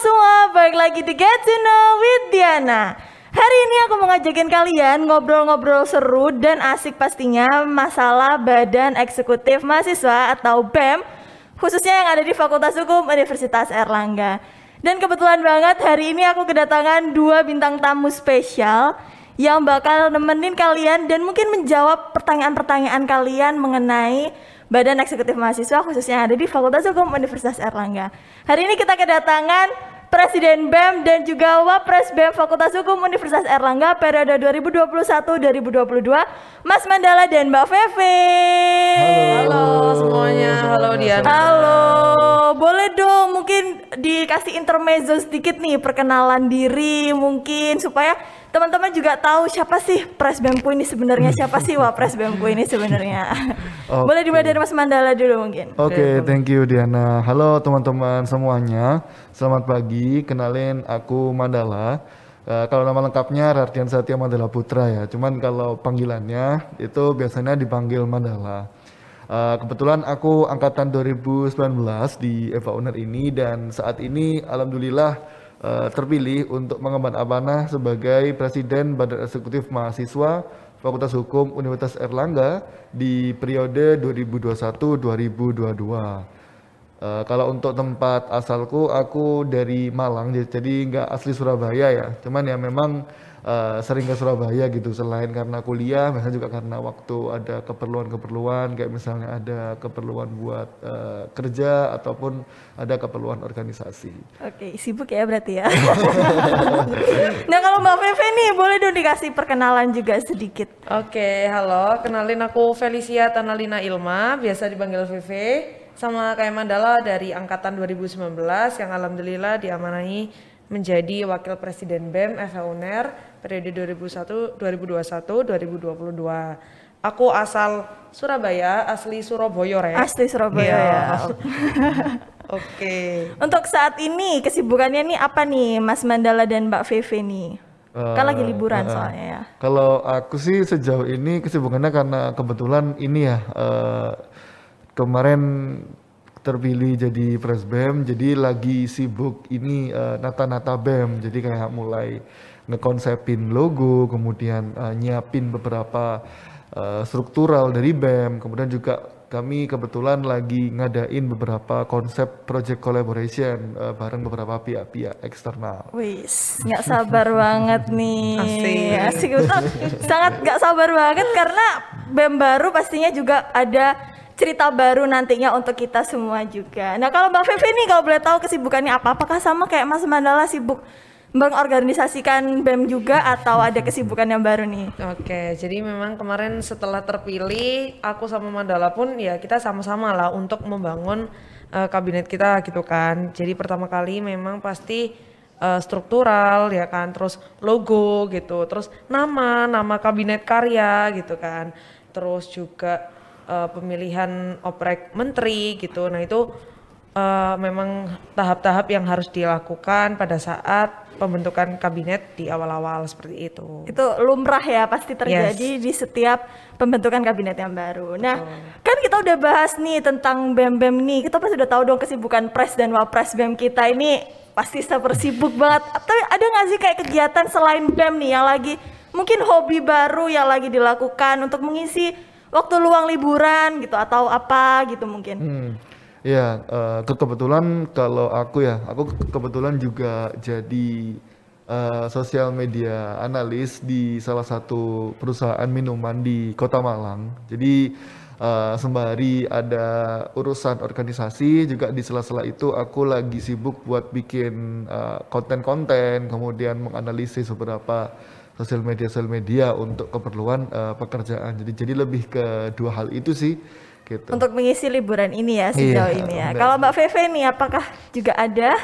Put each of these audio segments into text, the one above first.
semua, balik lagi di Get to Know with Diana. Hari ini aku mau ngajakin kalian ngobrol-ngobrol seru dan asik pastinya masalah Badan Eksekutif Mahasiswa atau BEM khususnya yang ada di Fakultas Hukum Universitas Erlangga. Dan kebetulan banget hari ini aku kedatangan dua bintang tamu spesial yang bakal nemenin kalian dan mungkin menjawab pertanyaan-pertanyaan kalian mengenai Badan Eksekutif Mahasiswa khususnya yang ada di Fakultas Hukum Universitas Erlangga. Hari ini kita kedatangan Presiden BEM dan juga Wapres BEM Fakultas Hukum Universitas Erlangga periode 2021-2022, Mas Mandala dan Mbak Feve. Halo semuanya, halo Diana. Halo, boleh dong mungkin dikasih intermezzo sedikit nih perkenalan diri mungkin supaya teman-teman juga tahu siapa sih Pres Bempu ini sebenarnya siapa sih Wapres Bempu ini sebenarnya. Oke. Boleh dimulai dari Mas Mandala dulu mungkin. Oke, thank you Diana. Halo teman-teman semuanya. Selamat pagi. Kenalin aku Mandala. Eh, kalau nama lengkapnya Rartian Satya Mandala Putra ya. Cuman kalau panggilannya itu biasanya dipanggil Mandala. Eh, kebetulan aku angkatan 2019 di Eva Uner ini dan saat ini alhamdulillah eh, terpilih untuk mengemban amanah sebagai Presiden Badan Eksekutif Mahasiswa Fakultas Hukum Universitas Erlangga di periode 2021-2022. Eh, kalau untuk tempat asalku, aku dari Malang, jadi nggak asli Surabaya ya. Cuman ya memang eh, sering ke Surabaya gitu. Selain karena kuliah, biasanya juga karena waktu ada keperluan-keperluan, kayak misalnya ada keperluan buat eh, kerja ataupun ada keperluan organisasi. Oke, sibuk ya berarti ya. nah kalau Mbak Feve nih boleh dong dikasih perkenalan juga sedikit. Oke, halo. Kenalin aku Felicia Tanalina Ilma, biasa dipanggil VV. Sama kayak Mandala dari angkatan 2019 yang alhamdulillah diamanahi menjadi Wakil Presiden BEM FH UNER periode 2001 2021 2022. Aku asal Surabaya, asli Surabaya ya. Asli Surabaya Iya. ya. Oke. Untuk saat ini kesibukannya nih apa nih Mas Mandala dan Mbak Feve nih? kan lagi liburan Eh, eh. soalnya ya. Kalau aku sih sejauh ini kesibukannya karena kebetulan ini ya eh, kemarin terpilih jadi presbem, jadi lagi sibuk ini eh, nata-nata bem, jadi kayak mulai ngekonsepin logo, kemudian eh, nyiapin beberapa eh, struktural dari bem, kemudian juga kami kebetulan lagi ngadain beberapa konsep project collaboration eh, bareng beberapa pihak-pihak eksternal. Wis, nggak sabar banget nih. Asik. Asik betul. Sangat nggak sabar banget karena BEM baru pastinya juga ada cerita baru nantinya untuk kita semua juga. Nah kalau Mbak Feve nih kalau boleh tahu kesibukannya apa? Apakah sama kayak Mas Mandala sibuk mengorganisasikan BEM juga atau ada kesibukan yang baru nih? Oke, jadi memang kemarin setelah terpilih, aku sama Mandala pun ya kita sama-sama lah untuk membangun eh, kabinet kita gitu kan. Jadi pertama kali memang pasti eh, struktural ya kan, terus logo gitu, terus nama, nama kabinet karya gitu kan. Terus juga eh, pemilihan oprek menteri gitu. Nah, itu eh, memang tahap-tahap yang harus dilakukan pada saat pembentukan kabinet di awal-awal seperti itu. Itu lumrah ya pasti terjadi di setiap pembentukan kabinet yang baru. Nah, kan kita udah bahas nih tentang BEM-BEM nih. Kita pasti udah tahu dong kesibukan pres dan wapres BEM kita ini pasti super sibuk banget. Tapi ada nggak sih kayak kegiatan selain BEM nih yang lagi mungkin hobi baru yang lagi dilakukan untuk mengisi waktu luang liburan gitu atau apa gitu mungkin. Hmm. Ya, ke- kebetulan kalau aku ya, aku ke- kebetulan juga jadi eh, sosial media analis di salah satu perusahaan minuman di Kota Malang. Jadi eh, sembari ada urusan organisasi, juga di sela-sela itu aku lagi sibuk buat bikin konten-konten, kemudian menganalisis beberapa sosial media sosial media untuk keperluan eh, pekerjaan. Jadi jadi lebih ke dua hal itu sih. Gitu. Untuk mengisi liburan ini ya sejauh Iya, ini ya. Kalau Mbak Feve nih apakah juga ada?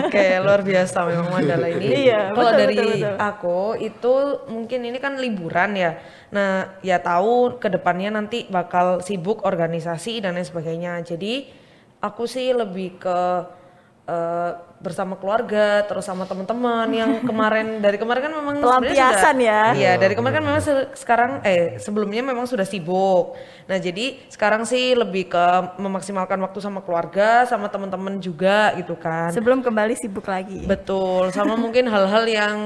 Oke, luar biasa memang Mandala ini. Iya, Kalau dari betul, betul. aku itu mungkin ini kan liburan ya. Nah, ya tahu ke depannya nanti bakal sibuk organisasi dan lain sebagainya. Jadi aku sih lebih ke eh, bersama keluarga terus sama teman-teman yang kemarin dari kemarin kan memang Pelampiasan sudah- ya. Iya, dari kemarin kan memang se- sekarang eh sebelumnya memang sudah sibuk. Nah, jadi sekarang sih lebih ke memaksimalkan waktu sama keluarga, sama teman-teman juga gitu kan. Sebelum kembali sibuk lagi. Betul, sama mungkin hal-hal yang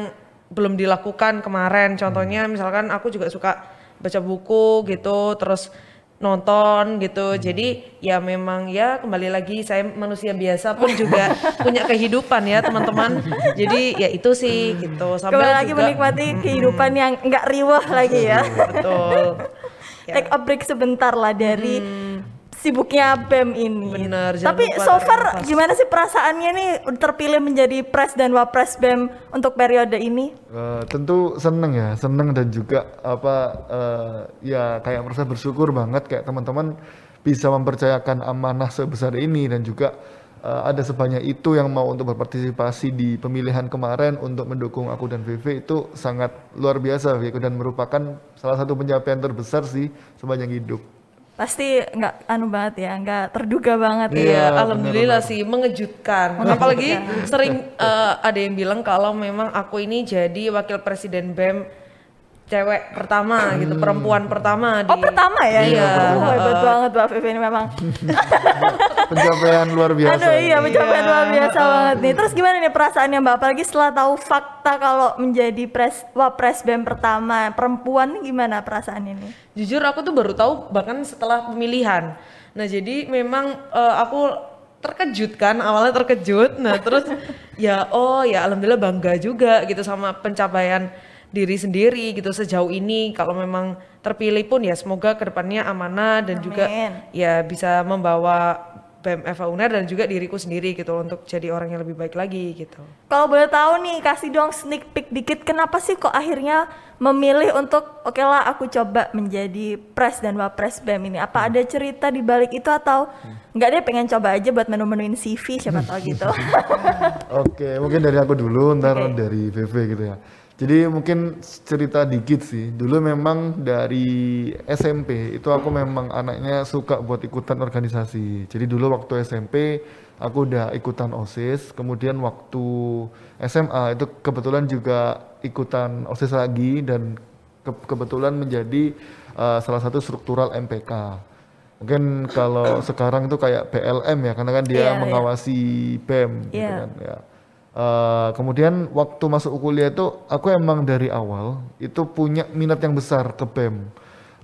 belum dilakukan kemarin. Contohnya misalkan aku juga suka baca buku gitu, terus nonton gitu. Jadi ya memang ya kembali lagi saya manusia biasa pun juga punya kehidupan ya teman-teman. Jadi ya itu sih gitu. Sambil Kembali lagi juga- menikmati kehidupan yang nggak riwah lagi ya. Betul. Ya. Take a break sebentar lah dari sibuknya BEM ini. Jangan Tapi so far nafas. gimana sih perasaannya nih terpilih menjadi pres dan wapres BEM untuk periode ini? Eh, tentu seneng ya, seneng dan juga apa eh, ya kayak merasa bersyukur banget kayak teman-teman bisa mempercayakan amanah sebesar ini dan juga eh, ada sebanyak itu yang mau untuk berpartisipasi di pemilihan kemarin untuk mendukung aku dan VV itu sangat luar biasa Viko dan merupakan salah satu pencapaian terbesar sih sepanjang hidup. Pasti nggak anu banget ya, nggak terduga banget ya. Iya, alhamdulillah sih mengejutkan. Apalagi sering eh, ada yang bilang kalau memang aku ini jadi wakil presiden BEM cewek pertama gitu, perempuan pertama di Oh pertama ya? Iya. Oh, hebat banget Mbak Vivi ini memang. Pencapaian luar biasa. Aduh iya pencapaian luar biasa banget nih. Terus gimana nih perasaannya Mbak? Apalagi setelah tahu fakta kalau menjadi pres wapres BEM pertama perempuan nih gimana perasaannya nih? Jujur aku tuh baru tahu bahkan setelah pemilihan. Nah, jadi memang eh, aku terkejut kan, awalnya terkejut. Nah, terus ya oh ya alhamdulillah bangga juga gitu sama pencapaian diri sendiri gitu sejauh ini kalau memang terpilih pun ya semoga ke depannya amanah dan juga Amin. ya bisa membawa BEM FA UNER dan juga diriku sendiri gitu untuk jadi orang yang lebih baik lagi gitu. Kalau boleh tahu nih, kasih dong sneak peek dikit. Kenapa sih kok akhirnya memilih untuk oke lah aku coba menjadi pres dan wapres BEM ini? Apa ada cerita di balik itu atau nggak deh pengen coba aja buat menu-menuin CV siapa tahu gitu. Oke, mungkin dari aku dulu, ntar Oke. dari VV gitu ya. Jadi mungkin cerita dikit sih. Dulu memang dari SMP itu aku memang anaknya suka buat ikutan organisasi. Jadi dulu waktu SMP aku udah ikutan OSIS. Kemudian waktu SMA itu kebetulan juga ikutan OSIS lagi dan ke- kebetulan menjadi uh, salah satu struktural MPK. Mungkin kalau sekarang itu kayak PLM ya, karena kan dia Iya, iya. mengawasi BEM gitu Iya. kan ya. Eh, kemudian waktu masuk kuliah itu aku emang dari awal itu punya minat yang besar ke BEM.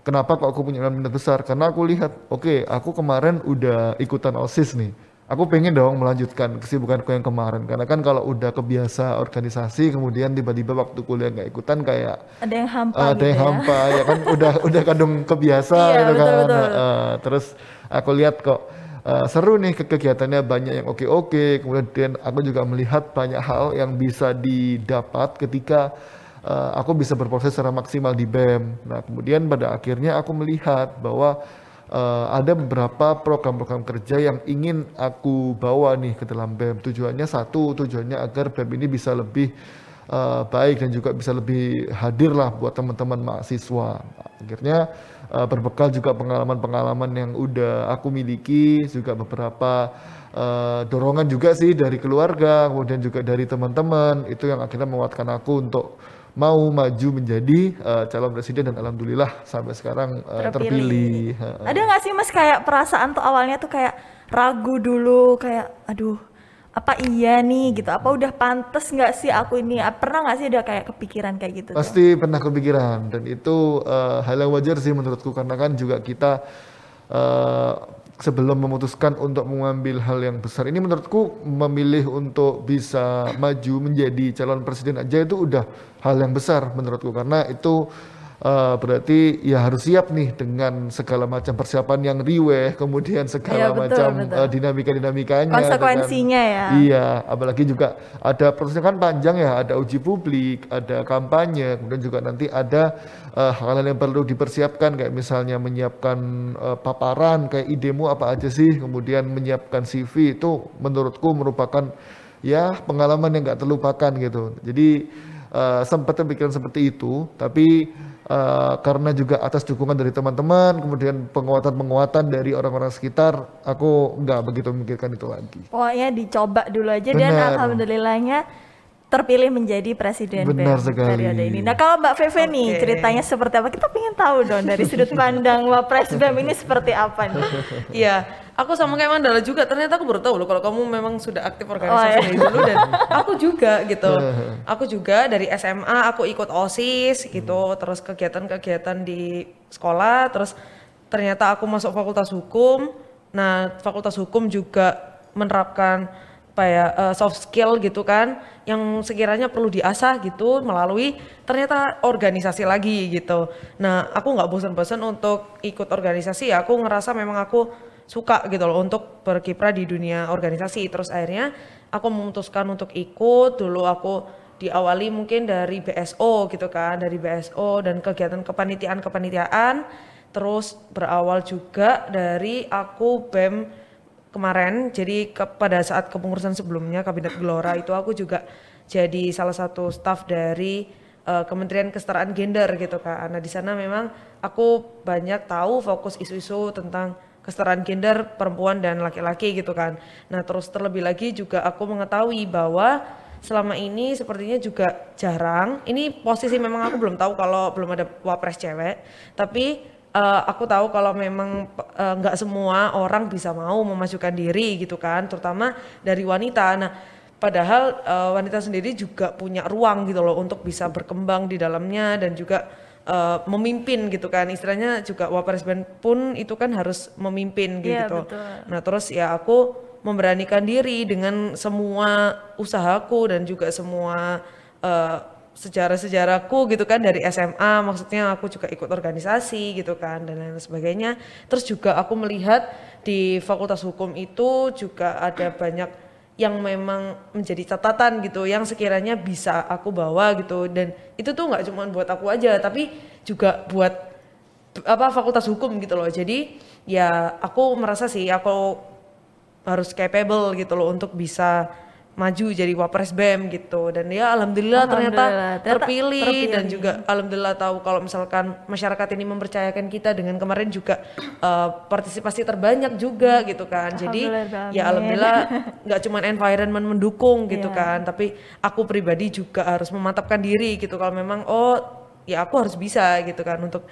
Kenapa kok aku punya minat besar? Karena aku lihat, oke, aku kemarin udah ikutan OSIS nih. Aku pengen dong melanjutkan kesibukanku yang kemarin. Karena kan kalau udah kebiasa organisasi, kemudian tiba-tiba waktu kuliah nggak ikutan kayak ada yang hampa ada gitu yang ya. hampa ya kan udah udah kadung kebiasa Iya, gitu betul, kan betul. Heeh, terus aku lihat kok eh, seru nih ke- kegiatannya banyak yang oke oke kemudian aku juga melihat banyak hal yang bisa didapat ketika eh, aku bisa berproses secara maksimal di BEM. Nah kemudian pada akhirnya aku melihat bahwa eh, ada beberapa program-program kerja yang ingin aku bawa nih ke dalam BEM. Tujuannya satu tujuannya agar BEM ini bisa lebih eh, baik dan juga bisa lebih hadir lah buat teman-teman mahasiswa. Akhirnya eh, berbekal juga pengalaman-pengalaman yang udah aku miliki, juga beberapa eh, dorongan juga sih dari keluarga, kemudian juga dari teman-teman, itu yang akhirnya menguatkan aku untuk mau maju menjadi eh, calon presiden dan alhamdulillah sampai sekarang eh, terpilih. Heeh. Ada nggak sih mas kayak perasaan tuh awalnya tuh kayak ragu dulu kayak aduh apa iya nih? Gitu. Apa udah pantas nggak sih aku ini? Ah, pernah nggak sih ada kayak kepikiran kayak gitu? Tuh? Pasti pernah kepikiran. Dan itu eh, hal yang wajar sih menurutku. Karena kan juga kita eh, sebelum memutuskan untuk mengambil hal yang besar. Ini menurutku memilih untuk bisa maju menjadi calon presiden aja itu udah hal yang besar menurutku. Karena itu eh, berarti ya harus siap nih dengan segala macam persiapan yang riweh kemudian segala Iya, betul, macam betul. eh, dinamika-dinamikanya Konsekuensinya ya. Iya, apalagi juga ada prosesnya kan panjang ya, ada uji publik, ada kampanye, kemudian juga nanti ada eh, hal-hal yang perlu dipersiapkan kayak misalnya menyiapkan eh, paparan kayak idemu apa aja sih, kemudian menyiapkan CV itu menurutku merupakan ya pengalaman yang nggak terlupakan gitu. Jadi uh, sempat terpikirkan seperti itu, tapi uh, karena juga atas dukungan dari teman-teman, kemudian penguatan-penguatan dari orang-orang sekitar, aku nggak begitu memikirkan itu lagi. Pokoknya dicoba dulu aja dan Benar. alhamdulillahnya terpilih menjadi presiden Benar sekali. periode ini. Nah kalau Mbak Feve nih Oke. ceritanya seperti apa? Kita pengen tahu dong dari sudut pandang Wapres BEM ini seperti apa nih? Iya, aku sama kayak Mandala juga. Ternyata aku baru tahu loh kalau kamu memang sudah aktif Oh, organisasi iya. dari dulu dan aku juga gitu. Aku juga dari SMA aku ikut OSIS gitu, terus kegiatan-kegiatan di sekolah, terus ternyata aku masuk Fakultas Hukum. Nah, Fakultas Hukum juga menerapkan apa ya eh, soft skill gitu kan yang sekiranya perlu diasah gitu melalui ternyata organisasi lagi gitu. Nah aku nggak bosan-bosan untuk ikut organisasi ya aku ngerasa memang aku suka gitu loh untuk berkiprah di dunia organisasi terus akhirnya aku memutuskan untuk ikut dulu aku diawali mungkin dari BSO gitu kan dari BSO dan kegiatan kepanitiaan kepanitiaan terus berawal juga dari aku BEM kemarin jadi ke, pada saat kepengurusan sebelumnya kabinet Gelora itu aku juga jadi salah satu staf dari eh, Kementerian Kesetaraan Gender gitu kan. Nah di sana memang aku banyak tahu fokus isu-isu tentang kesetaraan gender perempuan dan laki-laki gitu kan. Nah terus terlebih lagi juga aku mengetahui bahwa selama ini sepertinya juga jarang. Ini posisi memang aku belum tahu kalau belum ada wapres cewek, tapi eh, aku tahu kalau memang eh, nggak semua orang bisa mau memajukan diri gitu kan, terutama dari wanita. Nah, padahal eh, wanita sendiri juga punya ruang gitu loh untuk bisa berkembang di dalamnya dan juga eh, memimpin gitu kan. Istilahnya juga wapres band pun itu kan harus memimpin Iya, gitu. betul. Nah, terus ya aku memberanikan diri dengan semua usahaku dan juga semua eh, sejarah-sejarahku gitu kan dari SMA maksudnya aku juga ikut organisasi gitu kan dan lain sebagainya. Terus juga aku melihat di Fakultas Hukum itu juga ada banyak yang memang menjadi catatan gitu yang sekiranya bisa aku bawa gitu. Dan itu tuh nggak cuma buat aku aja tapi juga buat apa Fakultas Hukum gitu loh. Jadi ya aku merasa sih aku harus capable gitu loh untuk bisa maju jadi wapres BEM gitu. Dan ya alhamdulillah, ternyata, Alhamdulillah, ternyata terpilih, terpilih. dan juga alhamdulillah tahu kalau misalkan masyarakat ini mempercayakan kita dengan kemarin juga eh, partisipasi terbanyak juga gitu kan. Jadi Alhamdulillah, ya alhamdulillah nggak cuma environment mendukung gitu Iya. kan tapi aku pribadi juga harus memantapkan diri gitu. Kalau memang oh ya aku harus bisa gitu kan untuk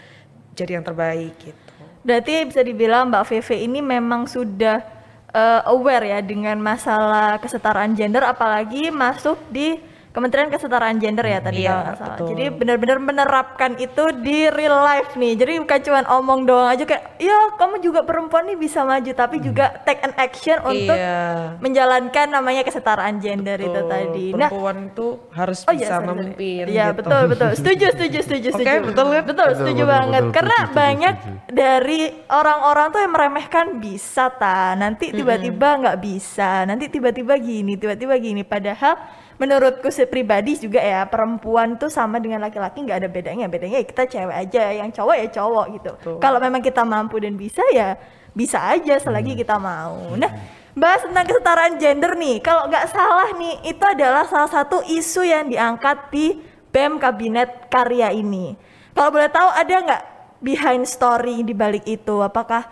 jadi yang terbaik gitu. Berarti bisa dibilang Mbak Feve ini memang sudah eh, aware ya dengan masalah kesetaraan gender apalagi masuk di Kementerian Kesetaraan Gender ya tadi Iya, kalau nggak salah. betul. Jadi benar-benar menerapkan itu di real life nih. Jadi bukan cuma omong doang aja kayak, ya kamu juga perempuan nih bisa maju, tapi juga take an action untuk iya menjalankan namanya kesetaraan gender itu Betul. tadi. Nah, perempuan itu harus Oh iya, bisa sorry. memimpin Iya gitu. betul betul. Setuju setuju setuju Oke, setuju. betul kan? Betul, Betul, setuju betul, banget. betul, Karena setuju, banyak setuju. dari orang-orang tuh yang meremehkan bisa ta. Nanti tiba-tiba nggak bisa. Nanti tiba-tiba gini, tiba-tiba gini. Padahal menurutku sih pribadi juga ya perempuan tuh sama dengan laki-laki nggak ada bedanya. Bedanya ya kita cewek aja, yang cowok ya cowok gitu. Kalau memang kita mampu dan bisa ya bisa aja selagi kita mau. Nah, bahas tentang kesetaraan gender nih. Kalau nggak salah nih, itu adalah salah satu isu yang diangkat di BEM Kabinet Karya ini. Kalau boleh tahu ada nggak behind story di balik itu? Apakah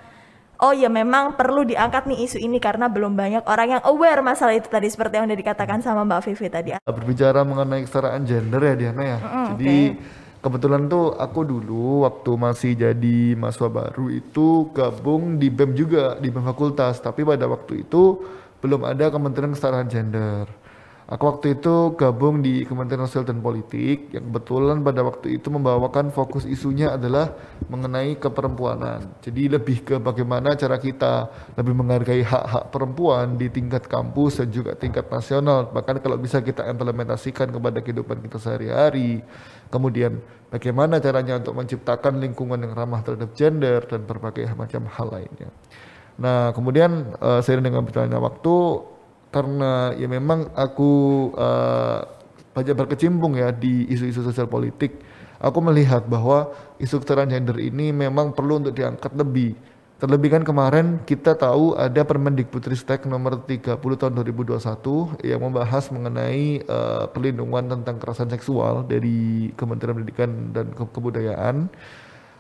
oh ya memang perlu diangkat nih isu ini karena belum banyak orang yang aware masalah itu tadi seperti yang udah dikatakan sama Mbak Vivi tadi. berbicara mengenai kesetaraan gender ya Diana ya. Jadi kebetulan tuh aku dulu waktu masih jadi mahasiswa baru itu gabung di BEM juga di BEM fakultas, tapi pada waktu itu belum ada Kementerian Kesetaraan Gender. Aku waktu itu gabung di Kementerian Sosial dan Politik yang kebetulan pada waktu itu membawakan fokus isunya adalah mengenai keperempuanan. Jadi lebih ke bagaimana cara kita lebih menghargai hak-hak perempuan di tingkat kampus dan juga tingkat nasional. Bahkan kalau bisa kita implementasikan kepada kehidupan kita sehari-hari. Kemudian bagaimana caranya untuk menciptakan lingkungan yang ramah terhadap gender dan berbagai macam hal lainnya. Nah, kemudian eh, seiring dengan berjalannya waktu karena ya memang aku eh, banyak berkecimpung ya di isu-isu sosial politik, aku melihat bahwa isu kesetaraan gender ini memang perlu untuk diangkat lebih Terlebih kan kemarin kita tahu ada Permendikbudristek nomor 30 tahun 2021 yang membahas mengenai eh, perlindungan tentang kekerasan seksual dari Kementerian Pendidikan dan Ke- Kebudayaan.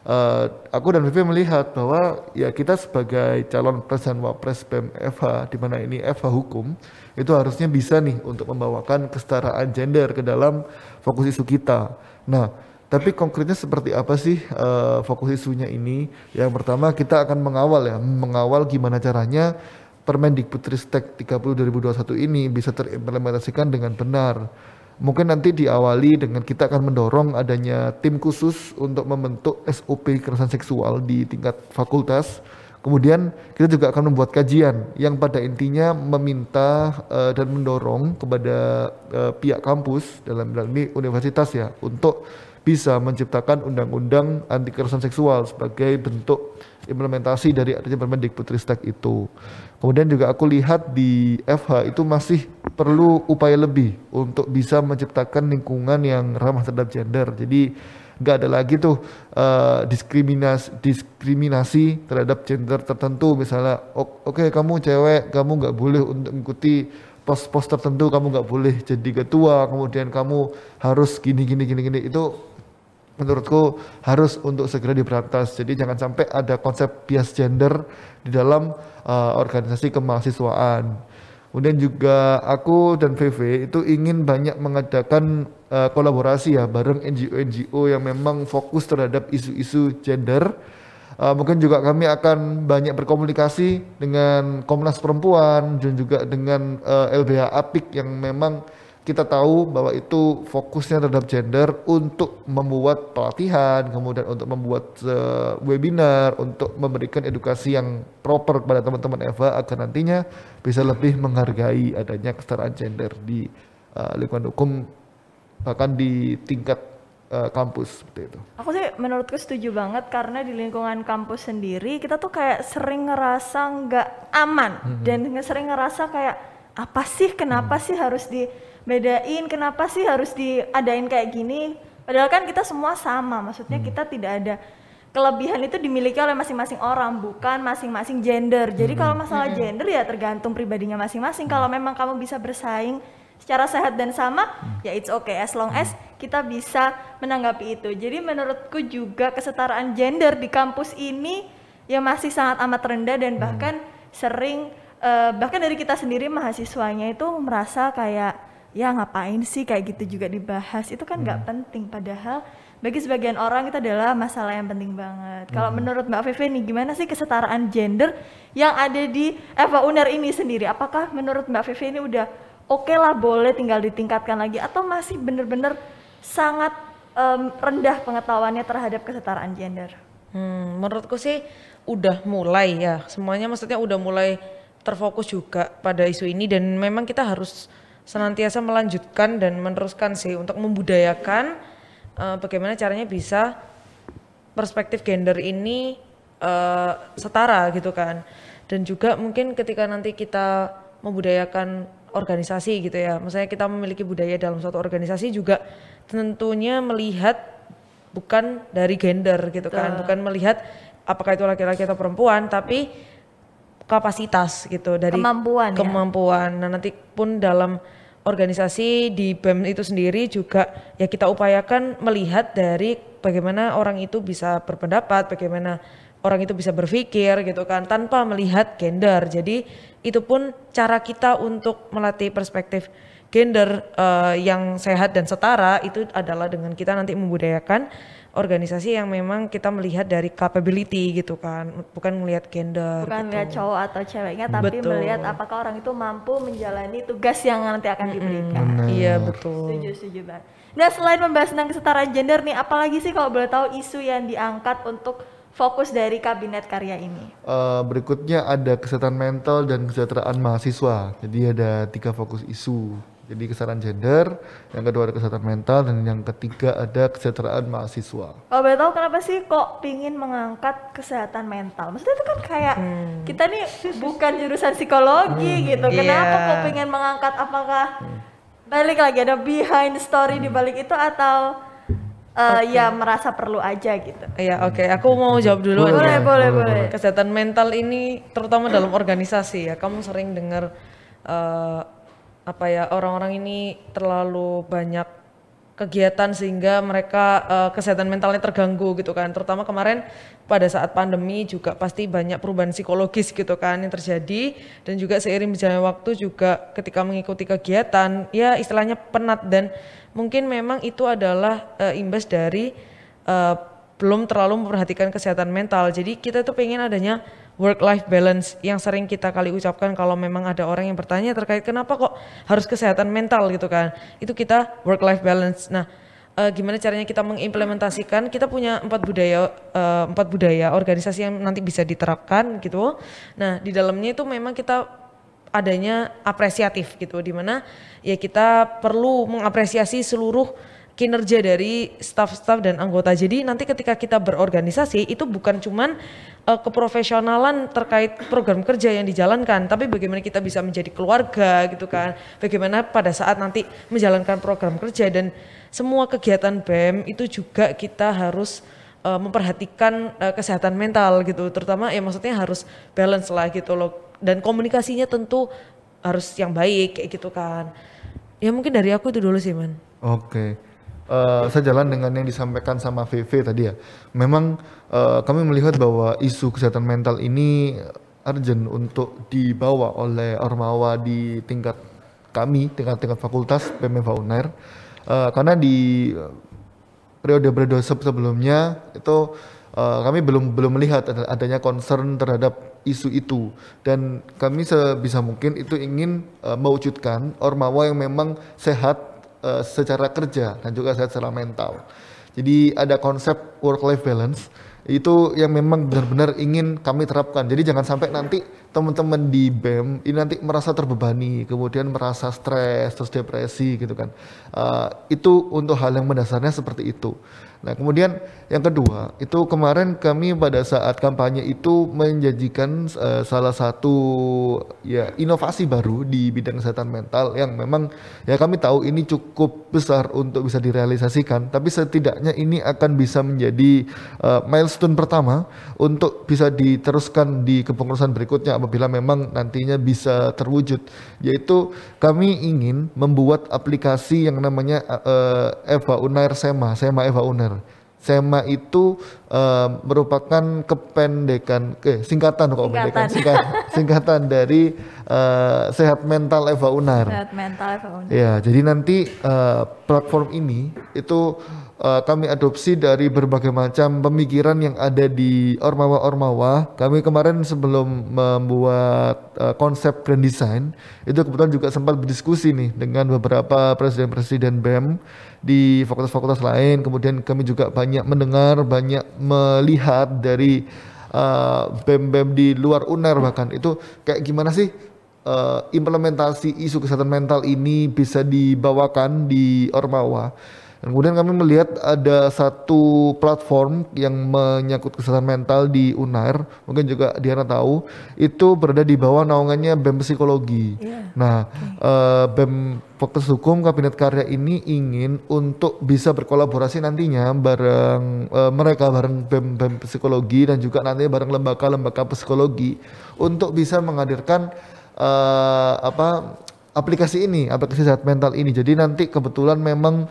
Eh, aku dan Vivi melihat bahwa ya kita sebagai calon presiden wapres BEM FH di mana ini FH hukum itu harusnya bisa nih untuk membawakan kesetaraan gender ke dalam fokus isu kita. Nah, tapi konkretnya seperti apa sih eh, fokus isunya ini? Yang pertama kita akan mengawal ya, mengawal gimana caranya Permendikbudristek 30 2021 ini bisa terimplementasikan dengan benar. Mungkin nanti diawali dengan kita akan mendorong adanya tim khusus untuk membentuk SOP kekerasan seksual di tingkat fakultas. Kemudian kita juga akan membuat kajian yang pada intinya meminta eh, dan mendorong kepada eh, pihak kampus dalam hal ini universitas ya untuk bisa menciptakan undang-undang anti kekerasan seksual sebagai bentuk implementasi dari adanya Permendikbudristek itu. Kemudian juga aku lihat di FH itu masih perlu upaya lebih untuk bisa menciptakan lingkungan yang ramah terhadap gender. Jadi nggak ada lagi tuh eh, diskriminasi diskriminasi terhadap gender tertentu misalnya "O- oke kamu cewek kamu nggak boleh untuk mengikuti pos-pos tertentu kamu nggak boleh jadi ketua kemudian kamu harus gini gini gini gini itu menurutku harus untuk segera diberantas. Jadi jangan sampai ada konsep bias gender di dalam uh, organisasi kemahasiswaan. Kemudian juga aku dan VV itu ingin banyak mengadakan uh, kolaborasi ya bareng NGO-NGO yang memang fokus terhadap isu-isu gender. Uh, mungkin juga kami akan banyak berkomunikasi dengan Komnas Perempuan dan juga dengan uh, LBH Apik yang memang kita tahu bahwa itu fokusnya terhadap gender untuk membuat pelatihan, kemudian untuk membuat eh, webinar, untuk memberikan edukasi yang proper kepada teman-teman Eva agar nantinya bisa lebih menghargai adanya kesetaraan gender di eh, lingkungan hukum bahkan di tingkat eh, kampus seperti itu. Aku sih menurutku setuju banget karena di lingkungan kampus sendiri kita tuh kayak sering ngerasa nggak aman dan nge- sering ngerasa kayak apa sih? Kenapa sih harus dibedain kenapa sih harus diadain kayak gini. Padahal kan kita semua sama maksudnya kita tidak ada kelebihan itu dimiliki oleh masing-masing orang bukan masing-masing gender. Jadi kalau masalah gender ya tergantung pribadinya masing-masing. Kalau memang kamu bisa bersaing secara sehat dan sama ya it's okay. As long as kita bisa menanggapi itu. Jadi menurutku juga kesetaraan gender di kampus ini ya masih sangat amat rendah dan bahkan sering eh, bahkan dari kita sendiri mahasiswanya itu merasa kayak ya ngapain sih kayak gitu juga dibahas itu kan nggak penting padahal bagi sebagian orang itu adalah masalah yang penting banget. Kalau menurut Mbak Vivi nih gimana sih kesetaraan gender yang ada di Eva Uner ini sendiri? Apakah menurut Mbak Vivi ini udah oke lah boleh tinggal ditingkatkan lagi atau masih bener-bener sangat em, rendah pengetahuannya terhadap kesetaraan gender? Hmm, menurutku sih udah mulai ya. Semuanya maksudnya udah mulai terfokus juga pada isu ini dan memang kita harus senantiasa melanjutkan dan meneruskan sih untuk membudayakan eh, bagaimana caranya bisa perspektif gender ini eh, setara gitu kan. Dan juga mungkin ketika nanti kita membudayakan organisasi gitu ya. Misalnya kita memiliki budaya dalam suatu organisasi juga tentunya melihat bukan dari gender gitu kan, bukan melihat apakah itu laki-laki atau perempuan, tapi kapasitas gitu dari Kemampuan ya. kemampuan. Nah nanti pun dalam organisasi di BEM itu sendiri juga ya kita upayakan melihat dari bagaimana orang itu bisa berpendapat, bagaimana orang itu bisa berpikir gitu kan tanpa melihat gender. Jadi itu pun cara kita untuk melatih perspektif gender eh, yang sehat dan setara itu adalah dengan kita nanti membudayakan organisasi yang memang kita melihat dari capability gitu kan, bukan melihat gender. Bukan gitu. lihat cowok atau ceweknya tapi Betul. melihat apakah orang itu mampu menjalani tugas yang nanti akan diberikan. Iya betul. Setuju, setuju banget. Nah selain membahas tentang kesetaraan gender nih, apalagi sih kalau boleh tahu isu yang diangkat untuk fokus dari kabinet karya ini? Eh, berikutnya ada kesehatan mental dan kesejahteraan mahasiswa. Jadi ada tiga fokus isu. Jadi kesetaraan gender, yang kedua ada kesehatan mental, dan yang ketiga ada kesejahteraan mahasiswa. Kalau boleh tahu kenapa sih kok pingin mengangkat kesehatan mental? Maksudnya itu kan kayak kita nih bukan jurusan psikologi gitu. Kenapa Iya. kok pengen mengangkat? Apakah balik lagi ada behind story di balik itu atau eh, ya merasa perlu aja gitu. Iya, oke. Aku mau jawab dulu. Boleh, Boleh, aja. boleh, boleh. Kesehatan mental ini terutama dalam organisasi ya. Kamu sering dengar eh, apa ya orang-orang ini terlalu banyak kegiatan sehingga mereka eh, kesehatan mentalnya terganggu gitu kan. Terutama kemarin pada saat pandemi juga pasti banyak perubahan psikologis gitu kan yang terjadi dan juga seiring berjalannya waktu juga ketika mengikuti kegiatan ya istilahnya penat dan mungkin memang itu adalah eh, imbas dari eh, belum terlalu memperhatikan kesehatan mental. Jadi kita tuh pengen adanya work life balance yang sering kita kali ucapkan kalau memang ada orang yang bertanya terkait kenapa kok harus kesehatan mental gitu kan. Itu kita work life balance. Nah, eh, gimana caranya kita mengimplementasikan? Kita punya empat budaya eh, empat budaya organisasi yang nanti bisa diterapkan gitu. Nah, di dalamnya itu memang kita adanya apresiatif gitu di mana ya kita perlu mengapresiasi seluruh kinerja dari staf-staf dan anggota. Jadi nanti ketika kita berorganisasi itu bukan cuman eh, keprofesionalan terkait program kerja yang dijalankan, tapi bagaimana kita bisa menjadi keluarga gitu kan. Bagaimana pada saat nanti menjalankan program kerja dan semua kegiatan BEM itu juga kita harus eh, memperhatikan eh, kesehatan mental gitu. Terutama ya maksudnya harus balance lah gitu loh. Dan komunikasinya tentu harus yang baik kayak gitu kan. Ya mungkin dari aku itu dulu sih man. Oke. Eh, sejalan dengan yang disampaikan sama VV tadi ya. Memang eh, kami melihat bahwa isu kesehatan mental ini urgent untuk dibawa oleh Ormawa di tingkat kami, tingkat-tingkat fakultas PMFA UNER. Eh, karena di periode-periode se- sebelumnya itu eh, kami belum belum melihat ada- adanya concern terhadap isu itu dan kami sebisa mungkin itu ingin eh, mewujudkan ormawa yang memang sehat eh, secara kerja dan juga sehat secara mental. Jadi ada konsep work life balance itu yang memang benar-benar ingin kami terapkan. Jadi jangan sampai nanti teman-teman di BEM ini nanti merasa terbebani, kemudian merasa stres, terus depresi gitu kan. Eh, itu untuk hal yang mendasarnya seperti itu. Nah kemudian yang kedua itu kemarin kami pada saat kampanye itu menjanjikan eh, salah satu ya inovasi baru di bidang kesehatan mental yang memang ya kami tahu ini cukup besar untuk bisa direalisasikan tapi setidaknya ini akan bisa menjadi eh, milestone pertama untuk bisa diteruskan di kepengurusan berikutnya apabila memang nantinya bisa terwujud yaitu kami ingin membuat aplikasi yang namanya eh, Eva Unair Sema Sema Eva Unair SEMA itu eh, merupakan kependekan, eh, singkatan kok Singkatan. singkat- singkatan dari eh, Sehat Mental Eva Unar. Sehat mental Fauna. Ya, jadi nanti eh, platform ini itu eh, kami adopsi dari berbagai macam pemikiran yang ada di ormawa-ormawa. Kami kemarin sebelum membuat eh, konsep grand design itu kebetulan juga sempat berdiskusi nih dengan beberapa presiden-presiden BEM di fakultas-fakultas lain. Kemudian kami juga banyak mendengar, banyak melihat dari eh, BEM-BEM di luar UNER bahkan itu kayak gimana sih implementasi isu kesehatan mental ini bisa dibawakan di Ormawa. Dan kemudian kami melihat ada satu platform yang menyangkut kesehatan mental di UNAIR, mungkin juga Diana tahu, itu berada di bawah naungannya BEM Psikologi. Nah, eh, BEM Fakultas Hukum Kabinet Karya ini ingin untuk bisa berkolaborasi nantinya bareng eh, mereka bareng BEM, BEM Psikologi dan juga nantinya bareng lembaga-lembaga psikologi untuk bisa menghadirkan eh, apa aplikasi ini, aplikasi sehat mental ini. Jadi nanti kebetulan memang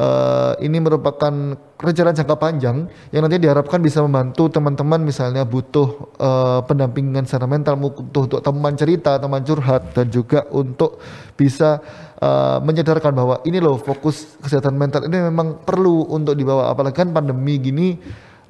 eh, ini merupakan rencana jangka panjang yang nanti diharapkan bisa membantu teman-teman misalnya butuh eh, pendampingan secara mental, butuh untuk teman cerita, teman curhat dan juga untuk bisa eh, menyadarkan bahwa ini loh fokus kesehatan mental ini memang perlu untuk dibawa. Apalagi kan pandemi gini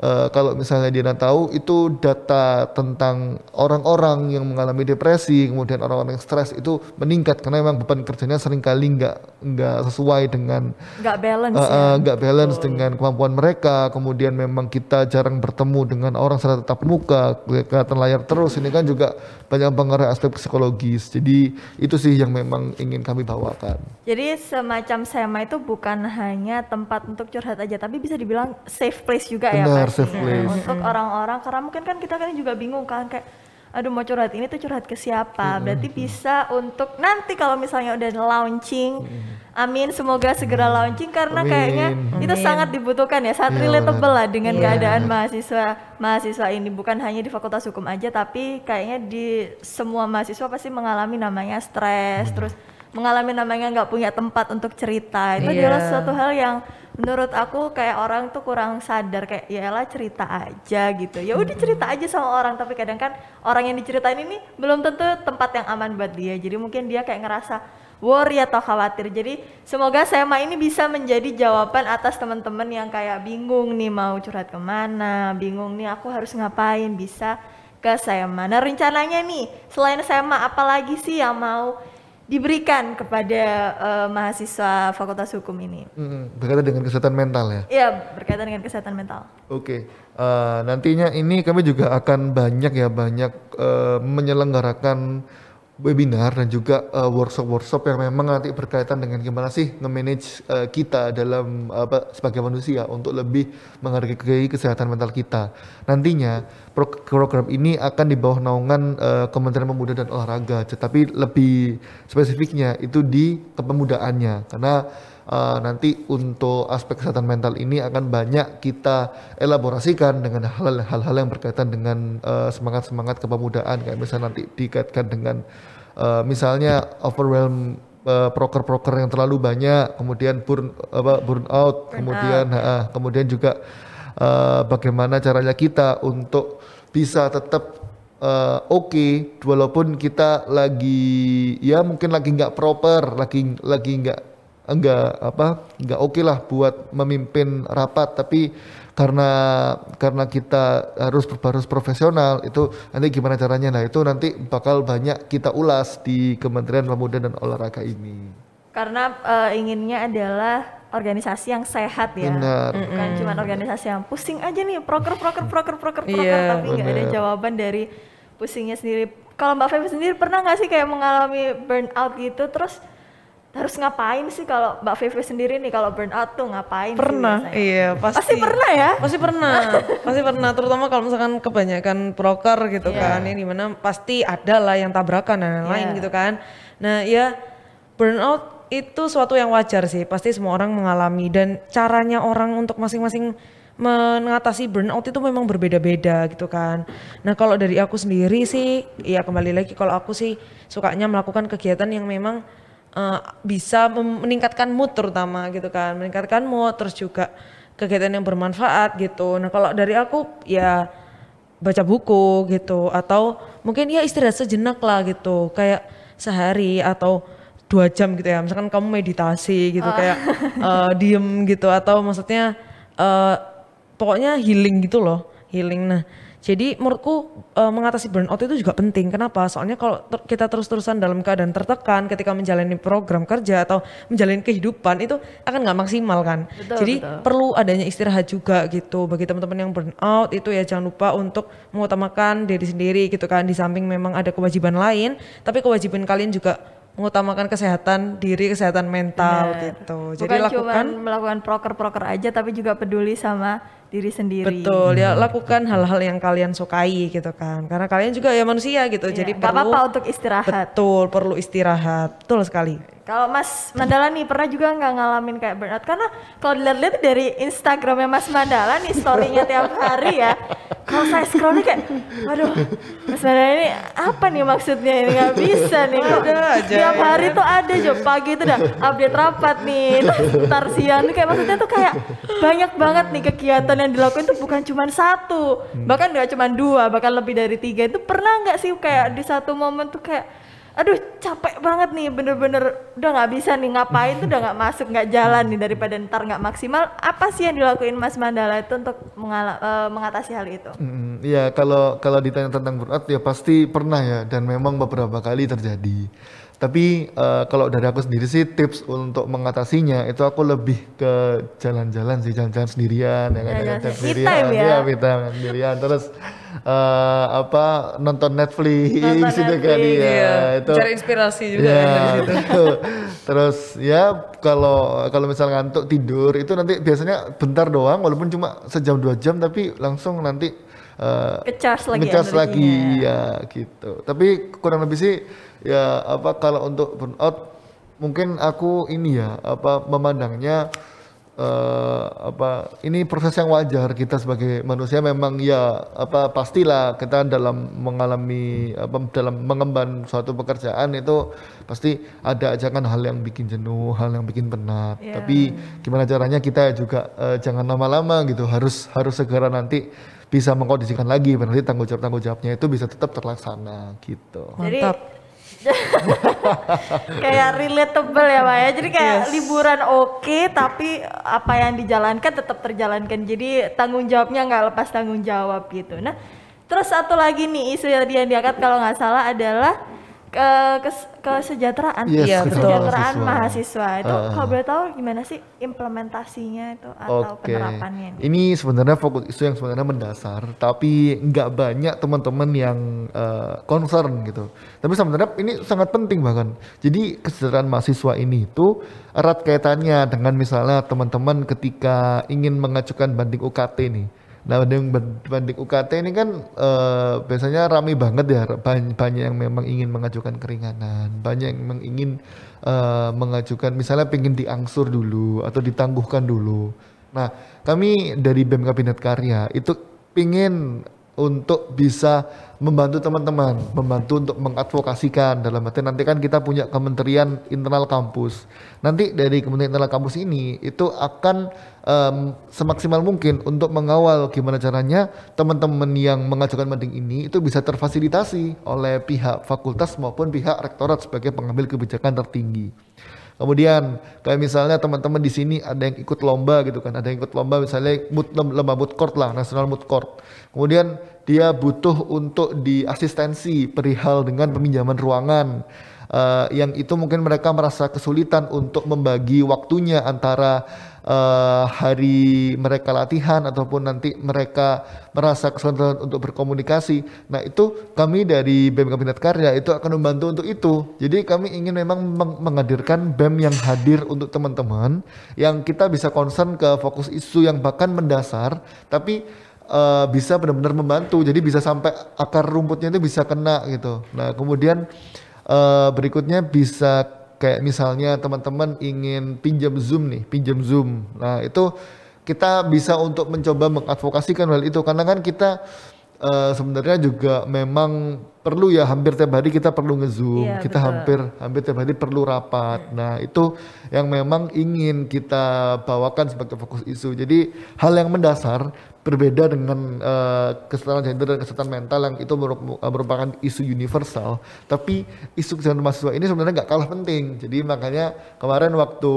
Eh, kalau misalnya Diana tahu itu data tentang orang-orang yang mengalami depresi, kemudian orang-orang yang stres itu meningkat karena memang beban kerjanya sering kali nggak nggak sesuai dengan Nggak balance eh, ya. nggak balance dengan kemampuan mereka. Kemudian memang kita jarang bertemu dengan orang secara tatap muka, kelihatan layar terus. Ini kan juga banyak pengaruh aspek psikologis. Jadi itu sih yang memang ingin kami bawakan. Jadi semacam SEMA itu bukan hanya tempat untuk curhat aja, tapi bisa dibilang safe place juga ya Benar, pastinya. safe place. Untuk orang-orang, karena mungkin kan kita kan juga bingung kan kayak, aduh mau curhat ini tuh curhat ke siapa berarti bisa untuk nanti kalau misalnya udah launching amin semoga segera launching karena Amin. kayaknya itu sangat dibutuhkan ya sangat Iya, relatable lah dengan Iya. keadaan mahasiswa mahasiswa ini bukan hanya di fakultas hukum aja tapi kayaknya di semua mahasiswa pasti mengalami namanya stres terus mengalami namanya nggak punya tempat untuk cerita. Itu Iya. adalah suatu hal yang menurut aku kayak orang tuh kurang sadar kayak ya lah cerita aja gitu. Ya udah cerita aja sama orang tapi kadang kan orang yang diceritain ini belum tentu tempat yang aman buat dia. Jadi mungkin dia kayak ngerasa worry atau khawatir. Jadi semoga SEMA ini bisa menjadi jawaban atas teman-teman yang kayak bingung nih mau curhat ke mana bingung nih aku harus ngapain bisa ke SEMA. Nah rencananya nih selain SEMA apalagi sih yang mau diberikan kepada eh, mahasiswa Fakultas Hukum ini Mm, berkaitan dengan kesehatan mental ya. Iya, berkaitan dengan kesehatan mental. Oke, eh, nantinya ini kami juga akan banyak ya banyak eh, menyelenggarakan webinar dan juga eh, workshop-workshop yang memang nanti berkaitan dengan gimana sih nge-manage eh, kita dalam apa sebagai manusia untuk lebih menghargai kesehatan mental kita. Nantinya pro- program ini akan di bawah naungan eh, Kementerian Pemuda dan Olahraga, tetapi lebih spesifiknya itu di kepemudaannya karena Uh, nanti untuk aspek kesehatan mental ini akan banyak kita elaborasikan dengan hal- hal-hal yang berkaitan dengan uh, semangat-semangat kepemudaan. Kayak misalnya nanti dikaitkan dengan uh, misalnya overwhelm uh, proker-proker yang terlalu banyak kemudian burn apa burnout kemudian ha, kemudian juga uh, bagaimana caranya kita untuk bisa tetap uh, oke walaupun kita lagi ya mungkin lagi nggak proper lagi lagi nggak enggak apa enggak oke lah buat memimpin rapat tapi karena karena kita harus harus profesional itu nanti gimana caranya? Nah itu nanti bakal banyak kita ulas di Kementerian Pemuda dan Olahraga ini. Karena eh, inginnya adalah organisasi yang sehat ya. benar. Bukan cuma organisasi yang pusing aja nih, proker proker proker proker proker Iya, tapi nggak ada jawaban dari pusingnya sendiri. Kalau Mbak Feby sendiri pernah nggak sih kayak mengalami burnout gitu? Terus harus ngapain sih kalau Mbak Feby sendiri nih kalau burnout tuh ngapain Pernah, iya pasti. Pasti pernah ya? Pasti pernah, pasti pernah. Terutama kalau misalkan kebanyakan proker gitu Iya. kan, yang di mana pasti ada lah yang tabrakan dan lain-lain Iya. gitu kan. Nah ya burnout itu suatu yang wajar sih, pasti semua orang mengalami dan caranya orang untuk masing-masing mengatasi burnout itu memang berbeda-beda gitu kan. Nah kalau dari aku sendiri sih, ya kembali lagi kalau aku sih sukanya melakukan kegiatan yang memang eh, bisa meningkatkan mood terutama gitu kan, meningkatkan mood terus juga kegiatan yang bermanfaat gitu. Nah kalau dari aku ya baca buku gitu. Atau mungkin ya istirahat sejenak lah gitu. Kayak sehari atau dua jam gitu ya. Misalkan kamu meditasi gitu kayak eh, diem gitu. Atau maksudnya eh, pokoknya healing gitu loh. Healing. Nah jadi menurutku eh, mengatasi burnout itu juga penting. Kenapa? Soalnya kalau ter- kita terus-terusan dalam keadaan tertekan ketika menjalani program kerja atau menjalani kehidupan itu akan nggak maksimal kan? Betul, jadi betul. perlu adanya istirahat juga gitu bagi teman-teman yang burnout itu ya. Jangan lupa untuk mengutamakan diri sendiri gitu kan. Di samping memang ada kewajiban lain tapi kewajiban kalian juga mengutamakan kesehatan diri kesehatan mental Benar. gitu jadi Bukan lakukan cuma melakukan proker-proker aja tapi juga peduli sama diri sendiri. betul ya lakukan hal-hal yang kalian sukai gitu kan karena kalian juga ya manusia gitu Iya, jadi perlu apa-apa untuk istirahat. betul perlu istirahat betul sekali Kalau Mas Mandala nih pernah juga nggak ngalamin kayak burnout? Karena kalau dilihat-lihat dari Instagramnya Mas Mandala nih storynya tiap hari ya. Kalau saya scroll nih kayak, waduh, Mas Mandala ini apa nih maksudnya ini nggak bisa nih. Ada aja, Tiap ya hari tuh ada jo pagi itu udah update rapat nih. Ntar siang nih kayak maksudnya tuh kayak banyak banget nih kegiatan yang dilakukan tuh bukan cuma satu, bahkan nggak cuma dua, bahkan lebih dari tiga. Itu pernah nggak sih kayak di satu momen tuh kayak aduh capek banget nih bener-bener udah nggak bisa nih ngapain tuh udah nggak masuk nggak jalan nih daripada ntar nggak maksimal apa sih yang dilakuin Mas Mandala itu untuk mengala- eh, mengatasi hal itu Mm, Iya kalau kalau ditanya tentang burnout ya pasti pernah ya dan memang beberapa kali terjadi. Tapi eh, kalau dari aku sendiri sih tips untuk mengatasinya itu aku lebih ke jalan-jalan sih jalan-jalan sendirian ya kan Jalan-jalan sendirian. Time ya? Iya, me time sendirian terus eh, apa nonton Netflix Nonton gitu kan iya itu cari inspirasi juga Ya, kan dari situ. Terus ya kalau kalau misal ngantuk tidur itu nanti biasanya bentar doang walaupun cuma sejam dua jam tapi langsung nanti eh, Ke-charge lagi nge-charge lagi energinya. ya gitu. Tapi kurang lebih sih ya apa kalau untuk burnout mungkin aku ini ya apa memandangnya eh, apa ini proses yang wajar kita sebagai manusia memang ya apa pastilah kita dalam mengalami apa dalam mengemban suatu pekerjaan itu pasti ada aja kan hal yang bikin jenuh, hal yang bikin penat. Iya. Tapi gimana caranya kita juga eh, jangan lama-lama gitu harus harus segera nanti bisa mengkondisikan lagi berarti tanggung jawab tanggung jawabnya itu bisa tetap terlaksana gitu. Jadi Mantap. kayak relatable ya Pak ya. Jadi kayak liburan oke tapi apa yang dijalankan tetap terjalankan. Jadi tanggung jawabnya nggak lepas tanggung jawab gitu. Nah, terus satu lagi nih isu yang diangkat kalau nggak salah adalah ke kes- kesejahteraan. Yes, Iya, betul. kesejahteraan mahasiswa. mahasiswa. Itu Ah. kalau boleh tahu gimana sih implementasinya itu atau Oke, penerapannya? ini sebenarnya fokus isu yang sebenarnya mendasar, tapi nggak banyak teman-teman yang eh, concern gitu. Tapi sebenarnya ini sangat penting bahkan. Jadi kesejahteraan mahasiswa ini itu erat kaitannya dengan misalnya teman-teman ketika ingin mengajukan banding UKT nih. Nah banding, banding UKT ini kan eh, biasanya ramai banget ya, banyak, banyak yang memang ingin mengajukan keringanan, banyak yang memang ingin eh, mengajukan misalnya pengen diangsur dulu atau ditangguhkan dulu. Nah kami dari BEM Kabinet Karya itu pingin untuk bisa membantu teman-teman, membantu untuk mengadvokasikan dalam arti nanti kan kita punya Kementerian Internal Kampus. Nanti dari Kementerian Internal Kampus ini itu akan em, semaksimal mungkin untuk mengawal gimana caranya teman-teman yang mengajukan banding ini itu bisa terfasilitasi oleh pihak fakultas maupun pihak rektorat sebagai pengambil kebijakan tertinggi. Kemudian kayak misalnya teman-teman di sini ada yang ikut lomba gitu kan, ada yang ikut lomba misalnya mood, lomba mood court lah, national mood court. Kemudian dia butuh untuk diasistensi perihal dengan peminjaman ruangan. Eh, yang itu mungkin mereka merasa kesulitan untuk membagi waktunya antara eh, hari mereka latihan ataupun nanti mereka merasa kesulitan untuk berkomunikasi. Nah itu kami dari BEM Kabinet Karya itu akan membantu untuk itu. Jadi kami ingin memang meng- menghadirkan BEM yang hadir untuk teman-teman yang kita bisa concern ke fokus isu yang bahkan mendasar, tapi eh, bisa benar-benar membantu. Jadi bisa sampai akar rumputnya itu bisa kena gitu. Nah kemudian eh, berikutnya bisa kayak misalnya teman-teman ingin pinjam Zoom nih, pinjam Zoom. Nah, itu kita bisa untuk mencoba mengadvokasikan hal itu karena kan kita eh, sebenarnya juga memang perlu ya hampir tiap hari kita perlu nge-zoom, Iya, kita betul. hampir hampir tiap hari perlu rapat. Nah, itu yang memang ingin kita bawakan sebagai fokus isu. Jadi hal yang mendasar berbeda dengan eh, kesetaraan gender dan kesetaraan mental yang itu meru- merupakan isu universal. Tapi isu kesehatan mahasiswa ini sebenarnya nggak kalah penting. Jadi makanya kemarin waktu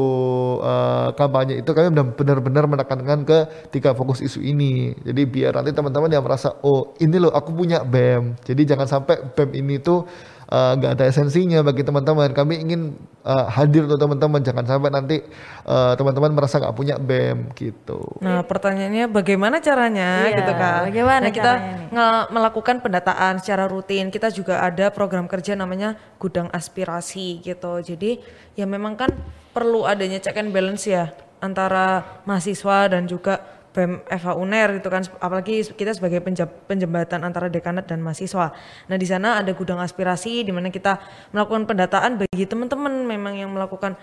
eh, kampanye itu kami benar- benar-benar menekankan ke tiga fokus isu ini. Jadi biar nanti teman-teman yang merasa oh ini loh aku punya BEM. Jadi jangan sampai BEM ini tuh eh, nggak ada esensinya bagi teman-teman. Kami ingin eh, hadir untuk teman-teman. Jangan sampai nanti eh, teman-teman merasa nggak punya BEM gitu. Nah, pertanyaannya bagaimana caranya Iya, gitu kan? bagaimana nah, kita caranya nih? nge- melakukan pendataan secara rutin. Kita juga ada program kerja namanya gudang aspirasi gitu. Jadi ya memang kan perlu adanya check and balance ya antara mahasiswa dan juga BEM FH UNER gitu kan. Apalagi kita sebagai penjembatan antara dekanat dan mahasiswa. Nah, di sana ada gudang aspirasi di mana kita melakukan pendataan bagi teman-teman memang yang melakukan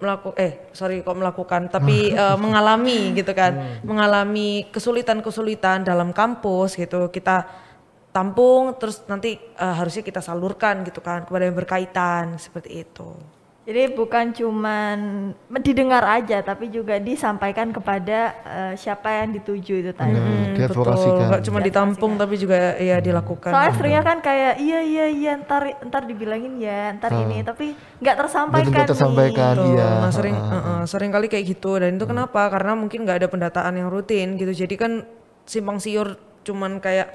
melakukan eh sorry kok melakukan tapi eh, mengalami gitu kan. Mengalami kesulitan-kesulitan dalam kampus gitu. Kita tampung terus nanti eh, harusnya kita salurkan gitu kan kepada yang berkaitan seperti itu Jadi bukan cuman didengar aja, tapi juga disampaikan kepada eh, siapa yang dituju itu tadi. Hmm, betul diadvokasikan. nggak cuma ditampung tapi juga ya dilakukan Soalnya seringnya kan kayak iya iya iya ntar ntar dibilangin ya ntar ini tapi nggak tersampaikan nggak tersampaikan. nih. Betul. iya. Nah, sering uh-uh, sering kali kayak gitu dan itu kenapa? Karena mungkin nggak ada pendataan yang rutin gitu. Jadi kan simpang siur cuman kayak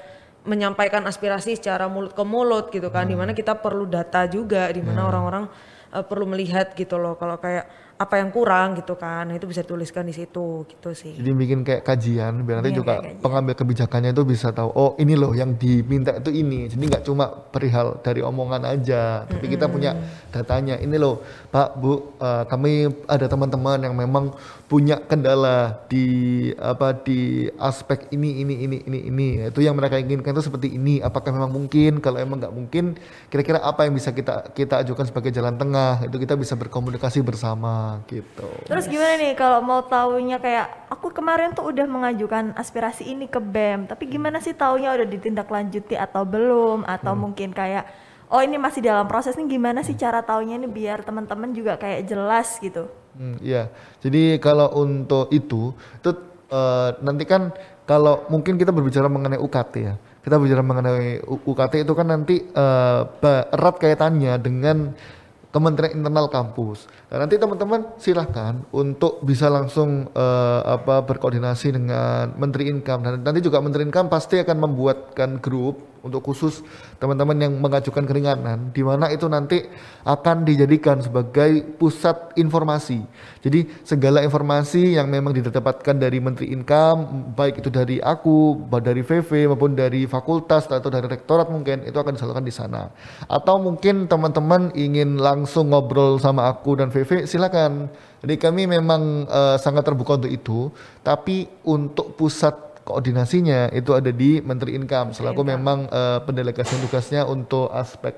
menyampaikan aspirasi secara mulut ke mulut gitu kan. Di mana kita perlu data juga di mana orang-orang eh, perlu melihat gitu loh kalau kayak apa yang kurang gitu kan nah, itu bisa dituliskan di situ gitu sih Jadi bikin kayak kajian biar nanti Iya, juga pengambil kebijakannya itu bisa tahu oh ini loh yang diminta itu ini. Jadi nggak cuma perihal dari omongan aja, tapi kita punya datanya. Ini loh Pak Bu, eh, kami ada teman-teman yang memang punya kendala di apa di aspek ini ini ini ini ini. Itu yang mereka inginkan itu seperti ini. Apakah memang mungkin? Kalau emang nggak mungkin, kira-kira apa yang bisa kita kita ajukan sebagai jalan tengah? Itu kita bisa berkomunikasi bersama gitu. Terus gimana nih kalau mau taunya kayak aku kemarin tuh udah mengajukan aspirasi ini ke BEM, tapi gimana sih taunya udah ditindaklanjuti atau belum atau mungkin kayak oh ini masih dalam proses nih gimana sih cara taunya nih biar teman-teman juga kayak jelas gitu. Hmm, iya. Jadi kalau untuk itu, itu eh, nanti kan kalau mungkin kita berbicara mengenai UKT ya. Kita bicara mengenai UKT itu kan nanti ba- erat kaitannya dengan Kementerian Internal Kampus. Dan nanti teman-teman silahkan untuk bisa langsung eh, apa berkoordinasi dengan Menteri Income dan nanti juga Menteri Income pasti akan membuatkan grup untuk khusus teman-teman yang mengajukan keringanan di mana itu nanti akan dijadikan sebagai pusat informasi. Jadi segala informasi yang memang didapatkan dari Menteri Income baik itu dari aku, dari VV maupun dari fakultas atau dari rektorat mungkin itu akan disalurkan di sana. Atau mungkin teman-teman ingin langsung ngobrol sama aku dan VV silakan. Jadi kami memang eh, sangat terbuka untuk itu, tapi untuk pusat koordinasinya itu ada di Menteri Income selaku memang eh, pendelegasian tugasnya untuk aspek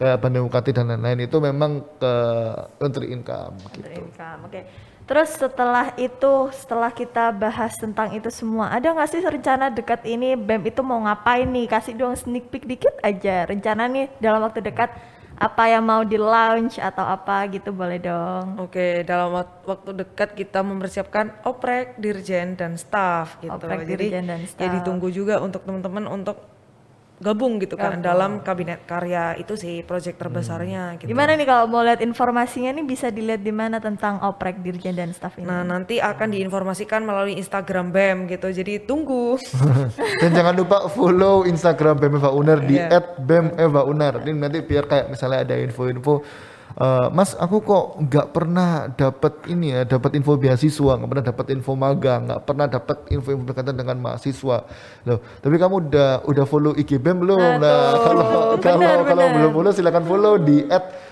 kayak pandemi UKT dan lain-lain itu memang ke Menteri Income gitu. Menteri Income. Oke. Terus setelah itu, setelah kita bahas tentang itu semua, ada nggak sih rencana dekat ini BEM itu mau ngapain nih? Kasih dong sneak peek dikit aja. Rencana nih dalam waktu dekat apa yang mau di launch atau apa gitu boleh dong. Oke, dalam wak- waktu dekat kita mempersiapkan oprek, dirjen dan staff gitu. Oprek, Jadi dirjen, dan ya staff. ditunggu juga untuk teman-teman untuk gabung gitu kan dalam kabinet karya itu sih proyek terbesarnya gitu. Gimana nih kalau mau lihat informasinya nih bisa dilihat di mana tentang oprek dirjen dan staff ini? Nah, nanti akan diinformasikan melalui Instagram BEM gitu. Jadi tunggu. Dan jangan lupa follow Instagram BEM Eva Uner di Iya. @bem_eva_uner. Ini nanti biar kayak misalnya ada info-info eh, Mas, aku kok nggak pernah dapat ini ya, dapat info beasiswa, nggak pernah dapat info magang, nggak pernah dapat info-info berkaitan dengan mahasiswa. Loh, tapi kamu udah udah follow IG BEM belum? Nah, kalau kalau benar, kalau belum follow silakan follow di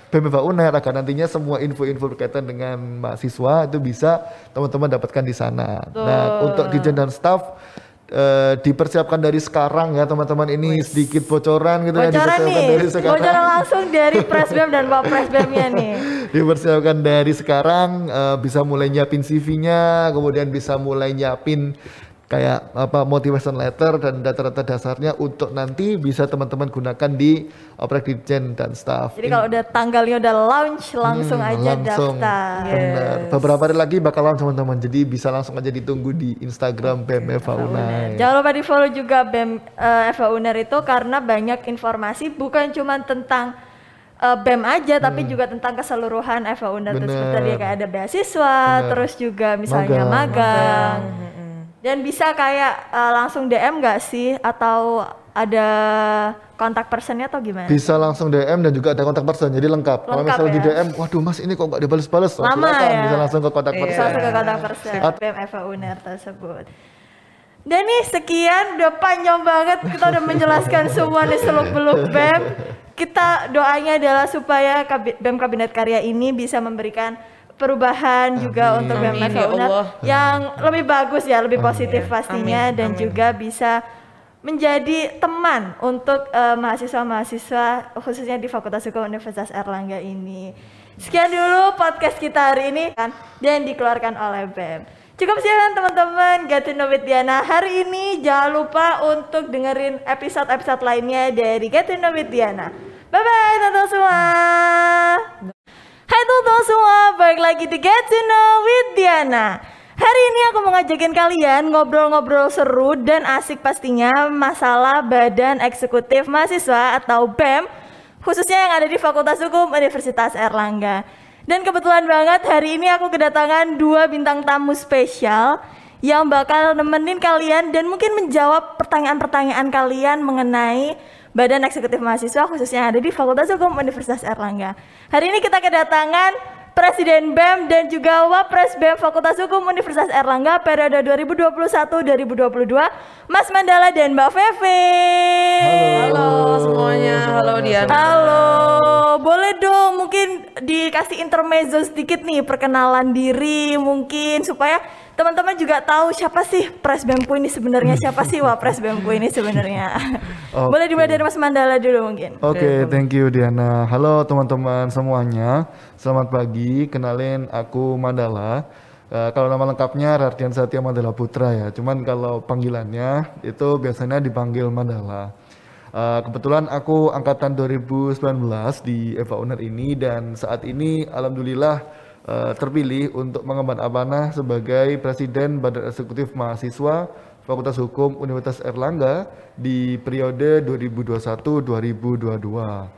@bem_eva_uner agar nantinya semua info-info berkaitan dengan mahasiswa itu bisa teman-teman dapatkan di sana. Nah, untuk dirjen dan staff eh, dipersiapkan dari sekarang ya teman-teman. Ini sedikit bocoran gitu ya Bocoran dipersiapkan nih, dari sekarang. Bocoran langsung dari Presbem dan Pak Presbemnya nih. dipersiapkan dari sekarang eh, bisa mulai nyiapin CV-nya kemudian bisa mulai nyiapin kayak apa motivation letter dan data-data dasarnya untuk nanti bisa teman-teman gunakan di oprek dirjen dan staff Jadi kalau udah tanggalnya udah launch langsung Hmm, aja langsung. daftar. benar beberapa hari lagi bakal launch teman-teman jadi bisa langsung aja ditunggu di Instagram BM Eva Jangan lupa di follow juga BEM eh, Eva Uner itu karena banyak informasi bukan cuma tentang eh, BEM aja tapi juga tentang keseluruhan Uner terus Hmm. Bener. seperti dia kayak ada beasiswa terus juga misalnya Magang. magang, dan bisa kayak eh, langsung DM nggak sih atau ada kontak personnya atau gimana? Bisa langsung DM dan juga ada kontak person, jadi lengkap. Kalau Lengkap misalnya di ya. DM, waduh mas ini kok nggak dibales-bales, oh, Lama silakan, ya. bisa langsung ke kontak Iya. person. Langsung ke kontak person BEM Eva Uner tersebut. Dan nih sekian udah panjang banget kita udah menjelaskan semua nih seluk beluk BEM. Kita doanya adalah supaya BEM Kabinet Karya ini bisa memberikan perubahan juga untuk Amin, ya Allah. yang lebih bagus ya, lebih positif pastinya dan juga bisa menjadi teman untuk eh, mahasiswa-mahasiswa khususnya di Fakultas Hukum Universitas Erlangga ini. Sekian dulu podcast kita hari ini kan dan dikeluarkan oleh BEM. Cukup sekian teman-teman with Diana hari ini. Jangan lupa untuk dengerin episode-episode lainnya dari Get to Know with Diana. Bye bye teman-teman semua. Hai teman-teman semua, balik lagi di Get to Know with Diana. Hari ini aku mau ngajakin kalian ngobrol-ngobrol seru dan asik pastinya masalah Badan Eksekutif Mahasiswa atau BEM khususnya yang ada di Fakultas Hukum Universitas Erlangga. Dan kebetulan banget hari ini aku kedatangan dua bintang tamu spesial yang bakal nemenin kalian dan mungkin menjawab pertanyaan-pertanyaan kalian mengenai Badan Eksekutif Mahasiswa khususnya yang ada di Fakultas Hukum Universitas Erlangga. Hari ini kita kedatangan Presiden BEM dan juga Wapres BEM Fakultas Hukum Universitas Erlangga periode 2021-2022, Mas Mandala dan Mbak Feve. Halo semuanya, halo Diana. Halo, boleh dong mungkin dikasih intermezzo sedikit nih perkenalan diri mungkin supaya teman-teman juga tahu siapa sih Pres Bemku ini sebenarnya siapa sih Wapres Bemku ini sebenarnya. Oke. Boleh dimulai dari Mas Mandala dulu mungkin. Oke, thank you Diana. Halo teman-teman semuanya. Selamat pagi. Kenalin aku Mandala. Eh, kalau nama lengkapnya Rartian Satya Mandala Putra ya. Cuman kalau panggilannya itu biasanya dipanggil Mandala. Eh, kebetulan aku angkatan 2019 di Eva Uner ini dan saat ini alhamdulillah eh, terpilih untuk mengemban amanah sebagai Presiden Badan Eksekutif Mahasiswa Fakultas Hukum Universitas Erlangga di periode 2021-2022.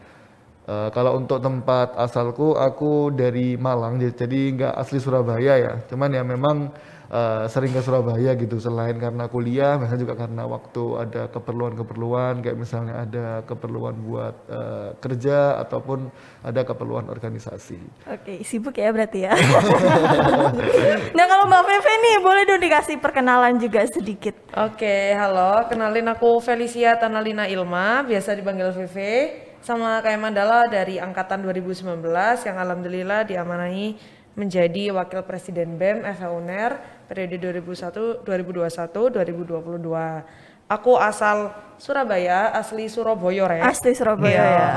Eh, kalau untuk tempat asalku, aku dari Malang, jadi nggak asli Surabaya ya. Cuman ya memang eh, sering ke Surabaya gitu. Selain karena kuliah, biasanya juga karena waktu ada keperluan-keperluan, kayak misalnya ada keperluan buat eh, kerja ataupun ada keperluan organisasi. Oke, sibuk ya berarti ya. nah kalau Mbak Feve nih boleh dong dikasih perkenalan juga sedikit. Oke, halo. Kenalin aku Felicia Tanalina Ilma, biasa dipanggil VV. Sama kayak Mandala dari angkatan 2019 yang alhamdulillah diamanahi menjadi Wakil Presiden BEM FH UNER periode 2001 2021 2022. Aku asal Surabaya, asli Surabaya ya. Asli Surabaya Iya. ya.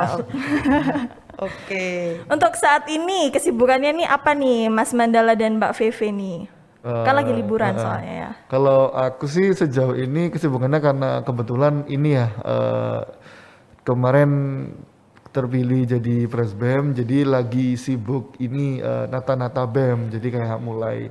Oke. Untuk saat ini kesibukannya nih apa nih Mas Mandala dan Mbak Feve nih? kan lagi liburan Eh, soalnya ya. Kalau aku sih sejauh ini kesibukannya karena kebetulan ini ya eh, kemarin terpilih jadi presbem, jadi lagi sibuk ini eh, nata-nata bem, jadi kayak mulai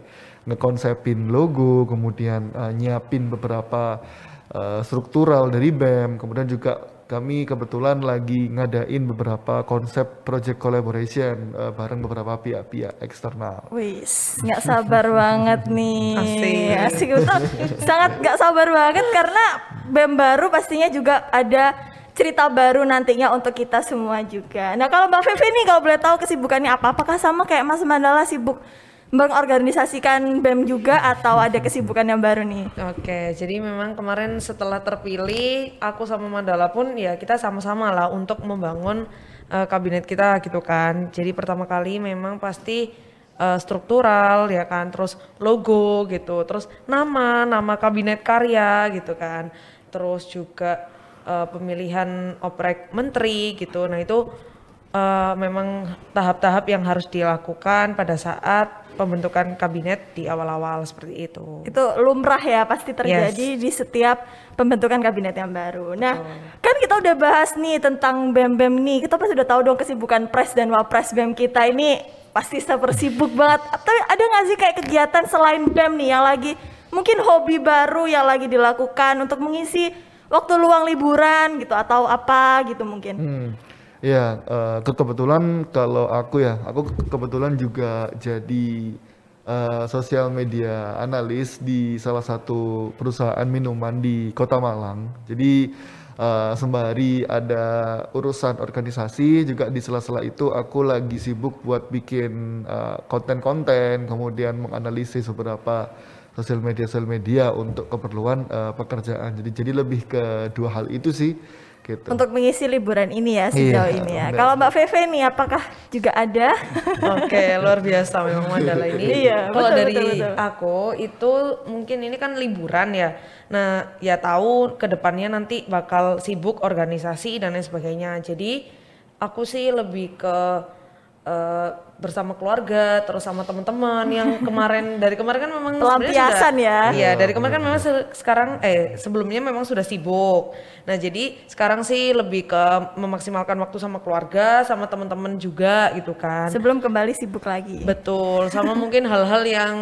ngekonsepin logo, kemudian eh, nyiapin beberapa eh, struktural dari bem, kemudian juga kami kebetulan lagi ngadain beberapa konsep project collaboration eh, bareng beberapa pihak-pihak eksternal. Wis, nggak sabar banget nih. Asik. Asik betul. Sangat nggak sabar banget karena BEM baru pastinya juga ada cerita baru nantinya untuk kita semua juga. Nah kalau Mbak Fevi nih kalau boleh tahu kesibukannya apa? Apakah sama kayak Mas Mandala sibuk mengorganisasikan BEM juga atau ada kesibukan yang baru nih? Oke, jadi memang kemarin setelah terpilih, aku sama Mandala pun ya kita sama-sama lah untuk membangun eh, kabinet kita gitu kan. Jadi pertama kali memang pasti eh, struktural ya kan, terus logo gitu, terus nama, nama kabinet karya gitu kan. Terus juga eh, pemilihan oprek menteri gitu. Nah, itu eh, memang tahap-tahap yang harus dilakukan pada saat pembentukan kabinet di awal-awal seperti itu. Itu lumrah ya pasti terjadi di setiap pembentukan kabinet yang baru. Nah, kan kita udah bahas nih tentang BEM-BEM nih. Kita pasti udah tahu dong kesibukan Pres dan Wapres BEM kita ini pasti super sibuk banget. Tapi ada nggak sih kayak kegiatan selain BEM nih yang lagi mungkin hobi baru yang lagi dilakukan untuk mengisi waktu luang liburan gitu atau apa gitu mungkin. Hmm. Ya, ke- kebetulan kalau aku ya, aku ke- kebetulan juga jadi eh, sosial media analis di salah satu perusahaan minuman di Kota Malang. Jadi eh, sembari ada urusan organisasi, juga di sela-sela itu aku lagi sibuk buat bikin konten-konten, kemudian menganalisis beberapa sosial media sosial media untuk keperluan eh, pekerjaan. Jadi jadi lebih ke dua hal itu sih, gitu. Untuk mengisi liburan ini ya sejauh Iya, ini ya. Kalau Mbak Feve nih apakah juga ada? Oke, luar biasa memang Mandala ini. Iya, Kalau dari betul, betul. aku itu mungkin ini kan liburan ya. Nah, ya tahu ke depannya nanti bakal sibuk organisasi dan lain sebagainya. Jadi aku sih lebih ke eh, bersama keluarga terus sama teman-teman yang kemarin dari kemarin kan memang sebenarnya Pelampiasan ya. Iya, dari kemarin kan memang se- sekarang eh sebelumnya memang sudah sibuk. Nah, jadi sekarang sih lebih ke memaksimalkan waktu sama keluarga, sama teman-teman juga gitu kan. Sebelum kembali sibuk lagi. Betul, sama mungkin hal-hal yang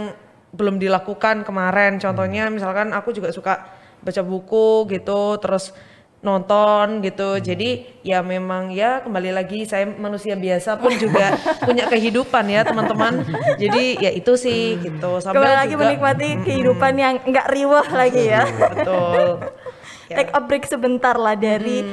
belum dilakukan kemarin. Contohnya misalkan aku juga suka baca buku gitu, terus nonton gitu. Jadi ya memang ya kembali lagi saya manusia biasa pun juga punya kehidupan ya teman-teman. Jadi ya itu sih gitu. Sambil Kembali lagi juga- menikmati kehidupan yang enggak riwah lagi ya. Betul. Ya. Take a break sebentar lah dari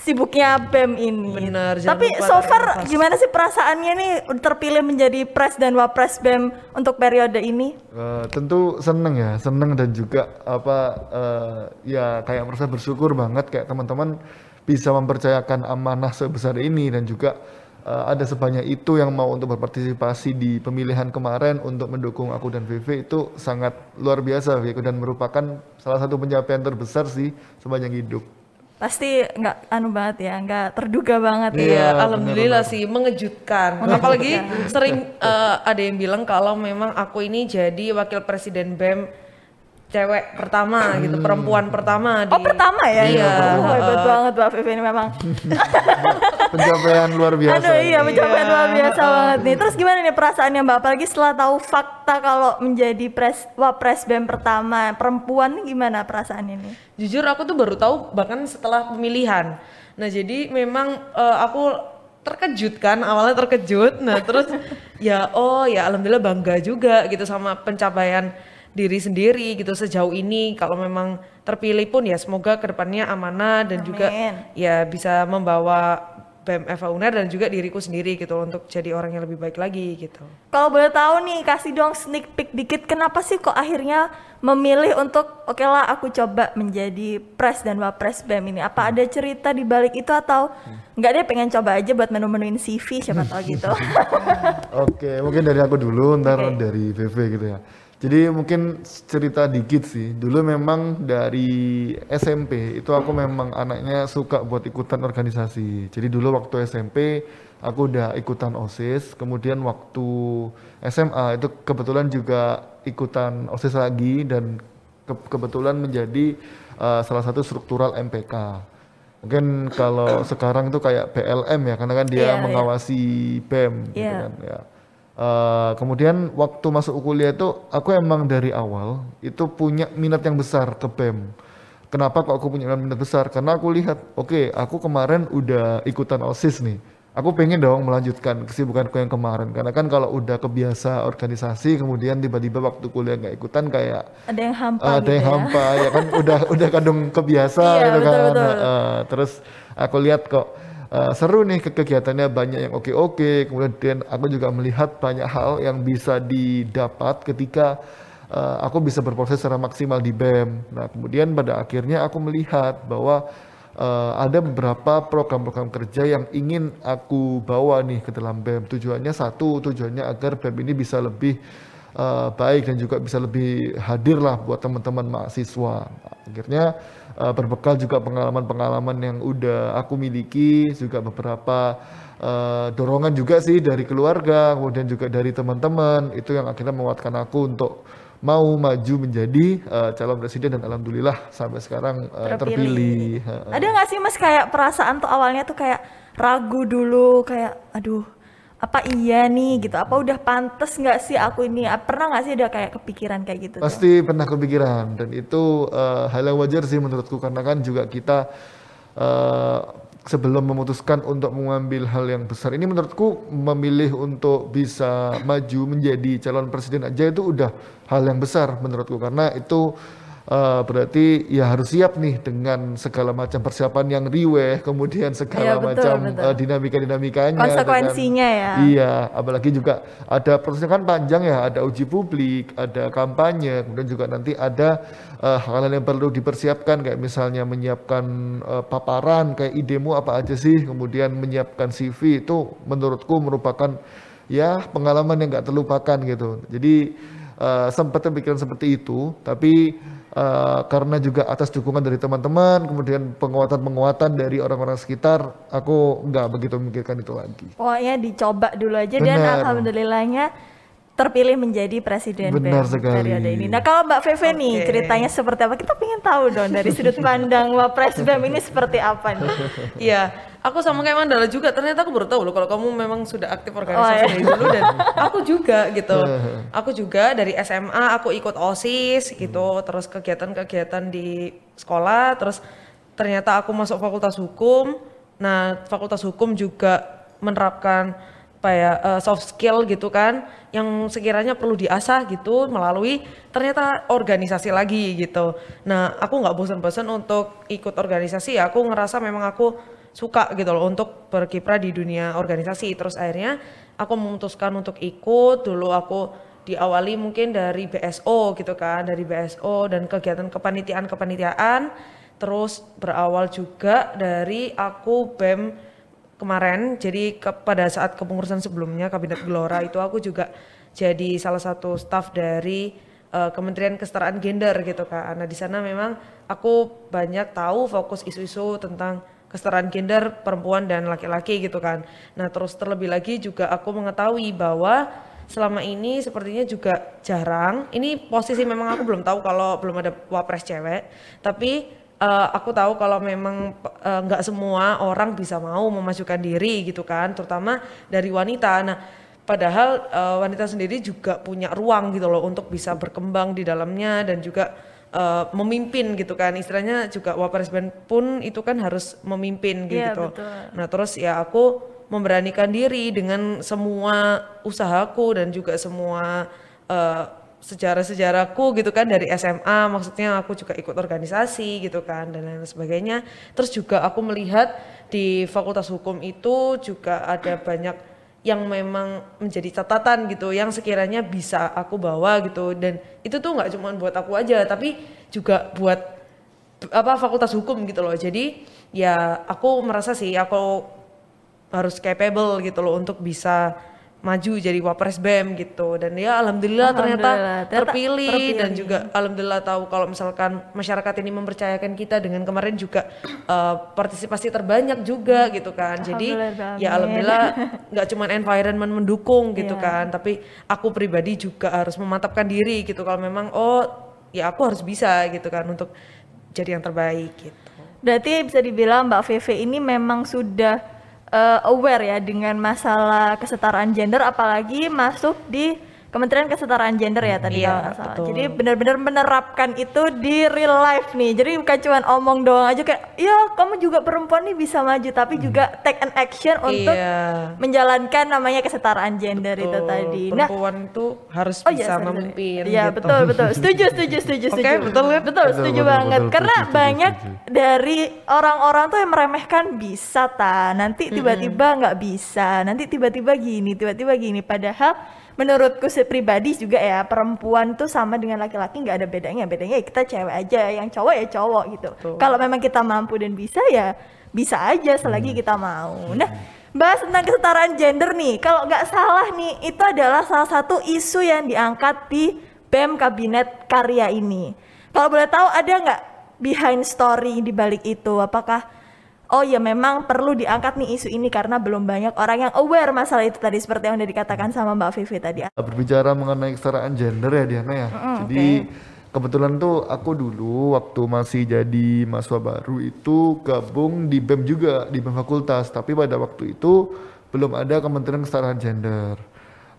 sibuknya BEM ini. Jangan Tapi so far gimana sih perasaannya nih terpilih menjadi pres dan wapres BEM untuk periode ini? Eh, tentu seneng ya, seneng dan juga apa eh, ya kayak merasa bersyukur banget kayak teman-teman bisa mempercayakan amanah sebesar ini dan juga eh, ada sebanyak itu yang mau untuk berpartisipasi di pemilihan kemarin untuk mendukung aku dan VV itu sangat luar biasa Viko dan merupakan salah satu pencapaian terbesar sih sepanjang hidup. Pasti nggak anu banget ya, nggak terduga banget ya. Iya, Iya, alhamdulillah sih mengejutkan. Apalagi sering eh, ada yang bilang kalau memang aku ini jadi wakil presiden BEM cewek pertama gitu, perempuan pertama di Oh pertama ya? Iya. Oh, hebat banget Mbak Vivi ini memang. Pencapaian luar biasa. Aduh iya pencapaian Iya. luar biasa banget nih. Terus gimana nih perasaannya Mbak? Apalagi setelah tahu fakta kalau menjadi pres wapres BEM pertama perempuan nih gimana perasaannya nih? Jujur aku tuh baru tahu bahkan setelah pemilihan. Nah jadi memang eh, aku terkejut kan awalnya terkejut. Nah terus ya oh ya alhamdulillah bangga juga gitu sama pencapaian diri sendiri gitu sejauh ini. Kalau memang terpilih pun ya semoga ke depannya amanah dan juga Amin. ya bisa membawa BEM FA UNER dan juga diriku sendiri gitu untuk jadi orang yang lebih baik lagi gitu. Kalau boleh tahu nih, kasih dong sneak peek dikit. Kenapa sih kok akhirnya memilih untuk oke lah aku coba menjadi pres dan wapres BEM ini? Apa ada cerita di balik itu atau nggak deh pengen coba aja buat menu-menuin CV siapa tahu gitu. Oke, mungkin dari aku dulu, ntar Oke. dari VV gitu ya. Jadi mungkin cerita dikit sih. Dulu memang dari SMP itu aku memang anaknya suka buat ikutan organisasi. Jadi dulu waktu SMP aku udah ikutan OSIS. Kemudian waktu SMA itu kebetulan juga ikutan OSIS lagi dan ke- kebetulan menjadi uh, salah satu struktural MPK. Mungkin kalau sekarang itu kayak PLM ya, karena kan dia Iya, iya. mengawasi BEM gitu Iya. kan ya. Eh, kemudian waktu masuk kuliah itu aku emang dari awal itu punya minat yang besar ke BEM. Kenapa kok aku punya minat besar? Karena aku lihat, oke, aku kemarin udah ikutan OSIS nih. Aku pengen dong melanjutkan kesibukanku yang kemarin. Karena kan kalau udah kebiasa organisasi, kemudian tiba-tiba waktu kuliah nggak ikutan kayak ada yang hampa ada gitu yang ya. hampa ya kan udah udah kadung kebiasa Iya, gitu betul, kan betul. Heeh, terus aku lihat kok eh, seru nih ke- kegiatannya banyak yang oke oke kemudian aku juga melihat banyak hal yang bisa didapat ketika eh, aku bisa berproses secara maksimal di BEM. Nah kemudian pada akhirnya aku melihat bahwa eh, ada beberapa program-program kerja yang ingin aku bawa nih ke dalam BEM. Tujuannya satu tujuannya agar BEM ini bisa lebih eh, baik dan juga bisa lebih hadir lah buat teman-teman mahasiswa. Akhirnya eh, berbekal juga pengalaman-pengalaman yang udah aku miliki, juga beberapa eh, dorongan juga sih dari keluarga, kemudian juga dari teman-teman, itu yang akhirnya menguatkan aku untuk mau maju menjadi eh, calon presiden dan alhamdulillah sampai sekarang eh, terpilih. Heeh. Ada nggak sih mas kayak perasaan tuh awalnya tuh kayak ragu dulu kayak aduh apa iya nih? gitu. Apa udah pantas nggak sih aku ini? Ah, pernah nggak sih ada kayak kepikiran kayak gitu tuh? Pasti pernah kepikiran. Dan itu eh, hal yang wajar sih menurutku. Karena kan juga kita eh, sebelum memutuskan untuk mengambil hal yang besar ini menurutku memilih untuk bisa maju menjadi calon presiden aja itu udah hal yang besar menurutku. Karena itu eh, berarti ya harus siap nih dengan segala macam persiapan yang riweh kemudian segala Iya, betul, macam betul. eh, dinamika-dinamikanya Konsekuensinya ya. Iya, apalagi juga ada prosesnya kan panjang ya, ada uji publik, ada kampanye, kemudian juga nanti ada eh, hal-hal yang perlu dipersiapkan kayak misalnya menyiapkan eh, paparan kayak idemu apa aja sih, kemudian menyiapkan CV itu menurutku merupakan ya pengalaman yang nggak terlupakan gitu. Jadi eh, sempat terpikirkan seperti itu, tapi eh, karena juga atas dukungan dari teman-teman, kemudian penguatan-penguatan dari orang-orang sekitar, aku nggak begitu memikirkan itu lagi. Pokoknya dicoba dulu aja dan Benar. alhamdulillahnya terpilih menjadi presiden Benar BEM sekali. periode ini. Nah kalau Mbak Feve nih Oke. ceritanya seperti apa? Kita pengen tahu dong dari sudut pandang Wapres BEM ini seperti apa nih? Iya, aku sama kayak Mandala juga. Ternyata aku baru tahu loh kalau kamu memang sudah aktif organisasi Oh, iya. dari dulu dan aku juga gitu. Aku juga dari SMA aku ikut OSIS gitu, terus kegiatan-kegiatan di sekolah, terus ternyata aku masuk Fakultas Hukum. Nah, Fakultas Hukum juga menerapkan apa ya eh, soft skill gitu kan yang sekiranya perlu diasah gitu melalui ternyata organisasi lagi gitu. Nah aku nggak bosan-bosan untuk ikut organisasi aku ngerasa memang aku suka gitu loh untuk berkiprah di dunia organisasi. Terus akhirnya aku memutuskan untuk ikut. Dulu aku diawali mungkin dari BSO gitu kan, dari BSO dan kegiatan kepanitiaan-kepanitiaan. Terus berawal juga dari aku BEM kemarin. Jadi ke, pada saat kepengurusan sebelumnya Kabinet Gelora itu aku juga jadi salah satu staf dari uh, Kementerian Kesetaraan Gender gitu kan. Nah di sana memang aku banyak tahu fokus isu-isu tentang kesetaraan gender perempuan dan laki-laki gitu kan. Nah terus terlebih lagi juga aku mengetahui bahwa selama ini sepertinya juga jarang. Ini posisi memang aku belum tahu kalau belum ada wapres cewek, tapi uh, aku tahu kalau memang nggak uh, semua orang bisa mau memajukan diri gitu kan, terutama dari wanita. Nah padahal uh, wanita sendiri juga punya ruang gitu loh untuk bisa berkembang di dalamnya dan juga uh, memimpin gitu kan. Istilahnya juga wapres band pun itu kan harus memimpin iya, gitu. yeah, nah terus ya aku memberanikan diri dengan semua usahaku dan juga semua uh, sejarah-sejarahku gitu kan dari SMA maksudnya aku juga ikut organisasi gitu kan dan lain sebagainya. Terus juga aku melihat di Fakultas Hukum itu juga ada banyak yang memang menjadi catatan gitu yang sekiranya bisa aku bawa gitu. Dan itu tuh nggak cuma buat aku aja tapi juga buat apa fakultas hukum gitu loh. Jadi ya aku merasa sih aku harus capable gitu loh untuk bisa maju jadi wapres BEM gitu. Dan ya alhamdulillah, alhamdulillah. ternyata terpilih, terpilih. dan juga alhamdulillah tahu kalau misalkan masyarakat ini mempercayakan kita dengan kemarin juga uh, partisipasi terbanyak juga gitu kan. Jadi ya alhamdulillah nggak cuma environment mendukung gitu yeah. kan tapi aku pribadi juga harus memantapkan diri gitu. Kalau memang oh ya aku harus bisa gitu kan untuk jadi yang terbaik gitu. Berarti bisa dibilang Mbak Vivi ini memang sudah uh, aware ya dengan masalah kesetaraan gender apalagi masuk di Kementerian Kesetaraan Gender ya tadi iya, kalau salah. Jadi benar-benar menerapkan itu di real life nih. Jadi bukan cuma omong doang aja kayak, ya kamu juga perempuan nih bisa maju, tapi hmm. juga take an action untuk iya. menjalankan namanya kesetaraan gender betul. itu tadi. Nah, perempuan nah, itu harus oh, bisa iya, memimpin. Iya gitu. betul betul. Setuju setuju setuju setuju. okay, betul kan? Betul setuju betul, banget. Betul, Karena setuju, banyak setuju. dari orang-orang tuh yang meremehkan bisa ta, nanti tiba-tiba nggak -tiba bisa, nanti tiba-tiba gini, tiba-tiba gini. Padahal menurutku pribadi juga ya perempuan tuh sama dengan laki-laki nggak ada bedanya. Bedanya ya kita cewek aja yang cowok ya cowok gitu. Kalau memang kita mampu dan bisa ya bisa aja selagi hmm. kita mau. Nah bahas tentang kesetaraan gender nih. Kalau nggak salah nih itu adalah salah satu isu yang diangkat di BEM Kabinet Karya ini. Kalau boleh tahu ada nggak behind story di balik itu? Apakah oh ya memang perlu diangkat nih isu ini karena belum banyak orang yang aware masalah itu tadi seperti yang udah dikatakan sama Mbak Vivi tadi. Berbicara mengenai kesetaraan gender ya Diana ya. Mm, Jadi okay. kebetulan tuh aku dulu waktu masih jadi mahasiswa baru itu gabung di BEM juga di BEM fakultas, tapi pada waktu itu belum ada Kementerian Kesetaraan Gender.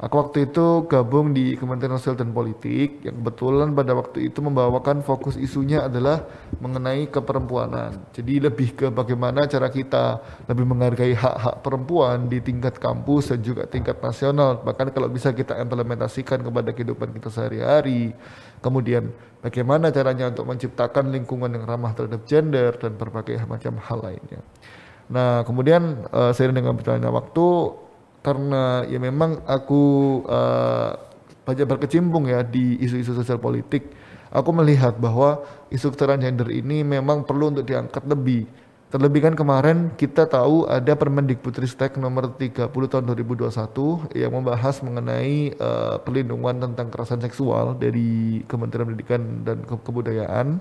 Aku waktu itu gabung di Kementerian Sosial dan Politik yang kebetulan pada waktu itu membawakan fokus isunya adalah mengenai keperempuanan. Jadi lebih ke bagaimana cara kita lebih menghargai hak-hak perempuan di tingkat kampus dan juga tingkat nasional. Bahkan kalau bisa kita implementasikan kepada kehidupan kita sehari-hari. Kemudian bagaimana caranya untuk menciptakan lingkungan yang ramah terhadap gender dan berbagai macam hal lainnya. Nah, kemudian uh, seiring dengan berjalannya waktu karena ya memang aku uh, banyak berkecimpung ya di isu-isu sosial politik, aku melihat bahwa isu kesetaraan gender ini memang perlu untuk diangkat lebih. Terlebih kan kemarin kita tahu ada Permendikbudristek nomor 30 tahun 2021 yang membahas mengenai uh, perlindungan tentang kekerasan seksual dari Kementerian Pendidikan dan Kebudayaan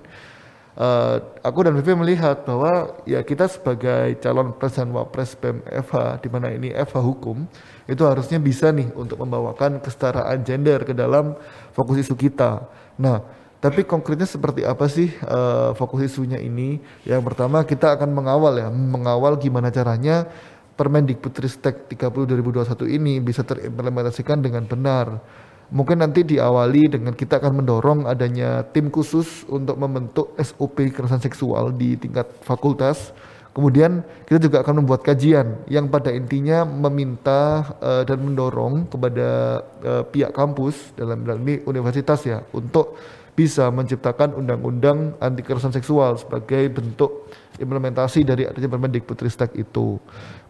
uh, aku dan Vivi melihat bahwa ya kita sebagai calon presiden wapres BEM FH di mana ini FH hukum itu harusnya bisa nih untuk membawakan kesetaraan gender ke dalam fokus isu kita. Nah, tapi konkretnya seperti apa sih uh, fokus isunya ini? Yang pertama kita akan mengawal ya, mengawal gimana caranya Permendikbudristek 30 2021 ini bisa terimplementasikan dengan benar Mungkin nanti diawali dengan kita akan mendorong adanya tim khusus untuk membentuk SOP kekerasan seksual di tingkat fakultas. Kemudian kita juga akan membuat kajian yang pada intinya meminta eh, dan mendorong kepada eh, pihak kampus dalam hal ini universitas ya untuk bisa menciptakan undang-undang anti kekerasan seksual sebagai bentuk implementasi dari adanya Permendikbudristek itu.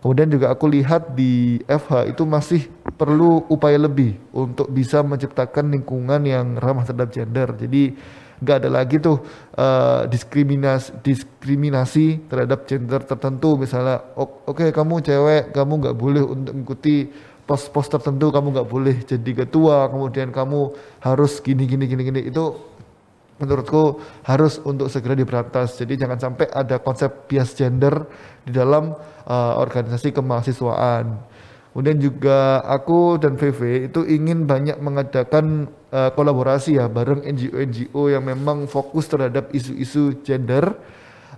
Kemudian juga aku lihat di FH itu masih perlu upaya lebih untuk bisa menciptakan lingkungan yang ramah terhadap gender. Jadi nggak ada lagi tuh uh, diskriminasi diskriminasi terhadap gender tertentu misalnya oke okay, kamu cewek kamu nggak boleh untuk mengikuti pos-pos tertentu kamu nggak boleh jadi ketua kemudian kamu harus gini gini gini gini itu menurutku harus untuk segera diberantas jadi jangan sampai ada konsep bias gender di dalam uh, organisasi kemahasiswaan Kemudian juga aku dan VV itu ingin banyak mengadakan uh, kolaborasi ya bareng NGO-NGO yang memang fokus terhadap isu-isu gender.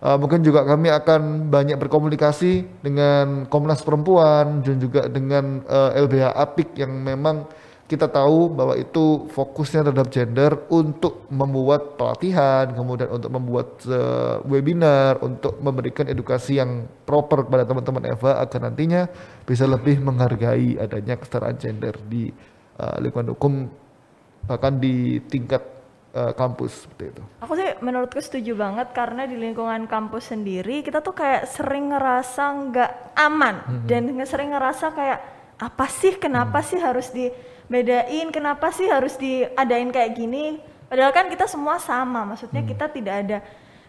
Uh, mungkin juga kami akan banyak berkomunikasi dengan Komnas Perempuan dan juga dengan uh, LBH Apik yang memang kita tahu bahwa itu fokusnya terhadap gender untuk membuat pelatihan, kemudian untuk membuat uh, webinar, untuk memberikan edukasi yang proper kepada teman-teman Eva agar nantinya bisa lebih menghargai adanya kesetaraan gender di uh, lingkungan hukum bahkan di tingkat uh, kampus seperti itu. Aku sih menurutku setuju banget karena di lingkungan kampus sendiri kita tuh kayak sering ngerasa nggak aman mm -hmm. dan sering ngerasa kayak apa sih kenapa mm. sih harus di bedain kenapa sih harus diadain kayak gini padahal kan kita semua sama maksudnya hmm. kita tidak ada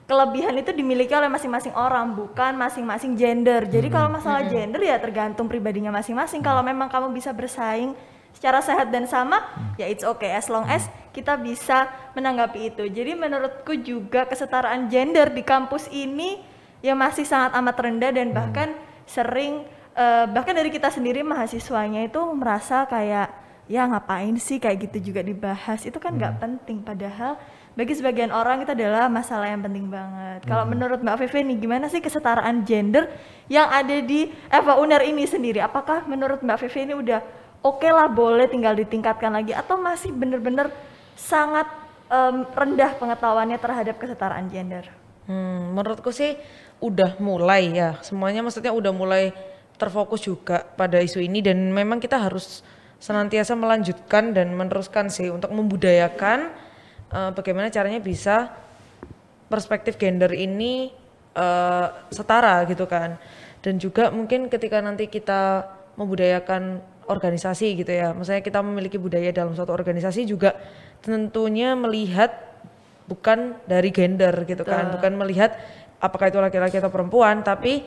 kelebihan itu dimiliki oleh masing-masing orang bukan masing-masing gender jadi hmm. kalau masalah hmm. gender ya tergantung pribadinya masing-masing hmm. kalau memang kamu bisa bersaing secara sehat dan sama hmm. ya it's okay as long as hmm. kita bisa menanggapi itu jadi menurutku juga kesetaraan gender di kampus ini ya masih sangat amat rendah dan hmm. bahkan sering uh, bahkan dari kita sendiri mahasiswanya itu merasa kayak ya ngapain sih kayak gitu juga dibahas itu kan nggak hmm. penting padahal bagi sebagian orang itu adalah masalah yang penting banget. Hmm. Kalau menurut Mbak Vivi nih gimana sih kesetaraan gender yang ada di Eva Uner ini sendiri? Apakah menurut Mbak Vivi ini udah oke okay lah boleh tinggal ditingkatkan lagi atau masih bener-bener sangat um, rendah pengetahuannya terhadap kesetaraan gender? Hmm, menurutku sih udah mulai ya semuanya maksudnya udah mulai terfokus juga pada isu ini dan memang kita harus senantiasa melanjutkan dan meneruskan sih untuk membudayakan uh, bagaimana caranya bisa perspektif gender ini uh, setara gitu kan. Dan juga mungkin ketika nanti kita membudayakan organisasi gitu ya misalnya kita memiliki budaya dalam suatu organisasi juga tentunya melihat bukan dari gender gitu kan bukan melihat apakah itu laki-laki atau perempuan tapi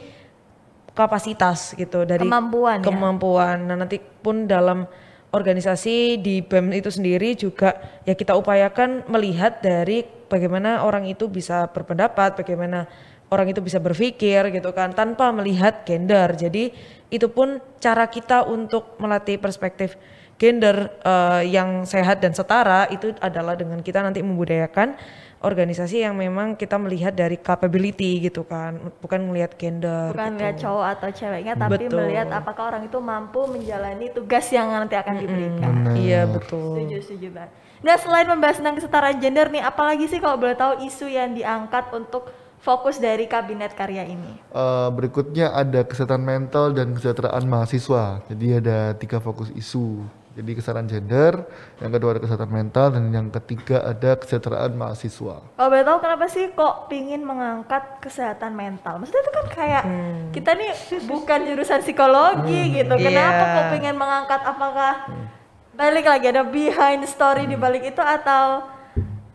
kapasitas gitu dari kemampuan kemampuan. Ya? nah nanti pun dalam organisasi di BEM itu sendiri juga ya kita upayakan melihat dari bagaimana orang itu bisa berpendapat, bagaimana orang itu bisa berpikir gitu kan tanpa melihat gender. Jadi itu pun cara kita untuk melatih perspektif gender uh, yang sehat dan setara itu adalah dengan kita nanti membudayakan organisasi yang memang kita melihat dari capability gitu kan bukan melihat gender bukan gitu. melihat cowok atau ceweknya tapi betul. melihat apakah orang itu mampu menjalani tugas yang nanti akan diberikan mm -hmm. iya betul setuju setuju banget nah selain membahas tentang kesetaraan gender nih apalagi sih kalau boleh tahu isu yang diangkat untuk fokus dari kabinet karya ini? Uh, berikutnya ada kesehatan mental dan kesejahteraan mahasiswa. Jadi ada tiga fokus isu. Jadi kesetaraan gender, yang kedua ada kesehatan mental, dan yang ketiga ada kesejahteraan mahasiswa. Oh, boleh tahu kenapa sih kok pingin mengangkat kesehatan mental? Maksudnya itu kan kayak hmm. kita nih bukan jurusan psikologi hmm. gitu. Kenapa yeah. kok pingin mengangkat? Apakah hmm. balik lagi ada behind story hmm. di balik itu atau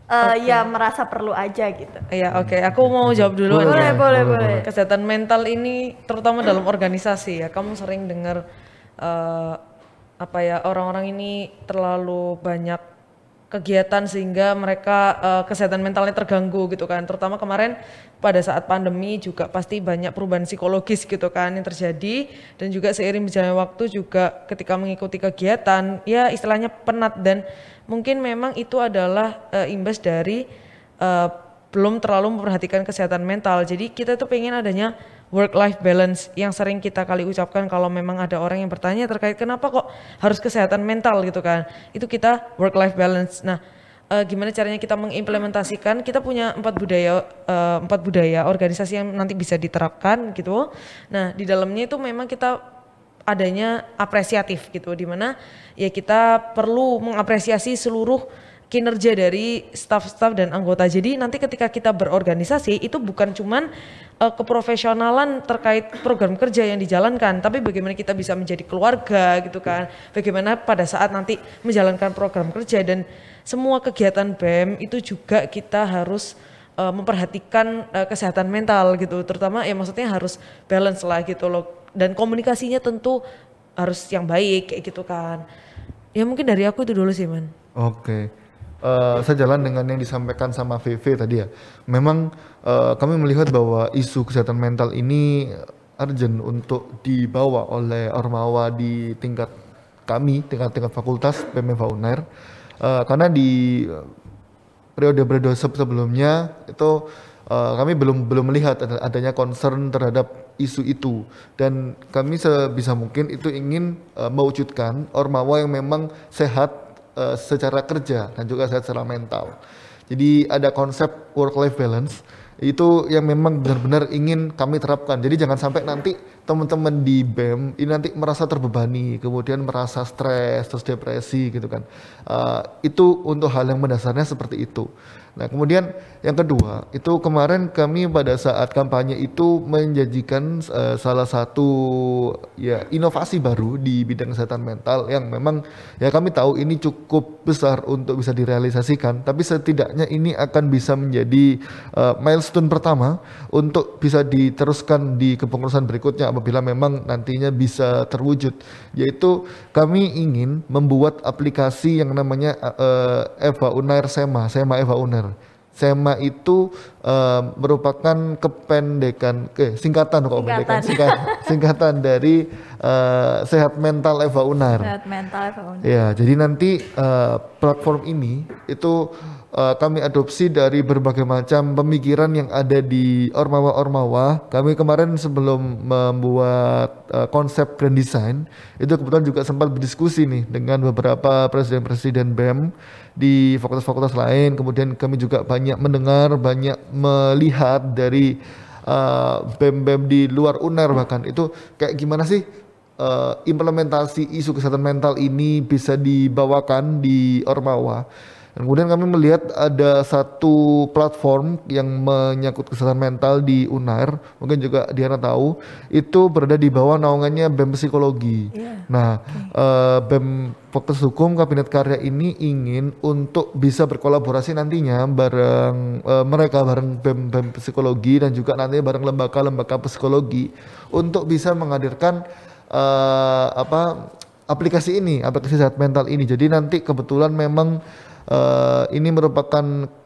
uh, okay. ya merasa perlu aja gitu. Iya, oke. Okay. Aku mau jawab dulu. Boleh, boleh, boleh, boleh. Kesehatan mental ini terutama dalam organisasi ya. Kamu sering dengar uh, apa ya orang-orang ini terlalu banyak kegiatan sehingga mereka uh, kesehatan mentalnya terganggu gitu kan. Terutama kemarin pada saat pandemi juga pasti banyak perubahan psikologis gitu kan yang terjadi. Dan juga seiring berjalannya waktu juga ketika mengikuti kegiatan ya istilahnya penat. Dan mungkin memang itu adalah uh, imbas dari uh, belum terlalu memperhatikan kesehatan mental. Jadi kita tuh pengen adanya work life balance yang sering kita kali ucapkan kalau memang ada orang yang bertanya terkait kenapa kok harus kesehatan mental gitu kan. Itu kita work life balance. Nah eh, gimana caranya kita mengimplementasikan? Kita punya empat budaya eh, empat budaya organisasi yang nanti bisa diterapkan gitu. Nah di dalamnya itu memang kita adanya apresiatif gitu di mana ya kita perlu mengapresiasi seluruh kinerja dari staff-staff dan anggota. Jadi nanti ketika kita berorganisasi itu bukan cuman uh, keprofesionalan terkait program kerja yang dijalankan. Tapi bagaimana kita bisa menjadi keluarga gitu kan? Bagaimana pada saat nanti menjalankan program kerja. Dan semua kegiatan BEM itu juga kita harus uh, memperhatikan uh, kesehatan mental gitu. Terutama ya maksudnya harus balance lah gitu loh. Dan komunikasinya tentu harus yang baik kayak gitu kan. Ya mungkin dari aku itu dulu sih man. Oke. Eh, sejalan dengan yang disampaikan sama VV tadi ya. Memang eh, kami melihat bahwa isu kesehatan mental ini urgent untuk dibawa oleh Ormawa di tingkat kami, tingkat-tingkat fakultas PMFA UNER. Eh, karena di periode-periode se- sebelumnya itu eh, kami belum belum melihat ada- adanya concern terhadap isu itu dan kami sebisa mungkin itu ingin eh, mewujudkan ormawa yang memang sehat eh, secara kerja dan juga sehat secara mental. Jadi ada konsep work life balance itu yang memang benar-benar ingin kami terapkan. Jadi jangan sampai nanti teman-teman di BEM ini nanti merasa terbebani, kemudian merasa stres, terus depresi gitu kan. Eh, itu untuk hal yang mendasarnya seperti itu. Nah kemudian yang kedua itu kemarin kami pada saat kampanye itu menjanjikan eh, salah satu ya inovasi baru di bidang kesehatan mental yang memang ya kami tahu ini cukup besar untuk bisa direalisasikan. Tapi setidaknya ini akan bisa menjadi eh, milestone pertama untuk bisa diteruskan di kepengurusan berikutnya apabila memang nantinya bisa terwujud. Yaitu kami ingin membuat aplikasi yang namanya eh, Eva Unair Sema Sema Eva Unair SEMA itu eh, merupakan kependekan, ke singkatan kok pendekan, singkat- singkatan dari eh, sehat mental Eva Unar. Sehat mental Pak Uni. Ya, jadi nanti eh, platform ini itu eh, kami adopsi dari berbagai macam pemikiran yang ada di ormawa-ormawa. Kami kemarin sebelum membuat eh, konsep grand design itu kebetulan juga sempat berdiskusi nih dengan beberapa presiden-presiden BEM di fakultas-fakultas lain. Kemudian kami juga banyak mendengar, banyak melihat dari eh, BEM-BEM di luar UNER bahkan itu kayak gimana sih eh, implementasi isu kesehatan mental ini bisa dibawakan di Ormawa. Dan kemudian kami melihat ada satu platform yang menyangkut kesehatan mental di UNAR, mungkin juga Diana tahu, itu berada di bawah naungannya BEM Psikologi. Nah, eh, BEM Fakultas Hukum Kabinet Karya ini ingin untuk bisa berkolaborasi nantinya bareng eh, mereka bareng BEM, BEM Psikologi dan juga nantinya bareng lembaga-lembaga psikologi untuk bisa menghadirkan eh, apa aplikasi ini, aplikasi sehat mental ini. Jadi nanti kebetulan memang eh, ini merupakan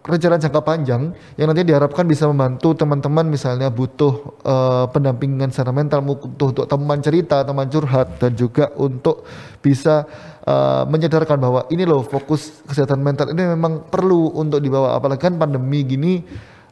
rencana jangka panjang yang nanti diharapkan bisa membantu teman-teman misalnya butuh eh, pendampingan secara mental, butuh untuk teman cerita, teman curhat dan juga untuk bisa eh, menyadarkan bahwa ini loh fokus kesehatan mental ini memang perlu untuk dibawa. Apalagi kan pandemi gini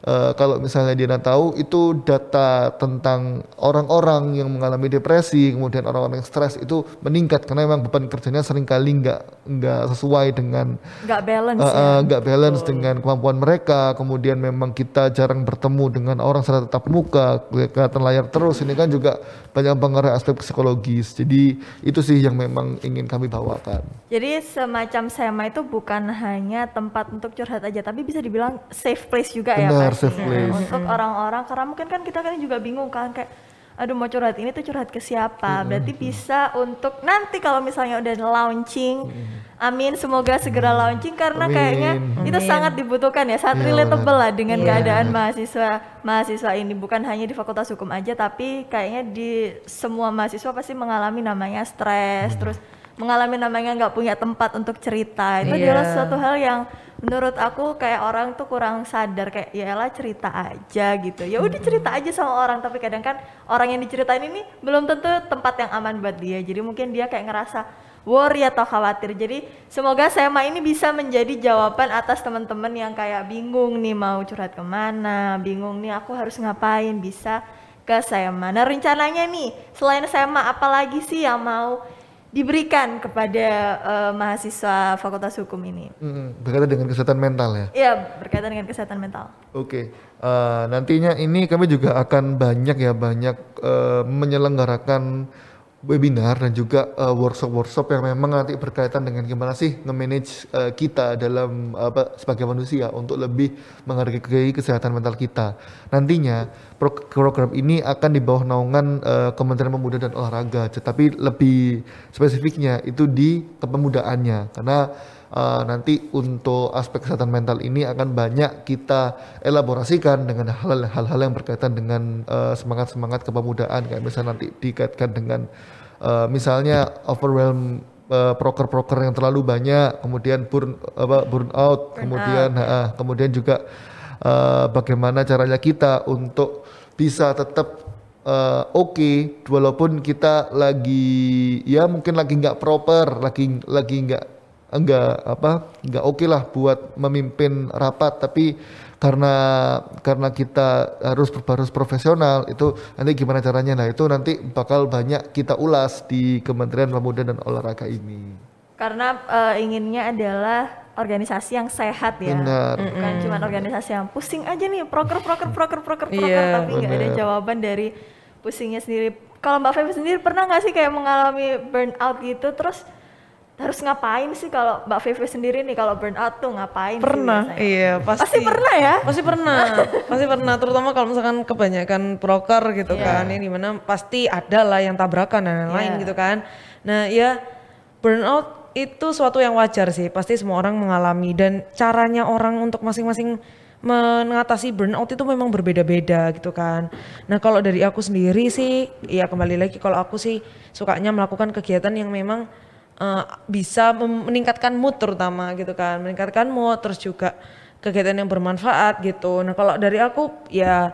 Eh, kalau misalnya dia tahu itu data tentang orang-orang yang mengalami depresi, kemudian orang-orang yang stres itu meningkat karena memang beban kerjanya sering kali nggak nggak sesuai dengan Nggak balance ya. eh, nggak balance dengan kemampuan mereka. Kemudian memang kita jarang bertemu dengan orang secara tatap muka, kelihatan layar terus. Ini kan juga banyak pengaruh aspek psikologis. Jadi itu sih yang memang ingin kami bawakan. Jadi semacam SEMA itu bukan hanya tempat untuk curhat aja, tapi bisa dibilang safe place juga ya Benar, Pak? Safe place. Untuk orang-orang, karena mungkin kan kita kan juga bingung kan kayak, aduh mau curhat ini tuh curhat ke siapa? Berarti bisa untuk nanti kalau misalnya udah launching, amin semoga segera launching karena Amin. kayaknya itu sangat dibutuhkan ya, sangat Iya, relatable lah dengan Iya. keadaan mahasiswa mahasiswa ini bukan hanya di Fakultas Hukum aja, tapi kayaknya di semua mahasiswa pasti mengalami namanya stres, terus mengalami namanya nggak punya tempat untuk cerita itu Iya. adalah suatu hal yang menurut aku kayak orang tuh kurang sadar kayak ya elah cerita aja gitu. Ya udah cerita aja sama orang tapi kadang kan orang yang diceritain ini belum tentu tempat yang aman buat dia. Jadi mungkin dia kayak ngerasa worry atau khawatir. Jadi semoga SEMA ini bisa menjadi jawaban atas teman-teman yang kayak bingung nih mau curhat ke mana bingung nih aku harus ngapain bisa ke SEMA. Nah rencananya nih selain SEMA apalagi sih yang mau diberikan kepada eh, mahasiswa Fakultas Hukum ini? Mm, berkaitan dengan kesehatan mental ya. Iya, berkaitan dengan kesehatan mental. Oke, eh, nantinya ini kami juga akan banyak ya banyak eh, menyelenggarakan webinar dan juga eh, workshop-workshop yang memang nanti berkaitan dengan gimana sih nge-manage eh, kita dalam apa sebagai manusia untuk lebih menghargai kesehatan mental kita. Nantinya pro- program ini akan di bawah naungan eh, Kementerian Pemuda dan Olahraga, tetapi lebih spesifiknya itu di kepemudaannya karena Uh, nanti untuk aspek kesehatan mental ini akan banyak kita elaborasikan dengan hal-hal yang berkaitan dengan uh, semangat-semangat kepemudaan kayak misalnya nanti dikaitkan dengan uh, misalnya overwhelm uh, proker-proker yang terlalu banyak kemudian burn apa burnout kemudian ha, kemudian juga uh, bagaimana caranya kita untuk bisa tetap uh, oke walaupun kita lagi ya mungkin lagi nggak proper lagi lagi nggak enggak apa enggak oke lah buat memimpin rapat tapi karena karena kita harus harus profesional itu nanti gimana caranya? Nah itu nanti bakal banyak kita ulas di Kementerian Pemuda dan Olahraga ini. Karena eh, inginnya adalah organisasi yang sehat ya. benar. Bukan cuma organisasi yang pusing aja nih, proker proker proker proker proker Iya, tapi nggak ada jawaban dari pusingnya sendiri. Kalau Mbak Fevi sendiri pernah nggak sih kayak mengalami burnout gitu? Terus harus ngapain sih kalau Mbak Fevi sendiri nih kalau burnout tuh ngapain? sih Pernah, biasanya? iya pasti. Pasti pernah ya? Pasti pernah, pasti pernah. Terutama kalau misalkan kebanyakan proker gitu Iya. kan, yang di mana pasti ada lah yang tabrakan dan lain-lain Iya. gitu kan. Nah ya burnout itu suatu yang wajar sih, pasti semua orang mengalami dan caranya orang untuk masing-masing mengatasi burnout itu memang berbeda-beda gitu kan. Nah kalau dari aku sendiri sih, ya kembali lagi kalau aku sih sukanya melakukan kegiatan yang memang eh, bisa meningkatkan mood terutama gitu kan, meningkatkan mood terus juga kegiatan yang bermanfaat gitu. Nah kalau dari aku ya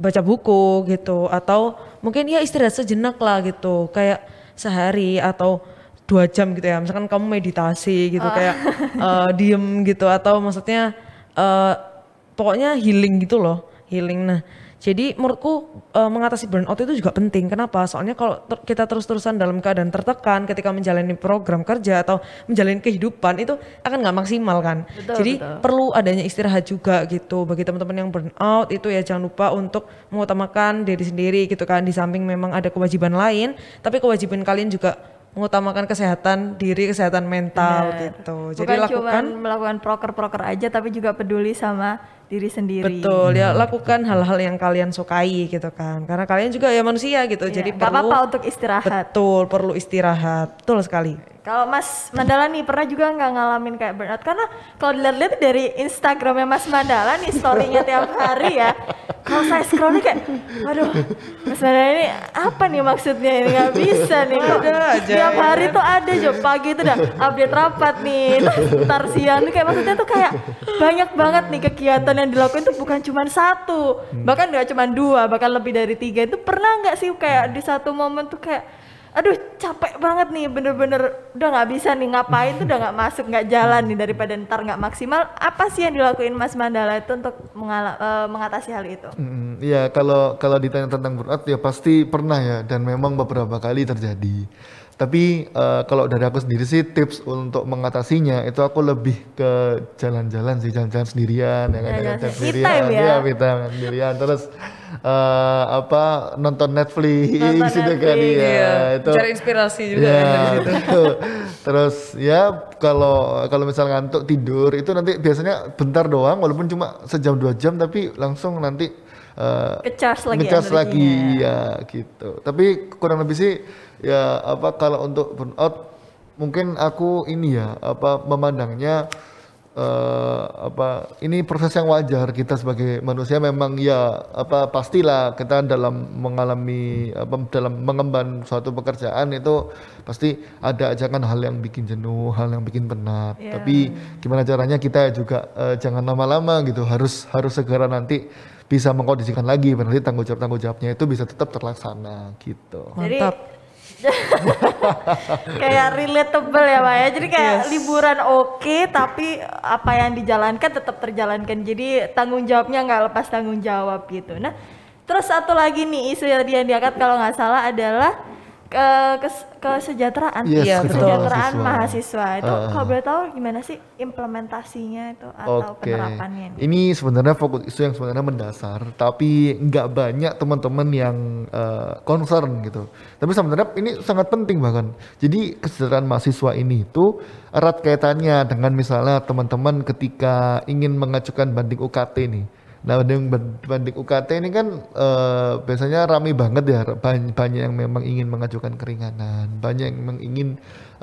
baca buku gitu. Atau mungkin ya istirahat sejenak lah gitu. Kayak sehari atau dua jam gitu ya. Misalkan kamu meditasi gitu kayak eh, diem gitu. Atau maksudnya eh, pokoknya healing gitu loh. Healing. Nah jadi menurutku eh, mengatasi burnout itu juga penting. Kenapa? Soalnya kalau ter- kita terus-terusan dalam keadaan tertekan ketika menjalani program kerja atau menjalani kehidupan itu akan nggak maksimal kan? Betul, jadi betul. perlu adanya istirahat juga gitu bagi teman-teman yang burnout itu ya. Jangan lupa untuk mengutamakan diri sendiri gitu kan. Di samping memang ada kewajiban lain tapi kewajiban kalian juga mengutamakan kesehatan diri kesehatan mental Benar. gitu. Bukan jadi cuma lakukan melakukan proker-proker aja tapi juga peduli sama diri sendiri. betul ya lakukan hal-hal yang kalian sukai gitu kan karena kalian juga ya manusia gitu Iya, jadi nggak perlu apa-apa untuk istirahat. betul perlu istirahat betul sekali Kalau Mas Mandala nih pernah juga nggak ngalamin kayak burnout? Karena kalau dilihat-lihat dari Instagramnya Mas Mandala nih storynya tiap hari ya. Kalau saya scroll nih kayak, waduh, Mas Mandala ini apa nih maksudnya ini nggak bisa nih. Kok Ada aja, Tiap ya hari tuh ada jo pagi itu udah update rapat nih. Ntar siang nih kayak maksudnya tuh kayak banyak banget nih kegiatan yang dilakukan tuh bukan cuma satu, bahkan nggak cuma dua, bahkan lebih dari tiga. Itu pernah nggak sih kayak di satu momen tuh kayak aduh capek banget nih bener-bener udah nggak bisa nih ngapain tuh udah nggak masuk nggak jalan nih daripada ntar nggak maksimal. Apa sih yang dilakuin Mas Mandala itu untuk mengala- eh, mengatasi hal itu? Mm, Iya, kalau kalau ditanya tentang burnout ya pasti pernah ya. Dan memang beberapa kali terjadi. Tapi eh, kalau dari aku sendiri sih tips untuk mengatasinya itu aku lebih ke jalan-jalan sih, jalan-jalan sendirian ya kan, Jalan-jalan jalan-jalan sendiri. Me sendirian. ya? Me time sendirian. Terus eh, apa nonton Netflix Nonton gitu kan iya. Iya, itu cari inspirasi juga Ya, kan betul. Terus ya kalau kalau misal ngantuk tidur itu nanti biasanya bentar doang walaupun cuma sejam dua jam tapi langsung nanti eh, Ke-charge lagi nge-charge lagi ya gitu. Tapi kurang lebih sih ya apa kalau untuk burnout mungkin aku ini ya apa memandangnya eh, apa ini proses yang wajar kita sebagai manusia memang ya apa pastilah kita dalam mengalami apa dalam mengemban suatu pekerjaan itu pasti ada aja kan hal yang bikin jenuh, hal yang bikin penat. Iya. Tapi gimana caranya kita juga eh, jangan lama-lama gitu harus harus segera nanti bisa mengkondisikan lagi berarti tanggung jawab tanggung jawabnya itu bisa tetap terlaksana gitu. Jadi Mantap. kayak relatable ya Pak ya. Jadi kayak liburan oke tapi apa yang dijalankan tetap terjalankan. Jadi tanggung jawabnya nggak lepas tanggung jawab gitu. Nah, terus satu lagi nih isu yang dia diangkat kalau nggak salah adalah ke kes- kesejahteraan Yes, Iya, betul. kesejahteraan mahasiswa. mahasiswa itu Ah. kalau boleh tahu gimana sih implementasinya itu atau Oke, penerapannya ini? ini sebenarnya fokus isu yang sebenarnya mendasar, tapi nggak banyak teman-teman yang eh, concern gitu. Tapi sebenarnya ini sangat penting bahkan. Jadi kesejahteraan mahasiswa ini itu erat kaitannya dengan misalnya teman-teman ketika ingin mengajukan banding UKT nih. Nah, banding, banding UKT ini kan eh, biasanya ramai banget ya, banyak, banyak yang memang ingin mengajukan keringanan, banyak yang memang ingin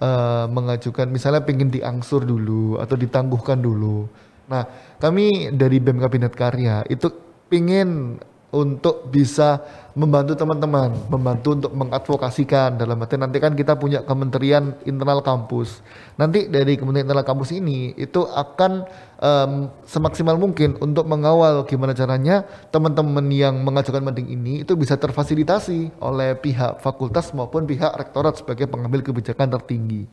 eh, mengajukan misalnya pengen diangsur dulu atau ditangguhkan dulu. Nah, kami dari BEM Kabinet Karya itu pingin untuk bisa membantu teman-teman, membantu untuk mengadvokasikan dalam arti nanti kan kita punya Kementerian Internal Kampus. Nanti dari Kementerian Internal Kampus ini itu akan em, semaksimal mungkin untuk mengawal gimana caranya teman-teman yang mengajukan banding ini itu bisa terfasilitasi oleh pihak fakultas maupun pihak rektorat sebagai pengambil kebijakan tertinggi.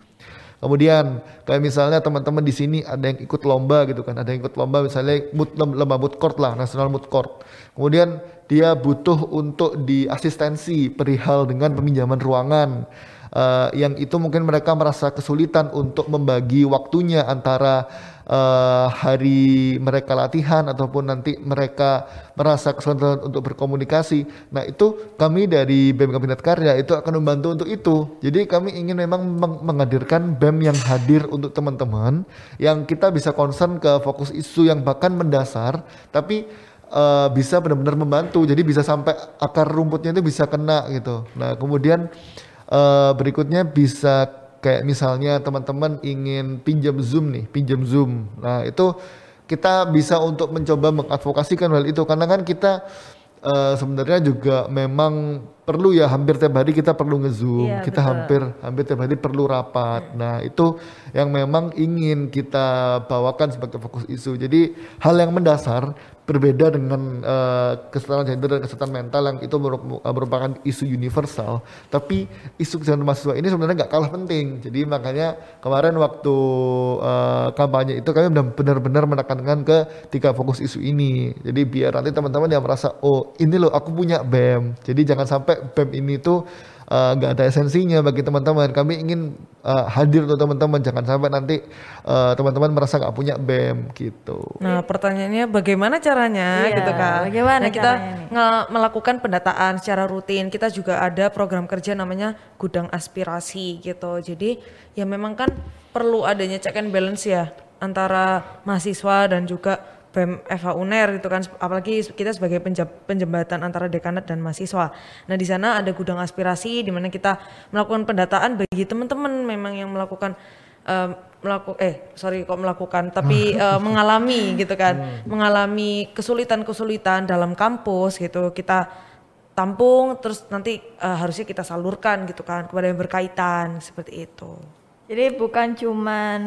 Kemudian kayak misalnya teman-teman di sini ada yang ikut lomba gitu kan, ada yang ikut lomba misalnya mood, lomba mood court lah, national mood court. Kemudian dia butuh untuk diasistensi perihal dengan peminjaman ruangan. Eh, yang itu mungkin mereka merasa kesulitan untuk membagi waktunya antara eh, hari mereka latihan ataupun nanti mereka merasa kesulitan untuk berkomunikasi. Nah itu kami dari BEM Kabinet Karya itu akan membantu untuk itu. Jadi kami ingin memang meng- menghadirkan BEM yang hadir untuk teman-teman yang kita bisa concern ke fokus isu yang bahkan mendasar, tapi eh, bisa benar-benar membantu. Jadi bisa sampai akar rumputnya itu bisa kena gitu. Nah kemudian eh, berikutnya bisa kayak misalnya teman-teman ingin pinjam Zoom nih, pinjam Zoom. Nah, itu kita bisa untuk mencoba mengadvokasikan hal itu karena kan kita eh, sebenarnya juga memang perlu ya hampir tiap hari kita perlu nge-zoom, Iya, kita betul. hampir hampir tiap hari perlu rapat. Nah, itu yang memang ingin kita bawakan sebagai fokus isu. Jadi hal yang mendasar berbeda dengan eh, kesetaraan gender dan kesetaraan mental yang itu meru- merupakan isu universal. Tapi isu kesehatan mahasiswa ini sebenarnya nggak kalah penting. Jadi makanya kemarin waktu eh, kampanye itu kami benar- benar-benar menekankan ke tiga fokus isu ini. Jadi biar nanti teman-teman yang merasa oh ini loh aku punya BEM. Jadi jangan sampai BEM ini tuh eh, nggak ada esensinya bagi teman-teman. Kami ingin eh, hadir untuk teman-teman. Jangan sampai nanti eh, teman-teman merasa nggak punya BEM gitu. Nah, pertanyaannya bagaimana caranya Iya, gitu kan? bagaimana nah, kita melakukan pendataan secara rutin. Kita juga ada program kerja namanya gudang aspirasi gitu. Jadi ya memang kan perlu adanya check and balance ya antara mahasiswa dan juga BEM FH UNER gitu kan apalagi kita sebagai penjembatan antara dekanat dan mahasiswa. Nah, di sana ada gudang aspirasi di mana kita melakukan pendataan bagi teman-teman memang yang melakukan melakukan eh sorry kok melakukan tapi eh, mengalami gitu kan mengalami kesulitan-kesulitan dalam kampus gitu. Kita tampung terus nanti eh, harusnya kita salurkan gitu kan kepada yang berkaitan seperti itu Jadi bukan cuman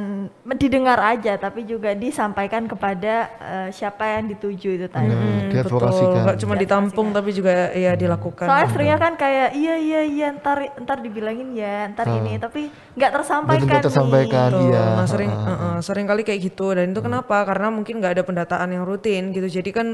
didengar aja, tapi juga disampaikan kepada eh, siapa yang dituju itu tadi. Hmm, diadvokasikan. nggak cuma ditampung tapi juga ya dilakukan Soalnya seringnya kan kayak iya iya iya ntar ntar dibilangin ya ntar ini tapi nggak tersampaikan Nggak tersampaikan. nih. Betul. iya. Nah, sering uh-uh, sering kali kayak gitu dan itu kenapa? Karena mungkin nggak ada pendataan yang rutin gitu. Jadi kan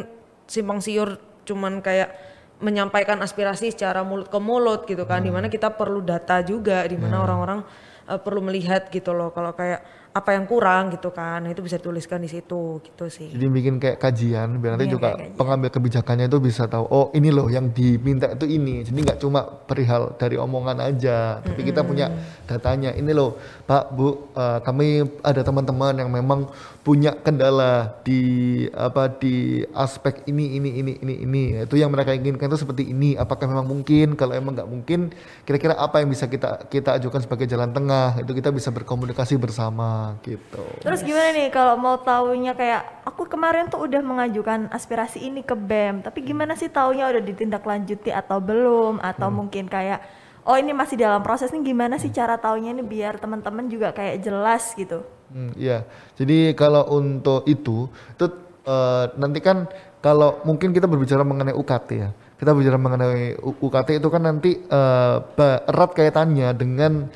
simpang siur cuman kayak menyampaikan aspirasi secara mulut ke mulut gitu kan. Di mana kita perlu data juga, di mana orang-orang uh, perlu melihat gitu loh. Kalau kayak apa yang kurang gitu kan, nah, itu bisa dituliskan di situ gitu sih. Jadi bikin kayak kajian biar nanti Iya, juga pengambil kebijakannya itu bisa tahu oh ini loh yang diminta itu ini. Jadi nggak cuma perihal dari omongan aja, tapi kita punya datanya. Ini loh Pak Bu, eh, kami ada teman-teman yang memang punya kendala di apa di aspek ini ini ini ini ini. Itu yang mereka inginkan itu seperti ini. Apakah memang mungkin? Kalau emang nggak mungkin, kira-kira apa yang bisa kita kita ajukan sebagai jalan tengah? Itu kita bisa berkomunikasi bersama gitu. Terus gimana nih kalau mau taunya kayak aku kemarin tuh udah mengajukan aspirasi ini ke BEM, tapi gimana sih taunya udah ditindaklanjuti atau belum atau mungkin kayak oh ini masih dalam proses nih gimana sih cara taunya nih biar teman-teman juga kayak jelas gitu. Hmm, iya. Jadi kalau untuk itu, itu eh, nanti kan kalau mungkin kita berbicara mengenai UKT ya. Kita bicara mengenai UKT itu kan nanti eh, ba- erat kaitannya dengan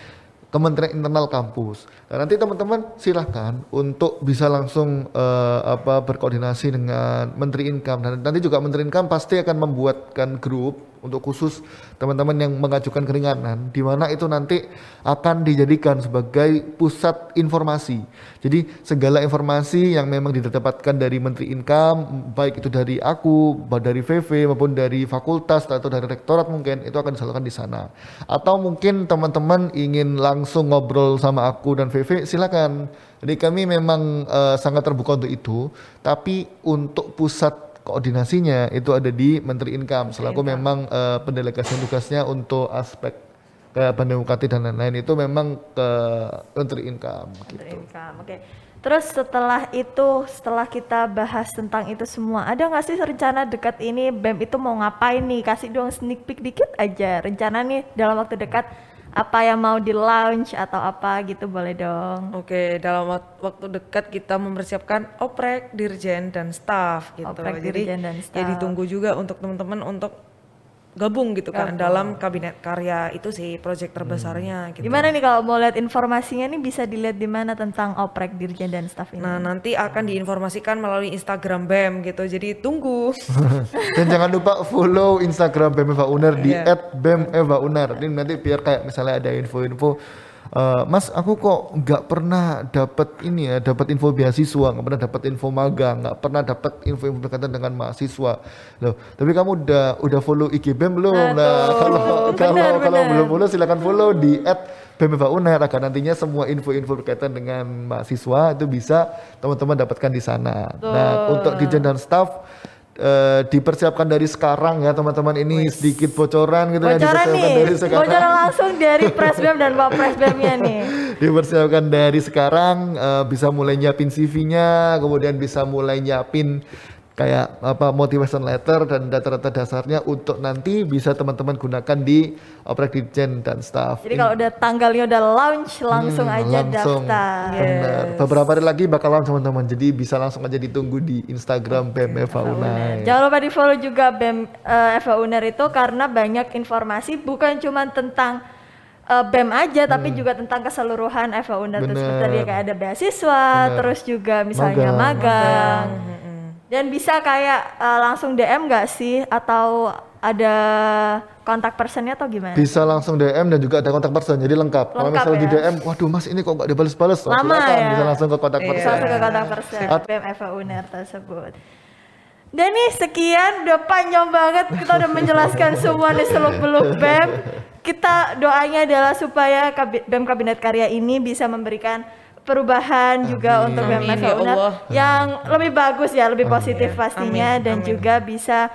Kementerian Internal Kampus. Nah, nanti teman-teman silahkan untuk bisa langsung eh, apa berkoordinasi dengan Menteri Income. Dan nanti juga Menteri Income pasti akan membuatkan grup untuk khusus teman-teman yang mengajukan keringanan di mana itu nanti akan dijadikan sebagai pusat informasi. Jadi segala informasi yang memang didapatkan dari Menteri Income baik itu dari aku, dari VV maupun dari fakultas atau dari rektorat mungkin itu akan disalurkan di sana. Atau mungkin teman-teman ingin langsung ngobrol sama aku dan VV silakan. Jadi kami memang uh, sangat terbuka untuk itu, tapi untuk pusat koordinasinya itu ada di Menteri Income. Selaku Income. memang uh, pendelegasian tugasnya untuk aspek ke UKT dan lain-lain itu memang ke Menteri Income. Menteri gitu. Income, oke. Okay. Terus setelah itu, setelah kita bahas tentang itu semua, ada nggak sih rencana dekat ini BEM itu mau ngapain nih? Kasih dong sneak peek dikit aja. Rencana nih dalam waktu dekat apa yang mau di launch atau apa gitu boleh dong. Oke, dalam waktu dekat kita mempersiapkan oprek, dirjen dan staff gitu. Oprek, Jadi dirjen dan staff. ya ditunggu juga untuk teman-teman untuk gabung gitu kan dalam kabinet karya itu sih proyek terbesarnya. Hmm. Gitu. Gimana nih kalau mau lihat informasinya nih bisa dilihat di mana tentang oprek dirjen dan staff ini? Nah nanti akan diinformasikan melalui Instagram BEM gitu, jadi tunggu. dan jangan lupa follow Instagram BEM Eva Uner di yeah. @bemevauner. Ini nanti biar kayak misalnya ada info-info uh, Mas aku kok nggak pernah dapat ini ya dapat info beasiswa nggak pernah dapat info magang nggak pernah dapat info-info berkaitan dengan mahasiswa. Loh tapi kamu udah udah follow IG BEM belum? Nah kalau kalau kalau belum follow silakan follow di at agar nantinya semua info-info berkaitan dengan mahasiswa itu bisa teman-teman dapatkan di sana. Nah, Betul. Nah, untuk dirjen dan staff uh, dipersiapkan dari sekarang ya teman-teman ini Wih. sedikit bocoran gitu ya, bocoran ya dipersiapkan nih. dari sekarang. Bocoran langsung dari Presbem dan Pak Presbemnya nih. dipersiapkan dari sekarang uh, bisa mulai nyiapin CV-nya, kemudian bisa mulai nyiapin kayak apa motivation letter dan data-data dasarnya untuk nanti bisa teman-teman gunakan di oprek dirjen dan staff. Jadi kalau udah tanggalnya udah launch langsung hmm, aja langsung, daftar. Benar. Yes. Beberapa hari lagi bakal launch teman-teman. Jadi bisa langsung aja ditunggu di Instagram. BEM Eva Uner. Jangan lupa di follow juga BEM uh, Eva Uner itu karena banyak informasi bukan cuma tentang uh, BEM aja hmm. tapi juga tentang keseluruhan Uner terus seperti kayak ada beasiswa, Bener. terus juga misalnya magang. magang. magang dan bisa kayak uh, langsung DM nggak sih atau ada kontak personnya atau gimana? Bisa langsung DM dan juga ada kontak person, jadi lengkap. Kalau misalnya ya? di DM, waduh mas ini kok nggak dibales-bales, oh, Lama ya? bisa langsung ke kontak iya. person. Bisa langsung ke kontak person, BM Eva Uner tersebut. Dan nih sekian udah panjang banget kita udah menjelaskan semua nih seluk beluk BEM. Kita doanya adalah supaya BEM Kabinet Karya ini bisa memberikan perubahan juga untuk BEM ya yang lebih bagus ya, lebih positif Amin. pastinya Amin. dan Amin. juga bisa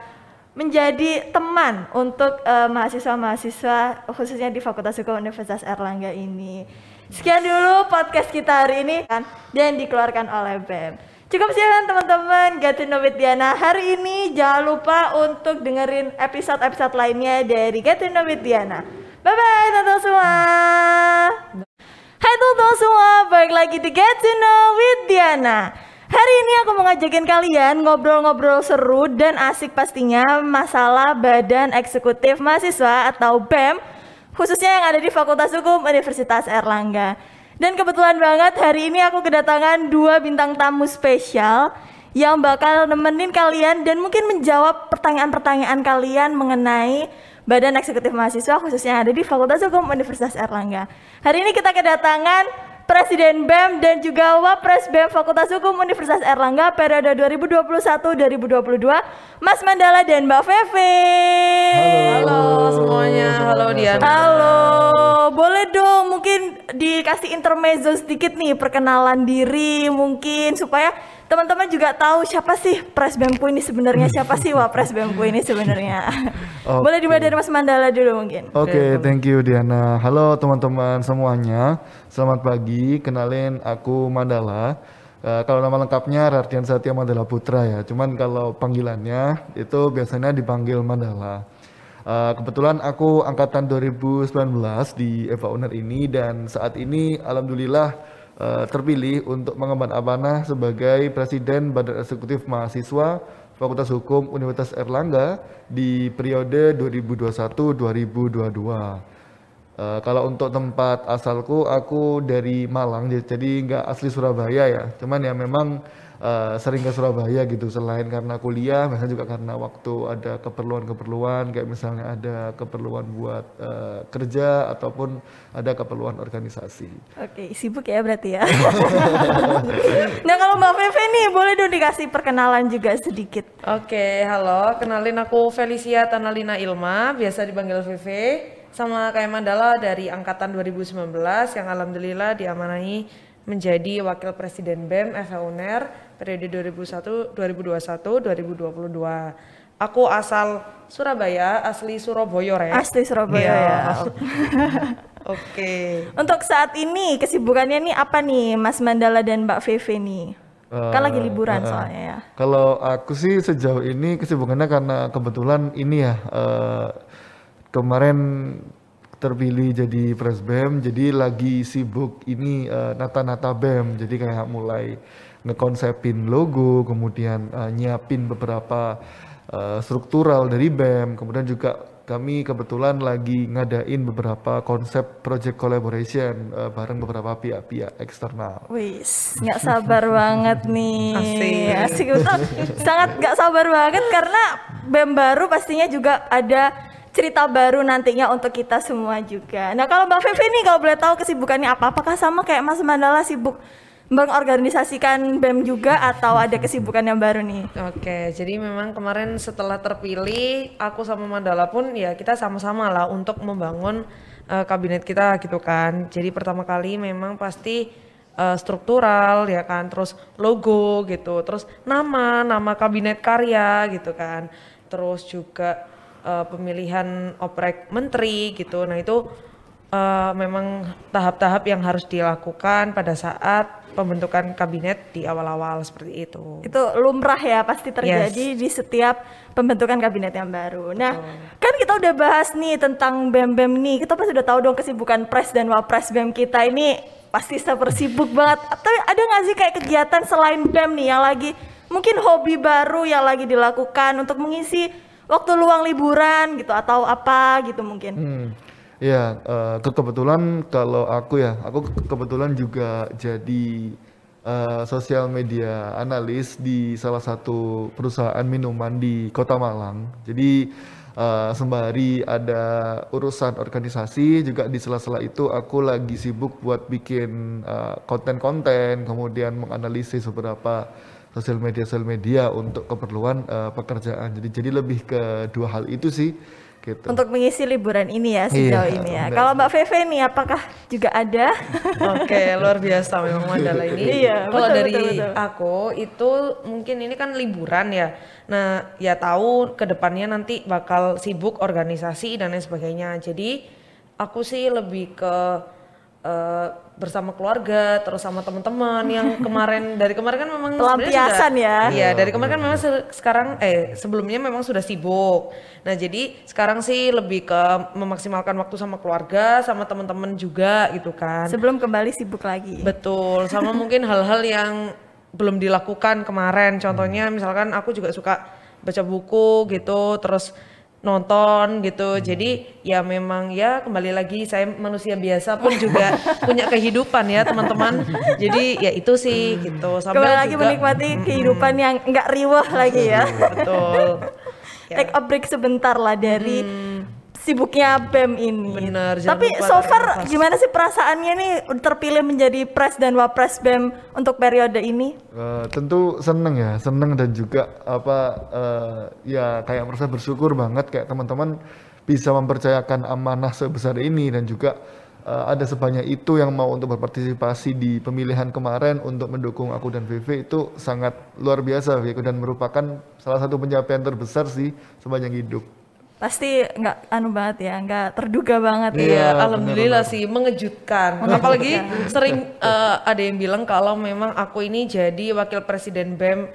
menjadi teman untuk uh, mahasiswa-mahasiswa khususnya di Fakultas Hukum Universitas Erlangga ini. Sekian dulu podcast kita hari ini kan dan dikeluarkan oleh BEM. Cukup sekian teman-teman Gatin Diana hari ini. Jangan lupa untuk dengerin episode-episode lainnya dari Gatin Diana. Bye bye teman-teman semua. Hai teman-teman semua, balik lagi di Get to Know with Diana. Hari ini aku mau ngajakin kalian ngobrol-ngobrol seru dan asik pastinya masalah Badan Eksekutif Mahasiswa atau BEM Khususnya yang ada di Fakultas Hukum Universitas Erlangga. Dan kebetulan banget hari ini aku kedatangan dua bintang tamu spesial Yang bakal nemenin kalian dan mungkin menjawab pertanyaan-pertanyaan kalian mengenai Badan Eksekutif Mahasiswa khususnya ada di Fakultas Hukum Universitas Erlangga. Hari ini kita kedatangan Presiden BEM dan juga Wapres BEM Fakultas Hukum Universitas Erlangga periode 2021-2022, Mas Mandala dan Mbak Feve. Halo. Halo semuanya, halo Diana. Halo, boleh dong mungkin dikasih intermezzo sedikit nih perkenalan diri mungkin supaya teman-teman juga tahu siapa sih Pres Bempu ini sebenarnya siapa sih Wapres Bempu ini sebenarnya. okay. Boleh dimulai dari Mas Mandala dulu mungkin. Oke, okay, thank you Diana. Halo teman-teman semuanya. Selamat pagi. Kenalin aku Mandala. Uh, kalau nama lengkapnya Rardian Satya Mandala Putra ya. Cuman kalau panggilannya itu biasanya dipanggil Mandala. Uh, kebetulan aku angkatan 2019 di Eva Uner ini dan saat ini alhamdulillah uh, terpilih untuk mengemban amanah sebagai Presiden Badan Eksekutif Mahasiswa Fakultas Hukum Universitas Erlangga di periode 2021-2022. Uh, kalau untuk tempat asalku, aku dari Malang, jadi nggak asli Surabaya ya. Cuman ya memang eh, sering ke Surabaya gitu selain karena kuliah, misalnya juga karena waktu ada keperluan-keperluan kayak misalnya ada keperluan buat eh, kerja ataupun ada keperluan organisasi. Oke, sibuk ya berarti ya. nah kalau Mbak Feve nih, boleh dong dikasih perkenalan juga sedikit. Oke, halo. Kenalin aku Felicia Tanalina Ilma, biasa dipanggil VV. Sama kayak Mandala dari angkatan 2019 yang alhamdulillah diamanahi menjadi Wakil Presiden BEM FH UNER periode 2001 2021 2022. Aku asal Surabaya, asli Surabaya ya. Asli Surabaya Iya. ya. Oke. Untuk saat ini kesibukannya nih apa nih Mas Mandala dan Mbak Feve nih? kan lagi Eh, liburan eh. soalnya ya. Kalau aku sih sejauh ini kesibukannya karena kebetulan ini ya eh, kemarin terpilih jadi presbem, jadi lagi sibuk ini eh, nata-nata bem, jadi kayak mulai ngekonsepin logo, kemudian eh, nyiapin beberapa eh, struktural dari bem, kemudian juga kami kebetulan lagi ngadain beberapa konsep project collaboration eh, bareng beberapa pihak-pihak eksternal. Wis, nggak sabar banget nih. Asik. Asik betul. Sangat nggak sabar banget karena BEM baru pastinya juga ada cerita baru nantinya untuk kita semua juga. Nah kalau Mbak Fevi nih kalau boleh tahu kesibukannya apa? Apakah sama kayak Mas Mandala sibuk mengorganisasikan BEM juga atau ada kesibukan yang baru nih? Oke, jadi memang kemarin setelah terpilih, aku sama Mandala pun ya kita sama-sama lah untuk membangun eh, kabinet kita gitu kan. Jadi pertama kali memang pasti eh, struktural ya kan, terus logo gitu, terus nama, nama kabinet karya gitu kan. Terus juga eh, pemilihan oprek menteri gitu. Nah, itu eh, memang tahap-tahap yang harus dilakukan pada saat pembentukan kabinet di awal-awal seperti itu. Itu lumrah ya pasti terjadi di setiap pembentukan kabinet yang baru. Nah, kan kita udah bahas nih tentang BEM-BEM nih. Kita pasti udah tahu dong kesibukan pres dan wapres BEM kita ini pasti super sibuk banget. Tapi ada nggak sih kayak kegiatan selain BEM nih yang lagi mungkin hobi baru yang lagi dilakukan untuk mengisi waktu luang liburan gitu atau apa gitu mungkin. Hmm. Ya, ke- kebetulan kalau aku ya, aku ke- kebetulan juga jadi eh, sosial media analis di salah satu perusahaan minuman di Kota Malang. Jadi eh, sembari ada urusan organisasi, juga di sela-sela itu aku lagi sibuk buat bikin konten-konten, kemudian menganalisis beberapa sosial media sosial media untuk keperluan eh, pekerjaan. Jadi jadi lebih ke dua hal itu sih, gitu. Untuk mengisi liburan ini ya sejauh Iya, ini ya. benar. Kalau Mbak Feve nih apakah juga ada? Oke, luar biasa memang Mandala ini. Iya, Kalau betul, dari betul, betul. aku itu mungkin ini kan liburan ya. Nah, ya tahu ke depannya nanti bakal sibuk organisasi dan lain sebagainya. Jadi aku sih lebih ke eh, bersama keluarga terus sama teman-teman yang kemarin dari kemarin kan memang Pelampiasan ya. Iya, dari kemarin kan memang se- sekarang eh sebelumnya memang sudah sibuk. Nah, jadi sekarang sih lebih ke memaksimalkan waktu sama keluarga, sama teman-teman juga gitu kan. Sebelum kembali sibuk lagi. Betul, sama mungkin hal-hal yang belum dilakukan kemarin. Contohnya misalkan aku juga suka baca buku gitu, terus nonton gitu. Jadi ya memang ya kembali lagi saya manusia biasa pun juga punya kehidupan ya teman-teman. Jadi ya itu sih gitu. Sambil Kembali lagi juga- menikmati kehidupan yang nggak riwah lagi ya. Betul. Ya. Take a break sebentar lah dari sibuknya BEM ini. Bener, jangan Tapi lupa so far gimana sih perasaannya nih terpilih menjadi pres dan wapres BEM untuk periode ini? Eh, tentu seneng ya, seneng dan juga apa eh, ya kayak merasa bersyukur banget kayak teman-teman bisa mempercayakan amanah sebesar ini dan juga eh, ada sebanyak itu yang mau untuk berpartisipasi di pemilihan kemarin untuk mendukung aku dan VV itu sangat luar biasa Viko, dan merupakan salah satu pencapaian terbesar sih sepanjang hidup. Pasti nggak anu banget ya, nggak terduga banget ya. Iya, alhamdulillah sih mengejutkan. Apalagi sering eh, ada yang bilang kalau memang aku ini jadi wakil presiden BEM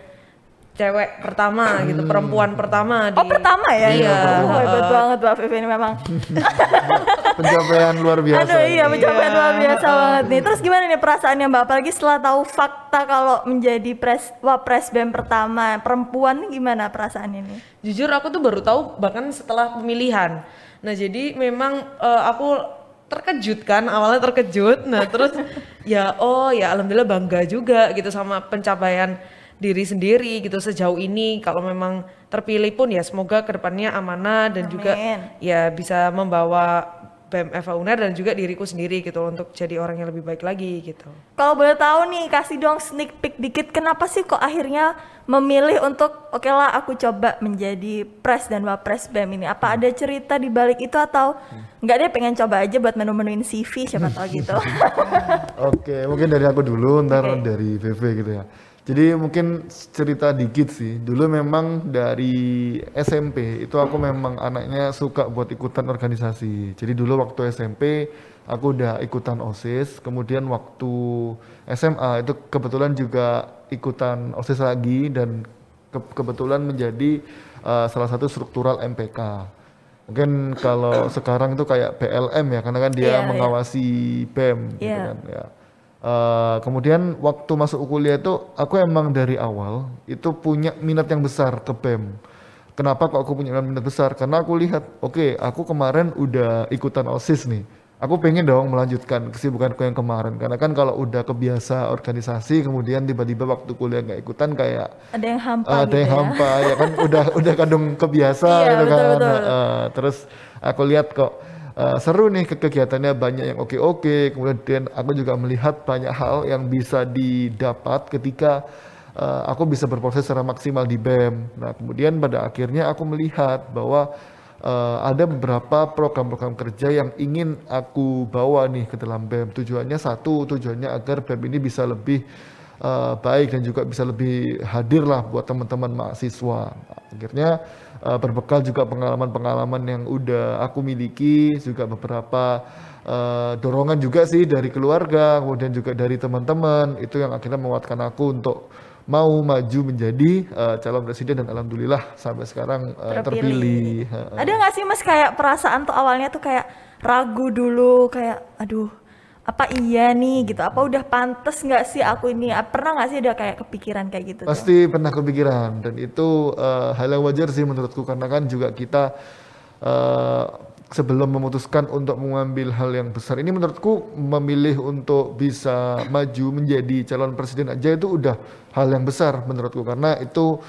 cewek pertama gitu, perempuan pertama di Oh pertama ya? Iya. Oh, hebat banget Mbak Vivi ini memang. Pencapaian luar biasa. Aduh iya pencapaian Iya, luar biasa banget nih. Terus gimana nih perasaannya Mbak? Apalagi setelah tahu fakta kalau menjadi pres wapres BEM pertama perempuan nih gimana perasaannya nih? Jujur aku tuh baru tahu bahkan setelah pemilihan. Nah, jadi memang eh, aku terkejut kan, awalnya terkejut. Nah, terus ya oh ya alhamdulillah bangga juga gitu sama pencapaian diri sendiri gitu sejauh ini kalau memang terpilih pun ya semoga ke depannya amanah dan juga Amin. ya bisa membawa BEM FA Uner dan juga diriku sendiri gitu loh, untuk jadi orang yang lebih baik lagi gitu. Kalau boleh tahu nih, kasih dong sneak peek dikit. Kenapa sih kok akhirnya memilih untuk oke lah aku coba menjadi pres dan wapres BEM ini? Apa ada cerita di balik itu atau nggak deh pengen coba aja buat menu-menuin CV siapa tahu gitu. Oke, mungkin dari aku dulu, ntar Oke. dari VV gitu ya. Jadi mungkin cerita dikit sih. Dulu memang dari SMP itu aku memang anaknya suka buat ikutan organisasi. Jadi dulu waktu SMP aku udah ikutan OSIS. Kemudian waktu SMA itu kebetulan juga ikutan OSIS lagi dan ke- kebetulan menjadi uh, salah satu struktural MPK. Mungkin kalau sekarang itu kayak PLM ya, karena kan dia Iya, iya. mengawasi BEM gitu Iya. kan ya. Eh, kemudian waktu masuk kuliah itu aku emang dari awal itu punya minat yang besar ke BEM. Kenapa kok aku punya minat besar? Karena aku lihat, oke, aku kemarin udah ikutan OSIS nih. Aku pengen dong melanjutkan kesibukanku yang kemarin. Karena kan kalau udah kebiasa organisasi, kemudian tiba-tiba waktu kuliah nggak ikutan kayak ada yang hampa ada gitu yang ya. hampa ya kan udah udah kadung kebiasa Iya, gitu betul, kan betul. Heeh, terus aku lihat kok eh, seru nih ke- kegiatannya banyak yang oke oke kemudian aku juga melihat banyak hal yang bisa didapat ketika eh, aku bisa berproses secara maksimal di BEM. Nah kemudian pada akhirnya aku melihat bahwa eh, ada beberapa program-program kerja yang ingin aku bawa nih ke dalam BEM. Tujuannya satu tujuannya agar BEM ini bisa lebih eh, baik dan juga bisa lebih hadir lah buat teman-teman mahasiswa. Akhirnya eh, berbekal juga pengalaman-pengalaman yang udah aku miliki, juga beberapa eh, dorongan juga sih dari keluarga, kemudian juga dari teman-teman, itu yang akhirnya menguatkan aku untuk mau maju menjadi eh, calon presiden dan alhamdulillah sampai sekarang eh, terpilih. Heeh. Ada nggak sih mas kayak perasaan tuh awalnya tuh kayak ragu dulu kayak aduh apa iya nih? gitu. Apa udah pantas nggak sih aku ini? Ah, pernah nggak sih ada kayak kepikiran kayak gitu tuh? Pasti pernah kepikiran. Dan itu eh, hal yang wajar sih menurutku. Karena kan juga kita eh, sebelum memutuskan untuk mengambil hal yang besar. Ini menurutku memilih untuk bisa maju menjadi calon presiden aja itu udah hal yang besar menurutku. Karena itu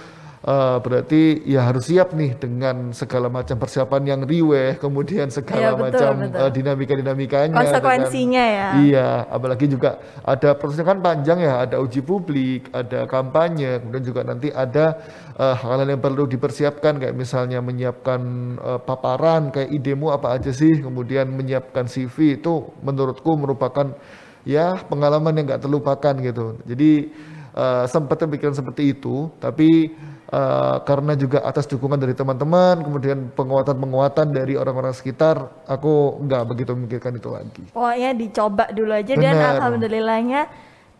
eh, berarti ya harus siap nih dengan segala macam persiapan yang riweh kemudian segala Iya, betul, macam betul. eh, dinamika-dinamikanya Konsekuensinya ya. Iya, apalagi juga ada prosesnya kan panjang ya, ada uji publik, ada kampanye, kemudian juga nanti ada eh, hal-hal yang perlu dipersiapkan kayak misalnya menyiapkan eh, paparan kayak idemu apa aja sih, kemudian menyiapkan CV itu menurutku merupakan ya pengalaman yang nggak terlupakan gitu. Jadi eh, sempat pikiran seperti itu, tapi eh, karena juga atas dukungan dari teman-teman, kemudian penguatan-penguatan dari orang-orang sekitar, aku nggak begitu memikirkan itu lagi. Pokoknya dicoba dulu aja dan Benar. alhamdulillahnya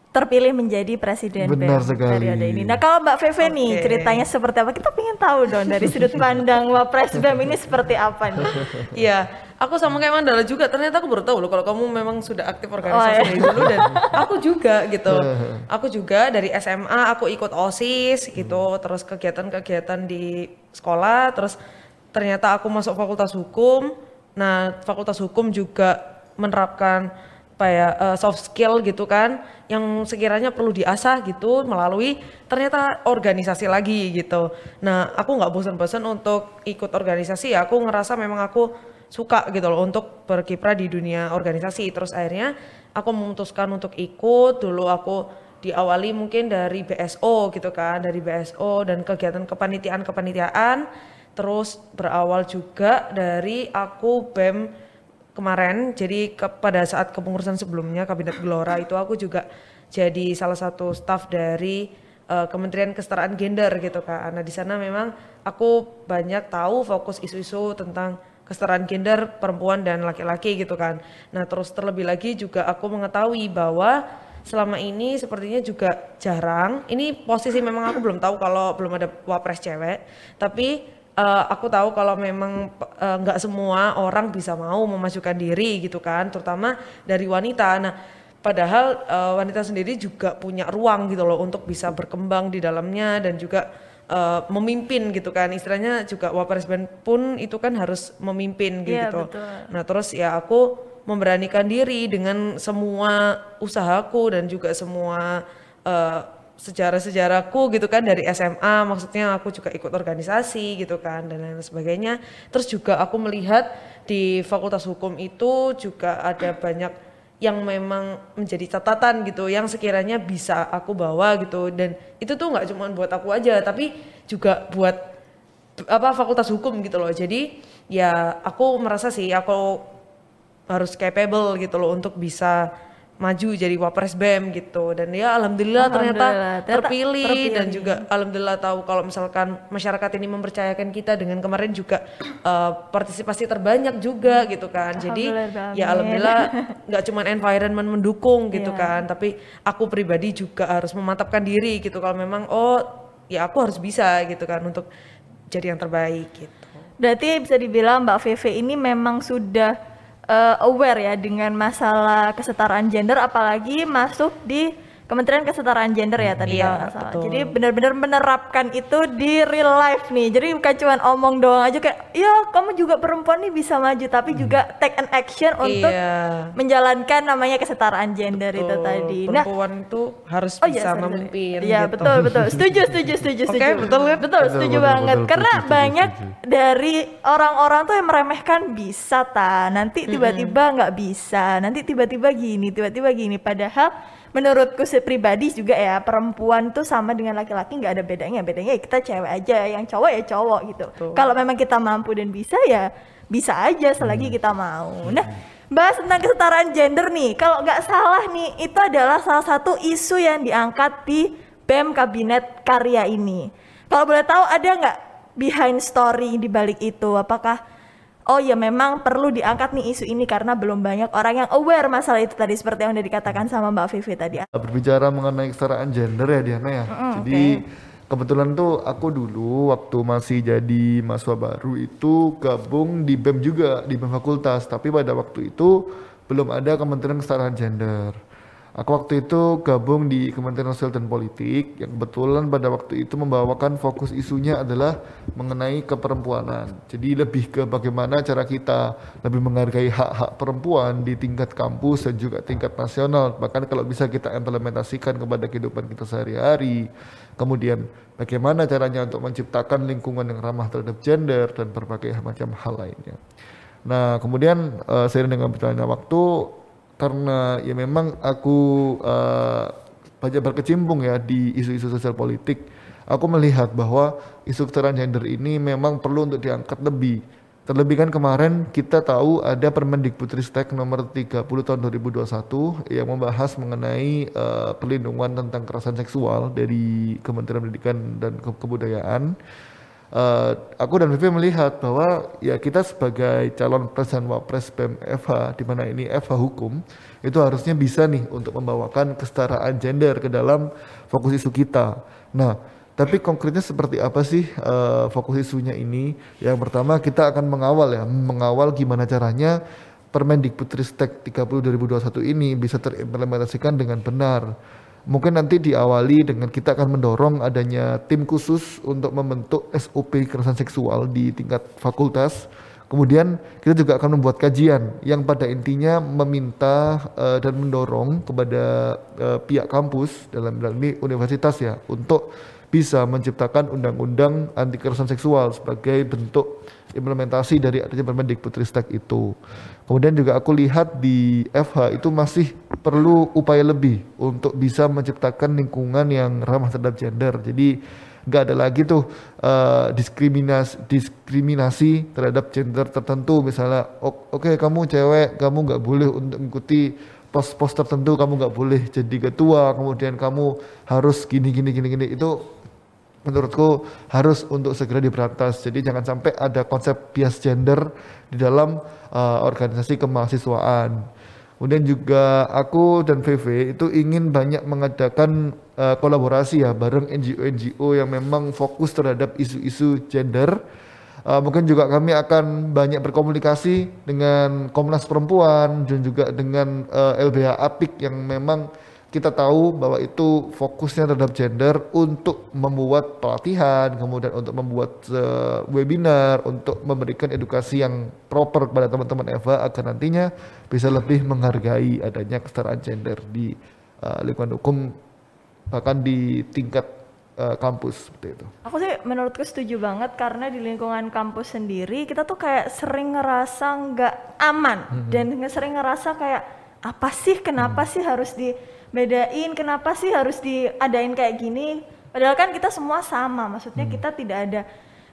terpilih menjadi presiden Benar BEM sekali. periode ini. Nah kalau Mbak Feve nih Oke. ceritanya seperti apa? Kita pengen tahu dong dari sudut pandang Wapres BEM ini seperti apa nih? Iya, aku sama kayak Mandala juga. Ternyata aku baru tahu loh kalau kamu memang sudah aktif Oh, organisasi iya. dari dulu dan aku juga gitu. Aku juga dari SMA aku ikut OSIS gitu, terus kegiatan-kegiatan di sekolah, terus ternyata aku masuk Fakultas Hukum. Nah, Fakultas Hukum juga menerapkan apa ya eh, soft skill gitu kan yang sekiranya perlu diasah gitu melalui ternyata organisasi lagi gitu. Nah aku nggak bosan-bosan untuk ikut organisasi. Aku ngerasa memang aku suka gitu loh untuk berkiprah di dunia organisasi. Terus akhirnya aku memutuskan untuk ikut. Dulu aku diawali mungkin dari BSO gitu kan dari BSO dan kegiatan kepanitiaan kepanitiaan terus berawal juga dari aku BEM kemarin jadi ke- pada saat kepengurusan sebelumnya kabinet Gelora itu aku juga jadi salah satu staf dari eh, Kementerian Kesetaraan Gender gitu kan. Nah di sana memang aku banyak tahu fokus isu-isu tentang kesetaraan gender perempuan dan laki-laki gitu kan. Nah terus terlebih lagi juga aku mengetahui bahwa selama ini sepertinya juga jarang. Ini posisi memang aku belum tahu kalau belum ada wapres cewek, tapi Eh, aku tahu kalau memang eh, nggak semua orang bisa mau memajukan diri gitu kan, terutama dari wanita. Nah, padahal eh, wanita sendiri juga punya ruang gitu loh untuk bisa berkembang di dalamnya dan juga eh, memimpin gitu kan. Istilahnya juga wapres band pun itu kan harus memimpin Iya, gitu. betul. Nah, terus ya aku memberanikan diri dengan semua usahaku dan juga semua eh, sejarah-sejarahku gitu kan dari SMA maksudnya aku juga ikut organisasi gitu kan dan lain sebagainya. Terus juga aku melihat di Fakultas Hukum itu juga ada banyak yang memang menjadi catatan gitu yang sekiranya bisa aku bawa gitu. Dan itu tuh nggak cuma buat aku aja tapi juga buat apa fakultas hukum gitu loh. Jadi ya aku merasa sih aku harus capable gitu loh untuk bisa maju jadi wapres BEM gitu. Dan ya alhamdulillah, ternyata, Alhamdulillah, ternyata terpilih, terpilih. dan juga alhamdulillah tahu kalau misalkan masyarakat ini mempercayakan kita dengan kemarin juga eh, partisipasi terbanyak juga gitu kan. Jadi ya alhamdulillah nggak cuman environment mendukung gitu Iya. kan. Tapi aku pribadi juga harus memantapkan diri gitu kalau memang oh ya aku harus bisa gitu kan untuk jadi yang terbaik gitu. Berarti bisa dibilang Mbak Veve ini memang sudah eh, aware ya dengan masalah kesetaraan gender apalagi masuk di Kementerian Kesetaraan Gender ya tadi Iya, kalau nggak salah. betul. Jadi benar-benar menerapkan itu di real life nih. Jadi bukan cuma omong doang aja kayak, ya kamu juga perempuan nih bisa maju, tapi juga take an action untuk iya menjalankan namanya kesetaraan gender itu Betul. tadi. Nah, perempuan itu harus Oh bisa iya, sorry, sorry. memimpin Iya gitu. betul betul. Setuju setuju setuju Oke, setuju. betul kan? Betul, Betul, setuju betul, banget. betul, Karena setuju, setuju, banyak setuju. dari orang-orang tuh yang meremehkan bisa ta, nanti tiba-tiba nggak bisa, nanti tiba-tiba gini, tiba-tiba gini. Padahal menurutku sih pribadi juga ya perempuan tuh sama dengan laki-laki nggak ada bedanya. Bedanya ya kita cewek aja, yang cowok ya cowok gitu. Kalau memang kita mampu dan bisa ya bisa aja selagi kita mau. Nah, bahas tentang kesetaraan gender nih. Kalau nggak salah nih, itu adalah salah satu isu yang diangkat di BEM Kabinet Karya ini. Kalau boleh tahu ada nggak behind story di balik itu? Apakah oh ya memang perlu diangkat nih isu ini karena belum banyak orang yang aware masalah itu tadi seperti yang udah dikatakan sama Mbak Vivi tadi. berbicara mengenai kesetaraan gender ya Diana ya. Jadi kebetulan tuh aku dulu waktu masih jadi mahasiswa baru itu gabung di BEM juga di BEM fakultas, tapi pada waktu itu belum ada Kementerian Kesetaraan Gender. Aku waktu itu gabung di Kementerian Sosial dan Politik yang kebetulan pada waktu itu membawakan fokus isunya adalah mengenai keperempuanan. Jadi lebih ke bagaimana cara kita lebih menghargai hak-hak perempuan di tingkat kampus dan juga tingkat nasional. Bahkan kalau bisa kita implementasikan kepada kehidupan kita sehari-hari. Kemudian bagaimana caranya untuk menciptakan lingkungan yang ramah terhadap gender dan berbagai macam hal lainnya. Nah, kemudian eh, seiring dengan berjalannya waktu karena ya memang aku banyak berkecimpung ya di isu-isu sosial politik, aku melihat bahwa isu kesetaraan gender ini memang perlu untuk diangkat lebih. Terlebih kan kemarin kita tahu ada Permendikbudristek nomor 30 tahun 2021 yang membahas mengenai eh, perlindungan tentang kekerasan seksual dari Kementerian Pendidikan dan Ke- Kebudayaan. Eh, aku dan Vivi melihat bahwa ya kita sebagai calon presiden wapres BEM FH di mana ini FH hukum itu harusnya bisa nih untuk membawakan kesetaraan gender ke dalam fokus isu kita. Nah, tapi konkretnya seperti apa sih eh, fokus isunya ini? Yang pertama kita akan mengawal ya, mengawal gimana caranya Permendikbudristek 30 2021 ini bisa terimplementasikan dengan benar. Mungkin nanti diawali dengan kita akan mendorong adanya tim khusus untuk membentuk SOP kekerasan seksual di tingkat fakultas. Kemudian kita juga akan membuat kajian yang pada intinya meminta eh, dan mendorong kepada eh, pihak kampus dalam hal ini universitas ya untuk bisa menciptakan undang-undang anti kekerasan seksual sebagai bentuk implementasi dari adanya Permendikbudristek itu. Kemudian juga aku lihat di FH itu masih perlu upaya lebih untuk bisa menciptakan lingkungan yang ramah terhadap gender. Jadi nggak ada lagi tuh eh, diskriminasi diskriminasi terhadap gender tertentu misalnya "O- oke kamu cewek kamu nggak boleh untuk mengikuti pos-pos tertentu kamu nggak boleh jadi ketua kemudian kamu harus gini gini gini gini itu menurutku harus untuk segera diberantas. Jadi jangan sampai ada konsep bias gender di dalam uh, organisasi kemahasiswaan. Kemudian juga aku dan VV itu ingin banyak mengadakan uh, kolaborasi ya bareng NGO-NGO yang memang fokus terhadap isu-isu gender. Uh, mungkin juga kami akan banyak berkomunikasi dengan Komnas Perempuan dan juga dengan uh, LBH Apik yang memang kita tahu bahwa itu fokusnya terhadap gender untuk membuat pelatihan, kemudian untuk membuat eh, webinar, untuk memberikan edukasi yang proper kepada teman-teman Eva agar nantinya bisa lebih menghargai adanya kesetaraan gender di eh, lingkungan hukum bahkan di tingkat eh, kampus seperti itu. Aku sih menurutku setuju banget karena di lingkungan kampus sendiri kita tuh kayak sering ngerasa nggak aman dan nge- sering ngerasa kayak apa sih? Kenapa sih harus dibedain? Kenapa sih harus diadain kayak gini? Padahal kan kita semua sama. Maksudnya kita tidak ada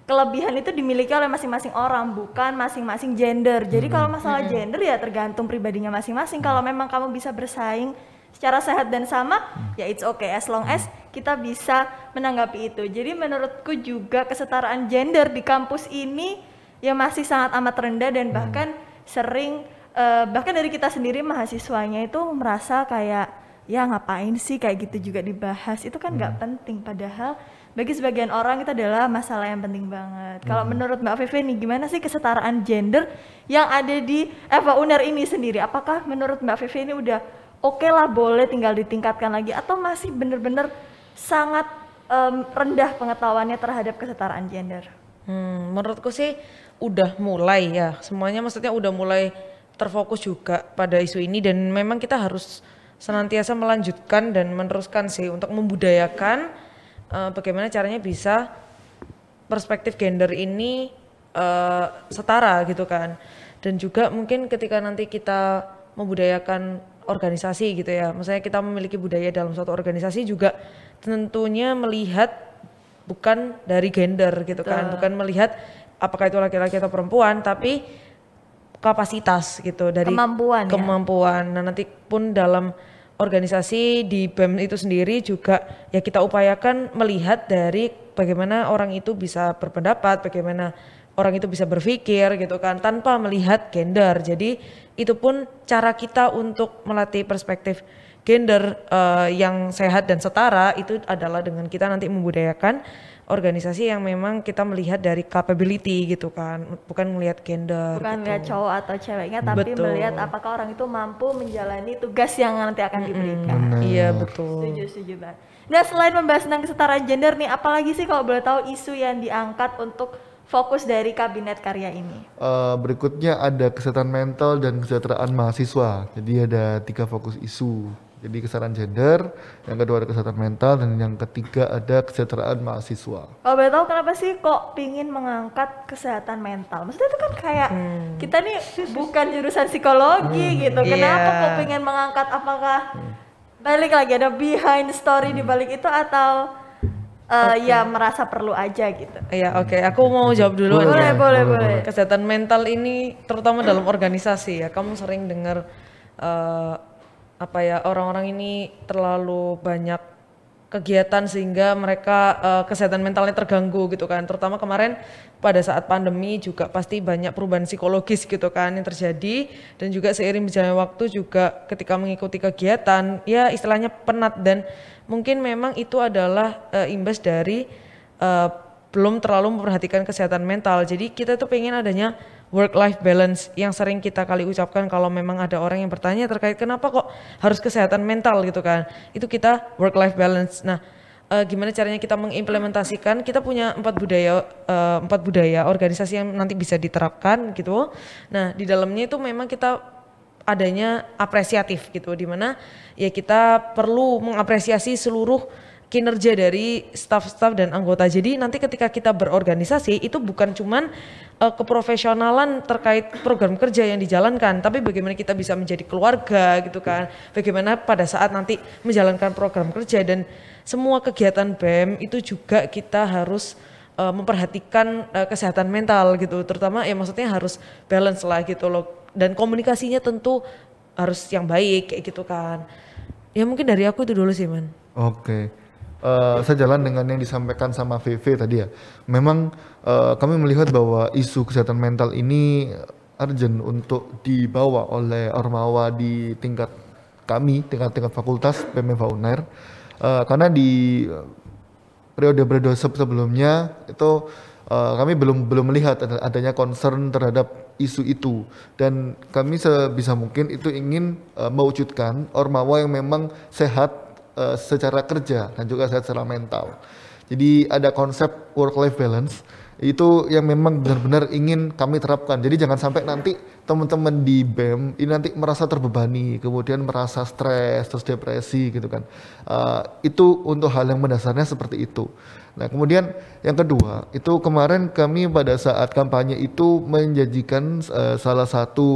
kelebihan itu dimiliki oleh masing-masing orang bukan masing-masing gender. Jadi kalau masalah gender ya tergantung pribadinya masing-masing. Kalau memang kamu bisa bersaing secara sehat dan sama ya it's okay. As long as kita bisa menanggapi itu. Jadi menurutku juga kesetaraan gender di kampus ini ya masih sangat amat rendah dan bahkan sering eh, bahkan dari kita sendiri mahasiswanya itu merasa kayak ya ngapain sih kayak gitu juga dibahas itu kan nggak penting padahal bagi sebagian orang itu adalah masalah yang penting banget. Kalau menurut Mbak Vivi nih gimana sih kesetaraan gender yang ada di Eva Uner ini sendiri? Apakah menurut Mbak Vivi ini udah oke lah boleh tinggal ditingkatkan lagi atau masih bener-bener sangat em, rendah pengetahuannya terhadap kesetaraan gender? Hmm, menurutku sih udah mulai ya. Semuanya maksudnya udah mulai terfokus juga pada isu ini dan memang kita harus senantiasa melanjutkan dan meneruskan sih untuk membudayakan eh, bagaimana caranya bisa perspektif gender ini eh, setara gitu kan. Dan juga mungkin ketika nanti kita membudayakan organisasi gitu ya. Misalnya kita memiliki budaya dalam suatu organisasi juga tentunya melihat bukan dari gender gitu kan, bukan melihat apakah itu laki-laki atau perempuan, tapi kapasitas gitu dari Kemampuan ya. kemampuan. Nah nanti pun dalam organisasi di BEM itu sendiri juga ya kita upayakan melihat dari bagaimana orang itu bisa berpendapat, bagaimana orang itu bisa berpikir gitu kan tanpa melihat gender. Jadi itu pun cara kita untuk melatih perspektif gender eh, yang sehat dan setara itu adalah dengan kita nanti membudayakan organisasi yang memang kita melihat dari capability gitu kan, bukan melihat gender. Bukan gitu. lihat cowok atau ceweknya tapi Betul. melihat apakah orang itu mampu menjalani tugas yang nanti akan diberikan. Iya betul. Setuju, setuju banget. Nah selain membahas tentang kesetaraan gender nih, apalagi sih kalau boleh tahu isu yang diangkat untuk fokus dari kabinet karya ini? Eh, berikutnya ada kesehatan mental dan kesejahteraan mahasiswa. Jadi ada tiga fokus isu. Jadi kesetaraan gender, yang kedua ada kesehatan mental, dan yang ketiga ada kesejahteraan mahasiswa. Kalau boleh tahu kenapa sih kok pingin mengangkat kesehatan mental? Maksudnya itu kan kayak kita nih bukan jurusan psikologi gitu. Kenapa Iya. kok pengen mengangkat? Apakah balik lagi ada behind story di balik itu atau eh, ya merasa perlu aja gitu? Iya oke, aku mau jawab dulu. Boleh, boleh, boleh. Kesehatan mental ini terutama dalam organisasi ya, kamu sering dengar eh, apa ya orang-orang ini terlalu banyak kegiatan sehingga mereka eh, kesehatan mentalnya terganggu gitu kan. Terutama kemarin pada saat pandemi juga pasti banyak perubahan psikologis gitu kan yang terjadi dan juga seiring berjalannya waktu juga ketika mengikuti kegiatan ya istilahnya penat dan mungkin memang itu adalah eh, imbas dari eh, belum terlalu memperhatikan kesehatan mental. Jadi kita tuh pengen adanya work life balance yang sering kita kali ucapkan kalau memang ada orang yang bertanya terkait kenapa kok harus kesehatan mental gitu kan. Itu kita work life balance. Nah, eh, gimana caranya kita mengimplementasikan? Kita punya empat budaya eh, empat budaya organisasi yang nanti bisa diterapkan gitu. Nah, di dalamnya itu memang kita adanya apresiatif gitu di mana ya kita perlu mengapresiasi seluruh kinerja dari staf-staf dan anggota. Jadi nanti ketika kita berorganisasi itu bukan cuman eh, keprofesionalan terkait program kerja yang dijalankan, tapi bagaimana kita bisa menjadi keluarga gitu kan. Bagaimana pada saat nanti menjalankan program kerja dan semua kegiatan BEM itu juga kita harus eh, memperhatikan eh, kesehatan mental gitu. Terutama ya maksudnya harus balance lah gitu loh. Dan komunikasinya tentu harus yang baik kayak gitu kan. Ya mungkin dari aku itu dulu sih man. Oke. Eh, sejalan dengan yang disampaikan sama VV tadi ya. Memang eh, kami melihat bahwa isu kesehatan mental ini urgent untuk dibawa oleh Ormawa di tingkat kami, tingkat-tingkat fakultas PMF UNER. Eh, karena di periode-periode se- sebelumnya itu eh, kami belum belum melihat ada- adanya concern terhadap isu itu dan kami sebisa mungkin itu ingin eh, mewujudkan ormawa yang memang sehat eh, secara kerja dan juga sehat secara mental. Jadi ada konsep work life balance itu yang memang benar-benar ingin kami terapkan. Jadi jangan sampai nanti teman-teman di BEM ini nanti merasa terbebani, kemudian merasa stres, terus depresi gitu kan. Uh, itu untuk hal yang mendasarnya seperti itu. Nah, kemudian yang kedua, itu kemarin kami pada saat kampanye itu menjanjikan uh, salah satu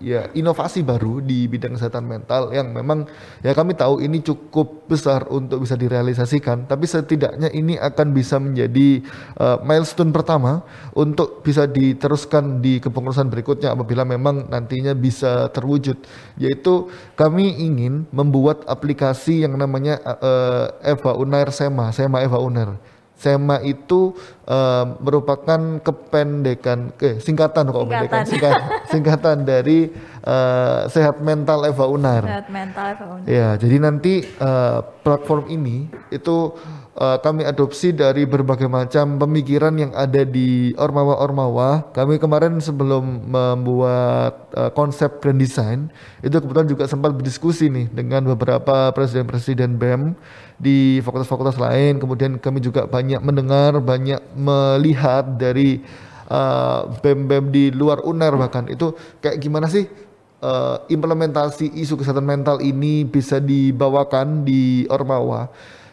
ya inovasi baru di bidang kesehatan mental yang memang ya kami tahu ini cukup besar untuk bisa direalisasikan, tapi setidaknya ini akan bisa menjadi uh, milestone pertama untuk bisa diteruskan di kepengurusan berikutnya apabila memang nantinya bisa terwujud, yaitu kami ingin membuat aplikasi yang namanya uh, Eva Unair Sema, Sema Eva Unair SEMA itu uh, merupakan kependekan, eh, singkatan kok kependekan, singkatan, singkatan dari uh, Sehat Mental Eva Unar. Sehat Mental Eva Unar. Ya, jadi nanti uh, platform ini itu uh, kami adopsi dari berbagai macam pemikiran yang ada di ormawa-ormawa. Kami kemarin sebelum membuat uh, konsep grand design itu kebetulan juga sempat berdiskusi nih dengan beberapa presiden-presiden BEM di fakultas-fakultas lain. Kemudian kami juga banyak mendengar, banyak melihat dari uh, BEM-BEM di luar UNER bahkan itu kayak gimana sih uh, implementasi isu kesehatan mental ini bisa dibawakan di Ormawa.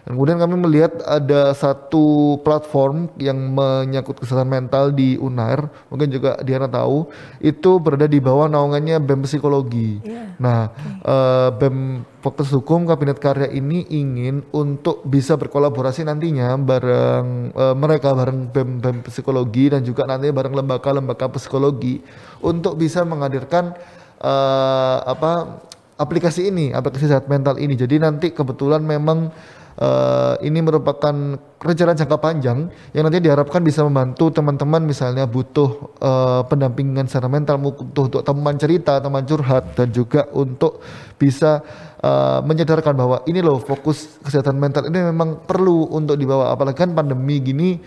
Dan kemudian kami melihat ada satu platform yang menyangkut kesehatan mental di UNAR, mungkin juga Diana tahu, itu berada di bawah naungannya BEM Psikologi. Yeah. Nah, okay. uh, eh, BEM Fakultas Hukum Kabinet Karya ini ingin untuk bisa berkolaborasi nantinya bareng uh, mereka bareng BEM BEM Psikologi dan juga nantinya bareng lembaga-lembaga psikologi untuk bisa menghadirkan uh, apa aplikasi ini, aplikasi sehat mental ini. Jadi nanti kebetulan memang uh, ini merupakan rencana jangka panjang yang nanti diharapkan bisa membantu teman-teman misalnya butuh uh, pendampingan secara mental, butuh untuk teman cerita, teman curhat dan juga untuk bisa uh, menyadarkan bahwa ini loh fokus kesehatan mental ini memang perlu untuk dibawa. Apalagi kan pandemi gini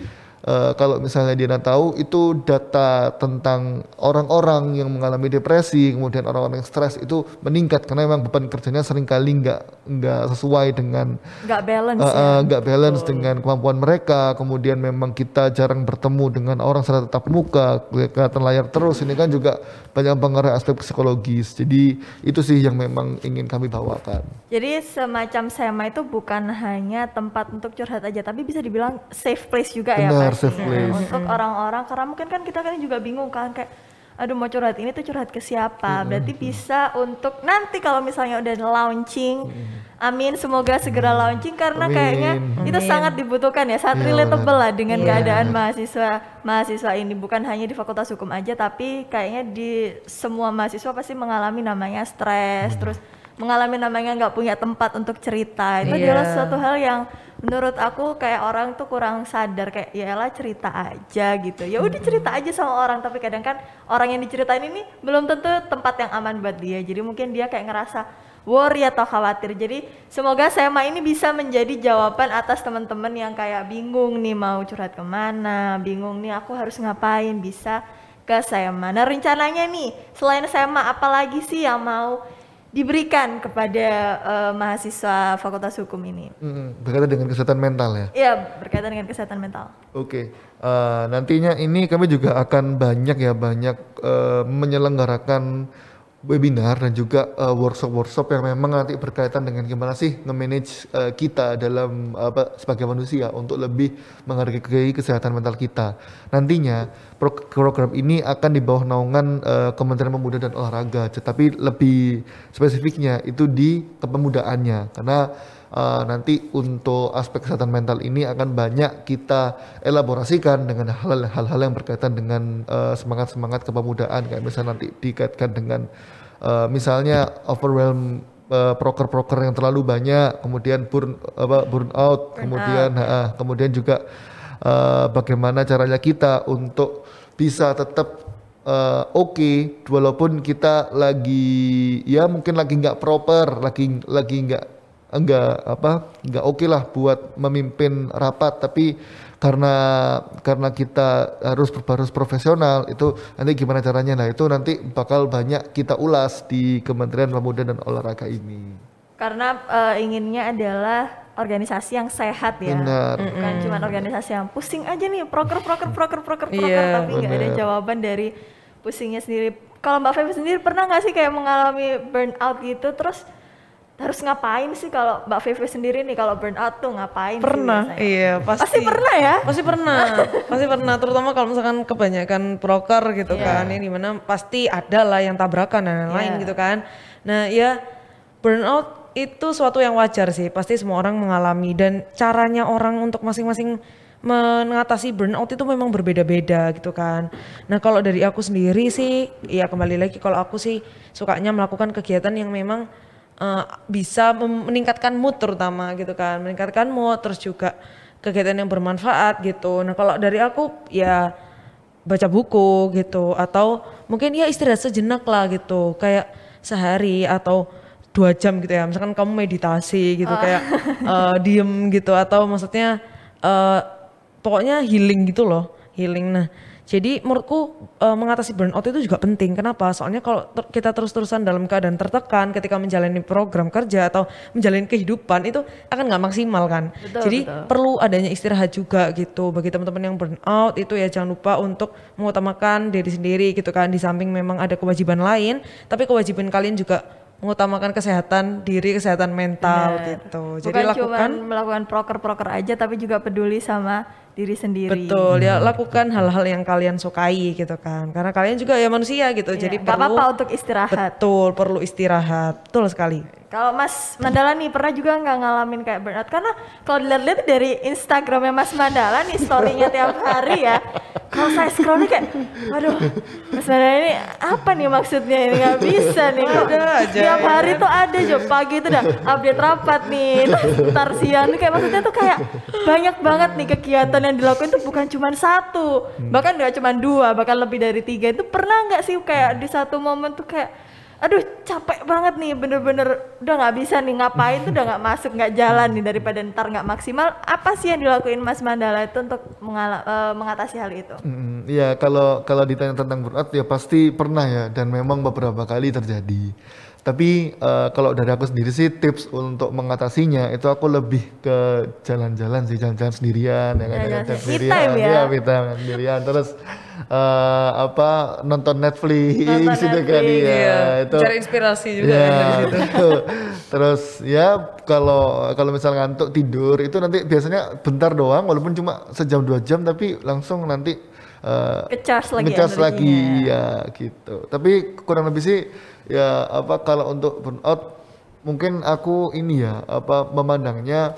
uh, kalau misalnya dia tahu itu data tentang orang-orang yang mengalami depresi kemudian orang-orang yang stres itu meningkat. Karena memang beban kerjanya sering kali nggak nggak sesuai dengan nggak balance uh, uh, nggak balance oh. dengan kemampuan mereka. Kemudian memang kita jarang bertemu dengan orang secara tetap muka kelihatan layar terus. Ini kan juga banyak pengaruh aspek psikologis. Jadi itu sih yang memang ingin kami bawakan. Jadi semacam SEMA itu bukan hanya tempat untuk curhat aja tapi bisa dibilang safe place juga ya, Benar, ya place. untuk orang-orang karena mungkin kan kita kan juga bingung kan kayak aduh mau curhat ini tuh curhat ke siapa berarti bisa untuk nanti kalau misalnya udah launching amin semoga segera launching karena amin. kayaknya amin. itu sangat dibutuhkan ya sangat ya, relatable lah dengan ya. keadaan mahasiswa mahasiswa ini bukan hanya di fakultas hukum aja tapi kayaknya di semua mahasiswa pasti mengalami namanya stres hmm. terus mengalami namanya nggak punya tempat untuk cerita. Itu yeah. adalah suatu hal yang menurut aku kayak orang tuh kurang sadar kayak ya elah cerita aja gitu. Ya udah cerita aja sama orang. Tapi kadang kan orang yang diceritain ini belum tentu tempat yang aman buat dia. Jadi mungkin dia kayak ngerasa worry atau khawatir. Jadi semoga SEMA ini bisa menjadi jawaban atas teman-teman yang kayak bingung nih mau curhat ke mana bingung nih aku harus ngapain bisa ke SEMA. Nah rencananya nih selain SEMA apalagi sih yang mau diberikan kepada uh, mahasiswa Fakultas Hukum ini. Hmm, berkaitan dengan kesehatan mental ya? Iya, berkaitan dengan kesehatan mental. Oke, okay. uh, eh, nantinya ini kami juga akan banyak ya banyak uh, menyelenggarakan webinar dan juga workshop-workshop uh, yang memang nanti berkaitan dengan gimana sih nge-manage uh, kita dalam apa sebagai manusia untuk lebih menghargai kesehatan mental kita. Nantinya pro program ini akan di bawah naungan uh, Kementerian Pemuda dan Olahraga, tetapi lebih spesifiknya itu di kepemudaannya karena uh, nanti untuk aspek kesehatan mental ini akan banyak kita elaborasikan dengan hal-hal yang berkaitan dengan semangat-semangat uh, kepemudaan kayak misalnya nanti dikaitkan dengan uh, misalnya overwhelm uh, proker-proker yang terlalu banyak, kemudian burn apa burn out, burn kemudian out. Uh, kemudian juga uh, bagaimana caranya kita untuk bisa tetap uh, oke okay, walaupun kita lagi ya mungkin lagi nggak proper, lagi lagi nggak enggak apa nggak oke okay lah buat memimpin rapat tapi karena karena kita harus harus profesional itu nanti gimana caranya nah itu nanti bakal banyak kita ulas di Kementerian Pemuda dan Olahraga ini karena uh, inginnya adalah organisasi yang sehat ya. Benar. Bukan cuma organisasi yang pusing aja nih, proker proker proker proker proker Iya, tapi nggak ada jawaban dari pusingnya sendiri. Kalau Mbak Fevi sendiri pernah nggak sih kayak mengalami burnout gitu terus harus ngapain sih kalau Mbak Fevi sendiri nih kalau burnout tuh ngapain? sih Pernah, biasanya? iya pasti. Pasti pernah ya? Pasti pernah, pasti pernah. Terutama kalau misalkan kebanyakan proker gitu Iya. kan, ini di mana pasti ada lah yang tabrakan dan lain-lain Iya. gitu kan. Nah ya burnout itu suatu yang wajar sih, pasti semua orang mengalami dan caranya orang untuk masing-masing mengatasi burnout itu memang berbeda-beda gitu kan. Nah kalau dari aku sendiri sih, ya kembali lagi kalau aku sih sukanya melakukan kegiatan yang memang eh, bisa meningkatkan mood terutama gitu kan, meningkatkan mood terus juga kegiatan yang bermanfaat gitu. Nah kalau dari aku ya baca buku gitu atau mungkin ya istirahat sejenak lah gitu, kayak sehari atau dua jam gitu ya. Misalkan kamu meditasi gitu kayak eh, diem gitu atau maksudnya eh, pokoknya healing gitu loh, healing. Nah jadi menurutku eh, mengatasi burnout itu juga penting. Kenapa? Soalnya kalau ter- kita terus-terusan dalam keadaan tertekan ketika menjalani program kerja atau menjalani kehidupan itu akan nggak maksimal kan. Betul, Jadi betul. perlu adanya istirahat juga gitu. Bagi teman-teman yang burnout itu ya jangan lupa untuk mengutamakan diri sendiri gitu kan. Di samping memang ada kewajiban lain, tapi kewajiban kalian juga mengutamakan kesehatan diri, kesehatan mental Benar. gitu. Jadi Bukan lakukan melakukan proker-proker aja tapi juga peduli sama diri sendiri. Betul, ya lakukan hal-hal yang kalian sukai gitu kan. Karena kalian juga ya manusia gitu. Iya, Jadi perlu apa-apa untuk istirahat. Betul, perlu istirahat. Betul sekali. Kalau Mas Mandala nih pernah juga nggak ngalamin kayak burnout? Karena kalau dilihat-lihat dari Instagramnya Mas Mandala nih storynya tiap hari ya. Kalau saya scroll nih kayak, waduh, Mas Mandala ini apa nih maksudnya ini nggak bisa nih. Kok Ada aja, Tiap ya hari tuh ada jo pagi itu udah update rapat nih. Ntar siang tuh kayak maksudnya tuh kayak banyak banget nih kegiatan yang dilakukan tuh bukan cuma satu, bahkan nggak cuma dua, bahkan lebih dari tiga. Itu pernah nggak sih kayak di satu momen tuh kayak aduh capek banget nih bener-bener udah nggak bisa nih ngapain tuh udah nggak masuk nggak jalan nih daripada ntar nggak maksimal. Apa sih yang dilakuin Mas Mandala itu untuk mengala- eh, mengatasi hal itu? Mm, ya kalau kalau ditanya tentang burnout ya pasti pernah ya. Dan memang beberapa kali terjadi. Tapi eh, kalau dari aku sendiri sih tips untuk mengatasinya itu aku lebih ke jalan-jalan sih jalan-jalan sendirian ya kan Jalan-jalan jalan-jalan sendirian. Ya? Me time sendirian terus eh, apa nonton Netflix Nonton gitu kan Netflix, iya Iya, itu cari inspirasi juga Ya, kan betul. Terus ya kalau kalau misal ngantuk tidur itu nanti biasanya bentar doang walaupun cuma sejam dua jam tapi langsung nanti eh, Ke-charge lagi nge-charge lagi ya gitu. Tapi kurang lebih sih ya apa kalau untuk burnout mungkin aku ini ya apa memandangnya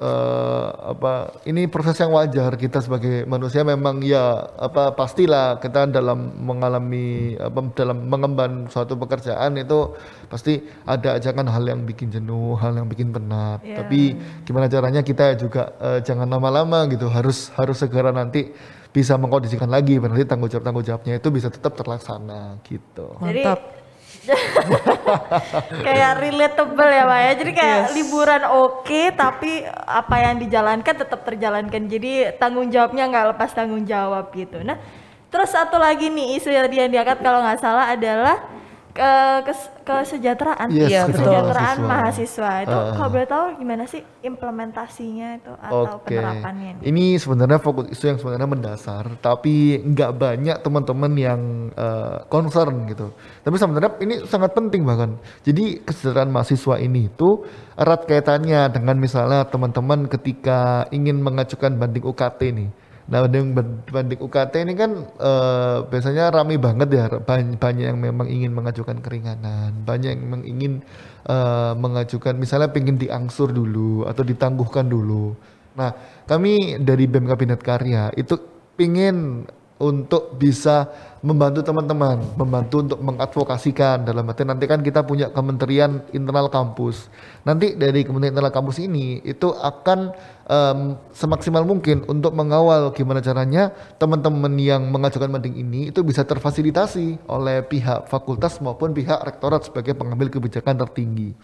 eh, apa ini proses yang wajar kita sebagai manusia memang ya apa pastilah kita dalam mengalami apa dalam mengemban suatu pekerjaan itu pasti ada aja kan hal yang bikin jenuh, hal yang bikin penat. Iya. Tapi gimana caranya kita juga eh, jangan lama-lama gitu harus harus segera nanti bisa mengkondisikan lagi berarti tanggung jawab tanggung jawabnya itu bisa tetap terlaksana gitu. Jadi Mantap. kayak relatable ya Pak ya. Jadi kayak liburan oke tapi apa yang dijalankan tetap terjalankan. Jadi tanggung jawabnya nggak lepas tanggung jawab gitu. Nah, terus satu lagi nih isu yang dia diangkat kalau nggak salah adalah ke kes- kesejahteraan. Yes, betul. kesejahteraan mahasiswa. mahasiswa. Itu Ah. kalau boleh tahu gimana sih implementasinya itu atau Oke, penerapannya? ini? ini sebenarnya fokus isu yang sebenarnya mendasar, tapi nggak banyak teman-teman yang eh, concern gitu. Tapi sebenarnya ini sangat penting bahkan. Jadi kesejahteraan mahasiswa ini itu erat kaitannya dengan misalnya teman-teman ketika ingin mengajukan banding UKT nih. Nah, banding, banding UKT ini kan eh, biasanya rame banget ya, banyak, yang memang ingin mengajukan keringanan, banyak yang memang ingin eh, mengajukan misalnya pengen diangsur dulu atau ditangguhkan dulu. Nah, kami dari BEM Kabinet Karya itu pingin untuk bisa membantu teman-teman, membantu untuk mengadvokasikan dalam arti nanti kan kita punya Kementerian Internal Kampus. Nanti dari Kementerian Internal Kampus ini itu akan em, semaksimal mungkin untuk mengawal gimana caranya teman-teman yang mengajukan banding ini itu bisa terfasilitasi oleh pihak fakultas maupun pihak rektorat sebagai pengambil kebijakan tertinggi.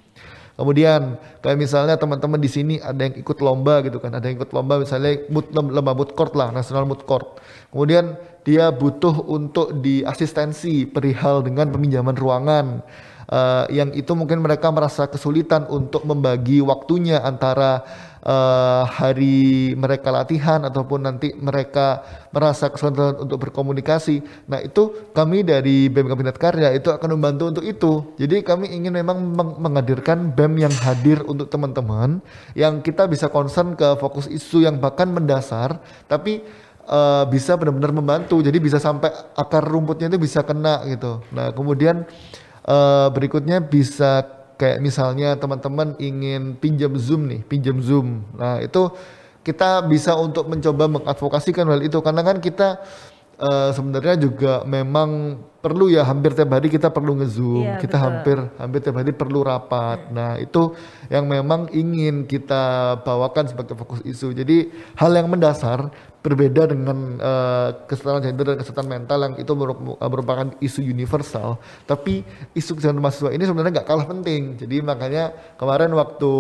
Kemudian kayak misalnya teman-teman di sini ada yang ikut lomba gitu kan, ada yang ikut lomba misalnya mood, lomba mood court lah, national mood court. Kemudian dia butuh untuk diasistensi perihal dengan peminjaman ruangan eh, yang itu mungkin mereka merasa kesulitan untuk membagi waktunya antara eh, hari mereka latihan ataupun nanti mereka merasa kesulitan untuk berkomunikasi. Nah itu kami dari BEM Kabinet Karya itu akan membantu untuk itu. Jadi kami ingin memang meng- menghadirkan BEM yang hadir untuk teman-teman yang kita bisa concern ke fokus isu yang bahkan mendasar, tapi eh, bisa benar-benar membantu. Jadi bisa sampai akar rumputnya itu bisa kena gitu. Nah kemudian eh, berikutnya bisa kayak misalnya teman-teman ingin pinjam Zoom nih, pinjam Zoom. Nah, itu kita bisa untuk mencoba mengadvokasikan hal itu karena kan kita eh, sebenarnya juga memang perlu ya hampir tiap hari kita perlu nge-zoom, Iya, kita betul. hampir hampir tiap hari perlu rapat. Nah, itu yang memang ingin kita bawakan sebagai fokus isu. Jadi hal yang mendasar berbeda dengan eh, kesetaraan gender dan kesetaraan mental yang itu meru- merupakan isu universal. Tapi isu kesehatan mahasiswa ini sebenarnya nggak kalah penting. Jadi makanya kemarin waktu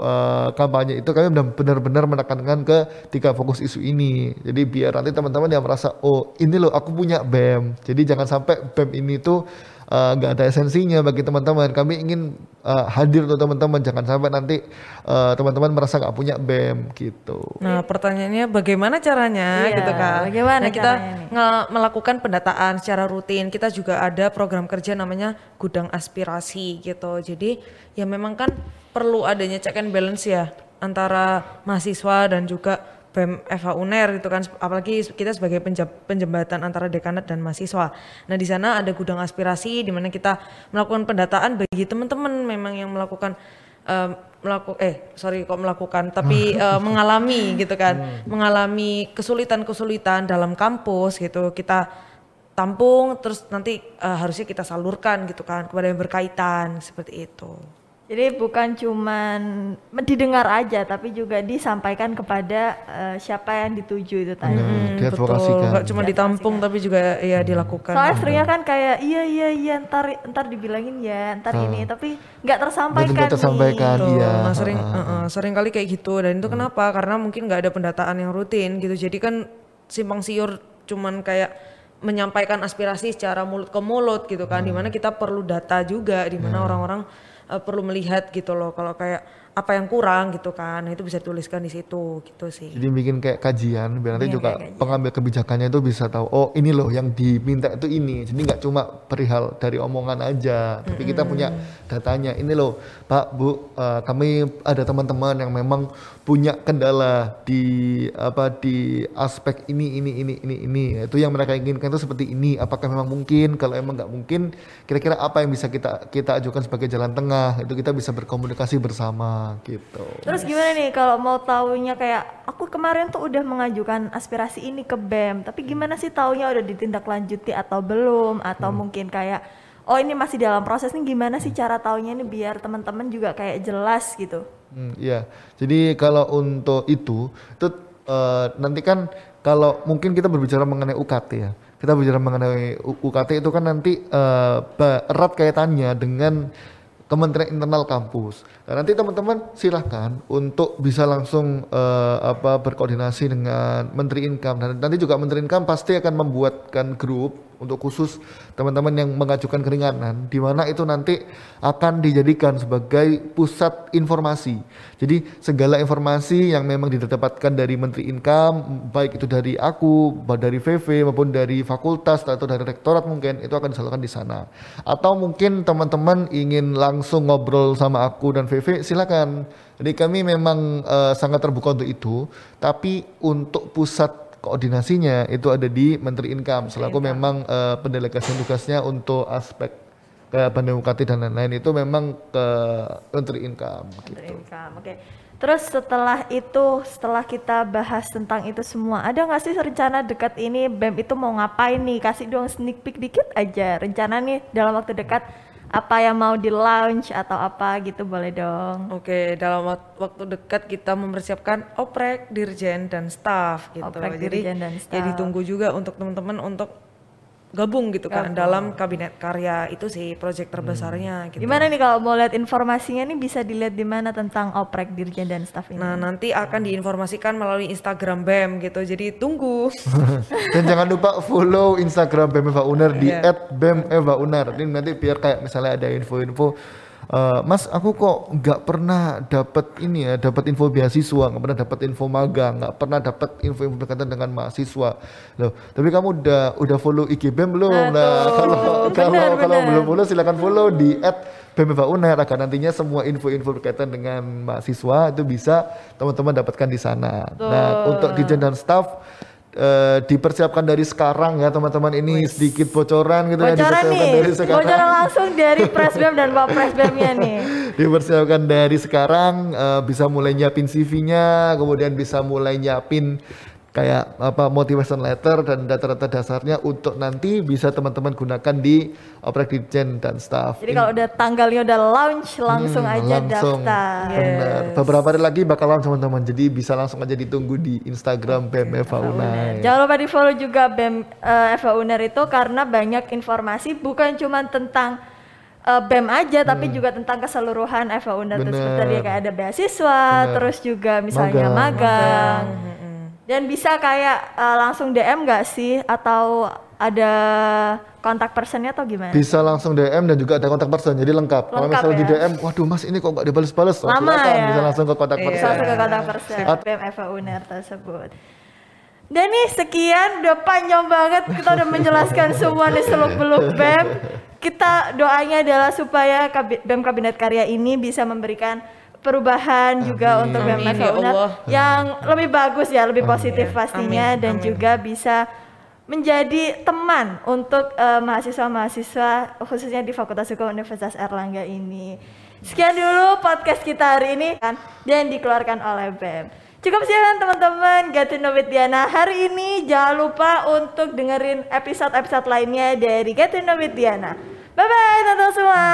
eh, kampanye itu kami benar- benar-benar menekankan ke tiga fokus isu ini. Jadi biar nanti teman-teman yang merasa oh ini loh aku punya BEM jadi jangan sampai BEM ini tuh eh, nggak ada esensinya bagi teman-teman kami ingin eh, hadir untuk teman-teman jangan sampai nanti eh, teman-teman merasa nggak punya BEM gitu Nah, pertanyaannya bagaimana caranya Iya, gitu kan? bagaimana nah, kita melakukan pendataan secara rutin. Kita juga ada program kerja namanya gudang aspirasi gitu. Jadi ya memang kan perlu adanya check and balance ya antara mahasiswa dan juga BEM FH UNER gitu kan apalagi kita sebagai penjembatan antara dekanat dan mahasiswa. Nah, di sana ada gudang aspirasi di mana kita melakukan pendataan bagi teman-teman memang yang melakukan eh, melaku eh sorry kok melakukan tapi eh, mengalami gitu kan. Mengalami kesulitan-kesulitan dalam kampus gitu. Kita tampung terus nanti eh, harusnya kita salurkan gitu kan kepada yang berkaitan seperti itu Jadi bukan cuman didengar aja, tapi juga disampaikan kepada eh, siapa yang dituju itu tadi. Benar, diadvokasikan. nggak cuma ditampung tapi juga ya dilakukan Soalnya seringnya kan kayak iya iya iya ntar ntar dibilangin ya ntar ini tapi nggak tersampaikan Betul, nggak tersampaikan. nih. Betul. iya. Nah, sering uh-uh, sering kali kayak gitu dan itu kenapa? Karena mungkin nggak ada pendataan yang rutin gitu. Jadi kan simpang siur cuman kayak menyampaikan aspirasi secara mulut ke mulut gitu kan. Di mana kita perlu data juga, di mana orang-orang uh, perlu melihat gitu loh. Kalau kayak apa yang kurang gitu kan, nah, itu bisa dituliskan di situ gitu sih. Jadi bikin kayak kajian biar nanti Bikin juga pengambil kebijakannya itu bisa tahu oh ini loh yang diminta itu ini. Jadi nggak cuma perihal dari omongan aja, tapi kita punya datanya. Ini loh Pak Bu, eh, kami ada teman-teman yang memang punya kendala di apa di aspek ini ini ini ini ini. Itu yang mereka inginkan itu seperti ini. Apakah memang mungkin? Kalau emang nggak mungkin, kira-kira apa yang bisa kita kita ajukan sebagai jalan tengah? Itu kita bisa berkomunikasi bersama gitu. Terus gimana nih kalau mau taunya kayak aku kemarin tuh udah mengajukan aspirasi ini ke BEM, tapi gimana sih taunya udah ditindaklanjuti atau belum atau mungkin kayak oh ini masih dalam proses nih gimana sih cara taunya nih biar teman-teman juga kayak jelas gitu. Hmm, iya. Jadi kalau untuk itu, itu eh, nanti kan kalau mungkin kita berbicara mengenai UKT ya. Kita bicara mengenai UKT itu kan nanti eh, ba- erat kaitannya dengan Kementerian Internal kampus. Nah, nanti teman-teman silahkan untuk bisa langsung eh, apa berkoordinasi dengan Menteri Income dan nanti juga Menteri Income pasti akan membuatkan grup untuk khusus teman-teman yang mengajukan keringanan di mana itu nanti akan dijadikan sebagai pusat informasi. Jadi segala informasi yang memang didapatkan dari Menteri Income baik itu dari aku, dari VV maupun dari fakultas atau dari rektorat mungkin itu akan disalurkan di sana. Atau mungkin teman-teman ingin langsung ngobrol sama aku dan VV silakan. Jadi kami memang eh, sangat terbuka untuk itu, tapi untuk pusat koordinasinya itu ada di Menteri Income selaku memang eh, pendelegasian tugasnya untuk aspek Bandung UKT dan lain-lain itu memang ke Menteri Income Menteri gitu. Income, Oke. Terus setelah itu, setelah kita bahas tentang itu semua, ada nggak sih rencana dekat ini BEM itu mau ngapain nih? Kasih dong sneak peek dikit aja. Rencana nih dalam waktu dekat apa yang mau di launch atau apa gitu boleh dong. Oke, dalam wak- waktu dekat kita mempersiapkan oprek, dirjen dan staff gitu. Oprek, Jadi dirjen, dan ya staff. ditunggu juga untuk teman-teman untuk gabung gitu kan dalam kabinet karya itu sih proyek terbesarnya gitu. Gimana nih kalau mau lihat informasinya nih bisa dilihat di mana tentang oprek dirjen dan staf ini? Nah, nanti akan diinformasikan melalui Instagram BEM gitu. Jadi tunggu. Dan jangan lupa follow Instagram BEM Eva Uner di Iya. @bemevauner. Ini nanti biar kayak misalnya ada info-info eh, Mas, aku kok nggak pernah dapat ini ya, dapat info beasiswa, nggak pernah dapat info magang, nggak pernah dapat info-info berkaitan dengan mahasiswa. Loh, tapi kamu udah udah follow IG BEM belum? Nah, kalau kalau benar, kalau belum follow silakan follow di @bemevauner agar nantinya semua info-info berkaitan dengan mahasiswa itu bisa teman-teman dapatkan di sana. Nah, untuk dirjen dan staff eh, dipersiapkan dari sekarang ya teman-teman. Ini sedikit bocoran gitu ya Bocoran dipersiapkan nih, dari sekarang. Bocoran langsung dari Presbem dan Pak Presbemnya nih. dipersiapkan dari sekarang eh, bisa mulai nyiapin CV-nya kemudian bisa mulai nyiapin kayak apa motivation letter dan data-data dasarnya untuk nanti bisa teman-teman gunakan di oprek dirjen dan staff Jadi kalau udah tanggalnya udah launch langsung Hmm, aja langsung. daftar. Benar. Beberapa hari lagi bakalan teman-teman. Jadi bisa langsung aja ditunggu di Instagram BEM Eva Unai. Jangan lupa di follow juga BEM eh, Eva itu karena banyak informasi bukan cuma tentang eh, BEM aja tapi juga tentang keseluruhan Eva Uner terus Hmm. Bener. tadi kayak ada beasiswa terus juga misalnya Magang. magang, dan bisa kayak eh, langsung DM nggak sih atau ada kontak personnya atau gimana? Bisa langsung DM dan juga ada kontak person. Jadi lengkap. Kalau Lengkap misalnya di ya. DM, waduh Mas ini kok nggak dibales-bales? Lama silakan, ya. Bisa langsung ke kontak Iya. person. Bisa langsung ke kontak person Eva Uner tersebut. Dan nih sekian udah panjang banget kita udah menjelaskan semua nih seluk beluk BEM. Kita doanya adalah supaya BEM Kabinet Karya ini bisa memberikan perubahan juga untuk Amin, Eva ya yang lebih bagus ya, lebih positif pastinya Amin, dan amin. juga bisa menjadi teman untuk eh, mahasiswa-mahasiswa khususnya di Fakultas Hukum Universitas Erlangga ini. Sekian dulu podcast kita hari ini kan dan dikeluarkan oleh BEM. Cukup sekian teman-teman Get to Know with Diana hari ini. Jangan lupa untuk dengerin episode-episode lainnya dari Know with Diana. Bye bye teman-teman semua.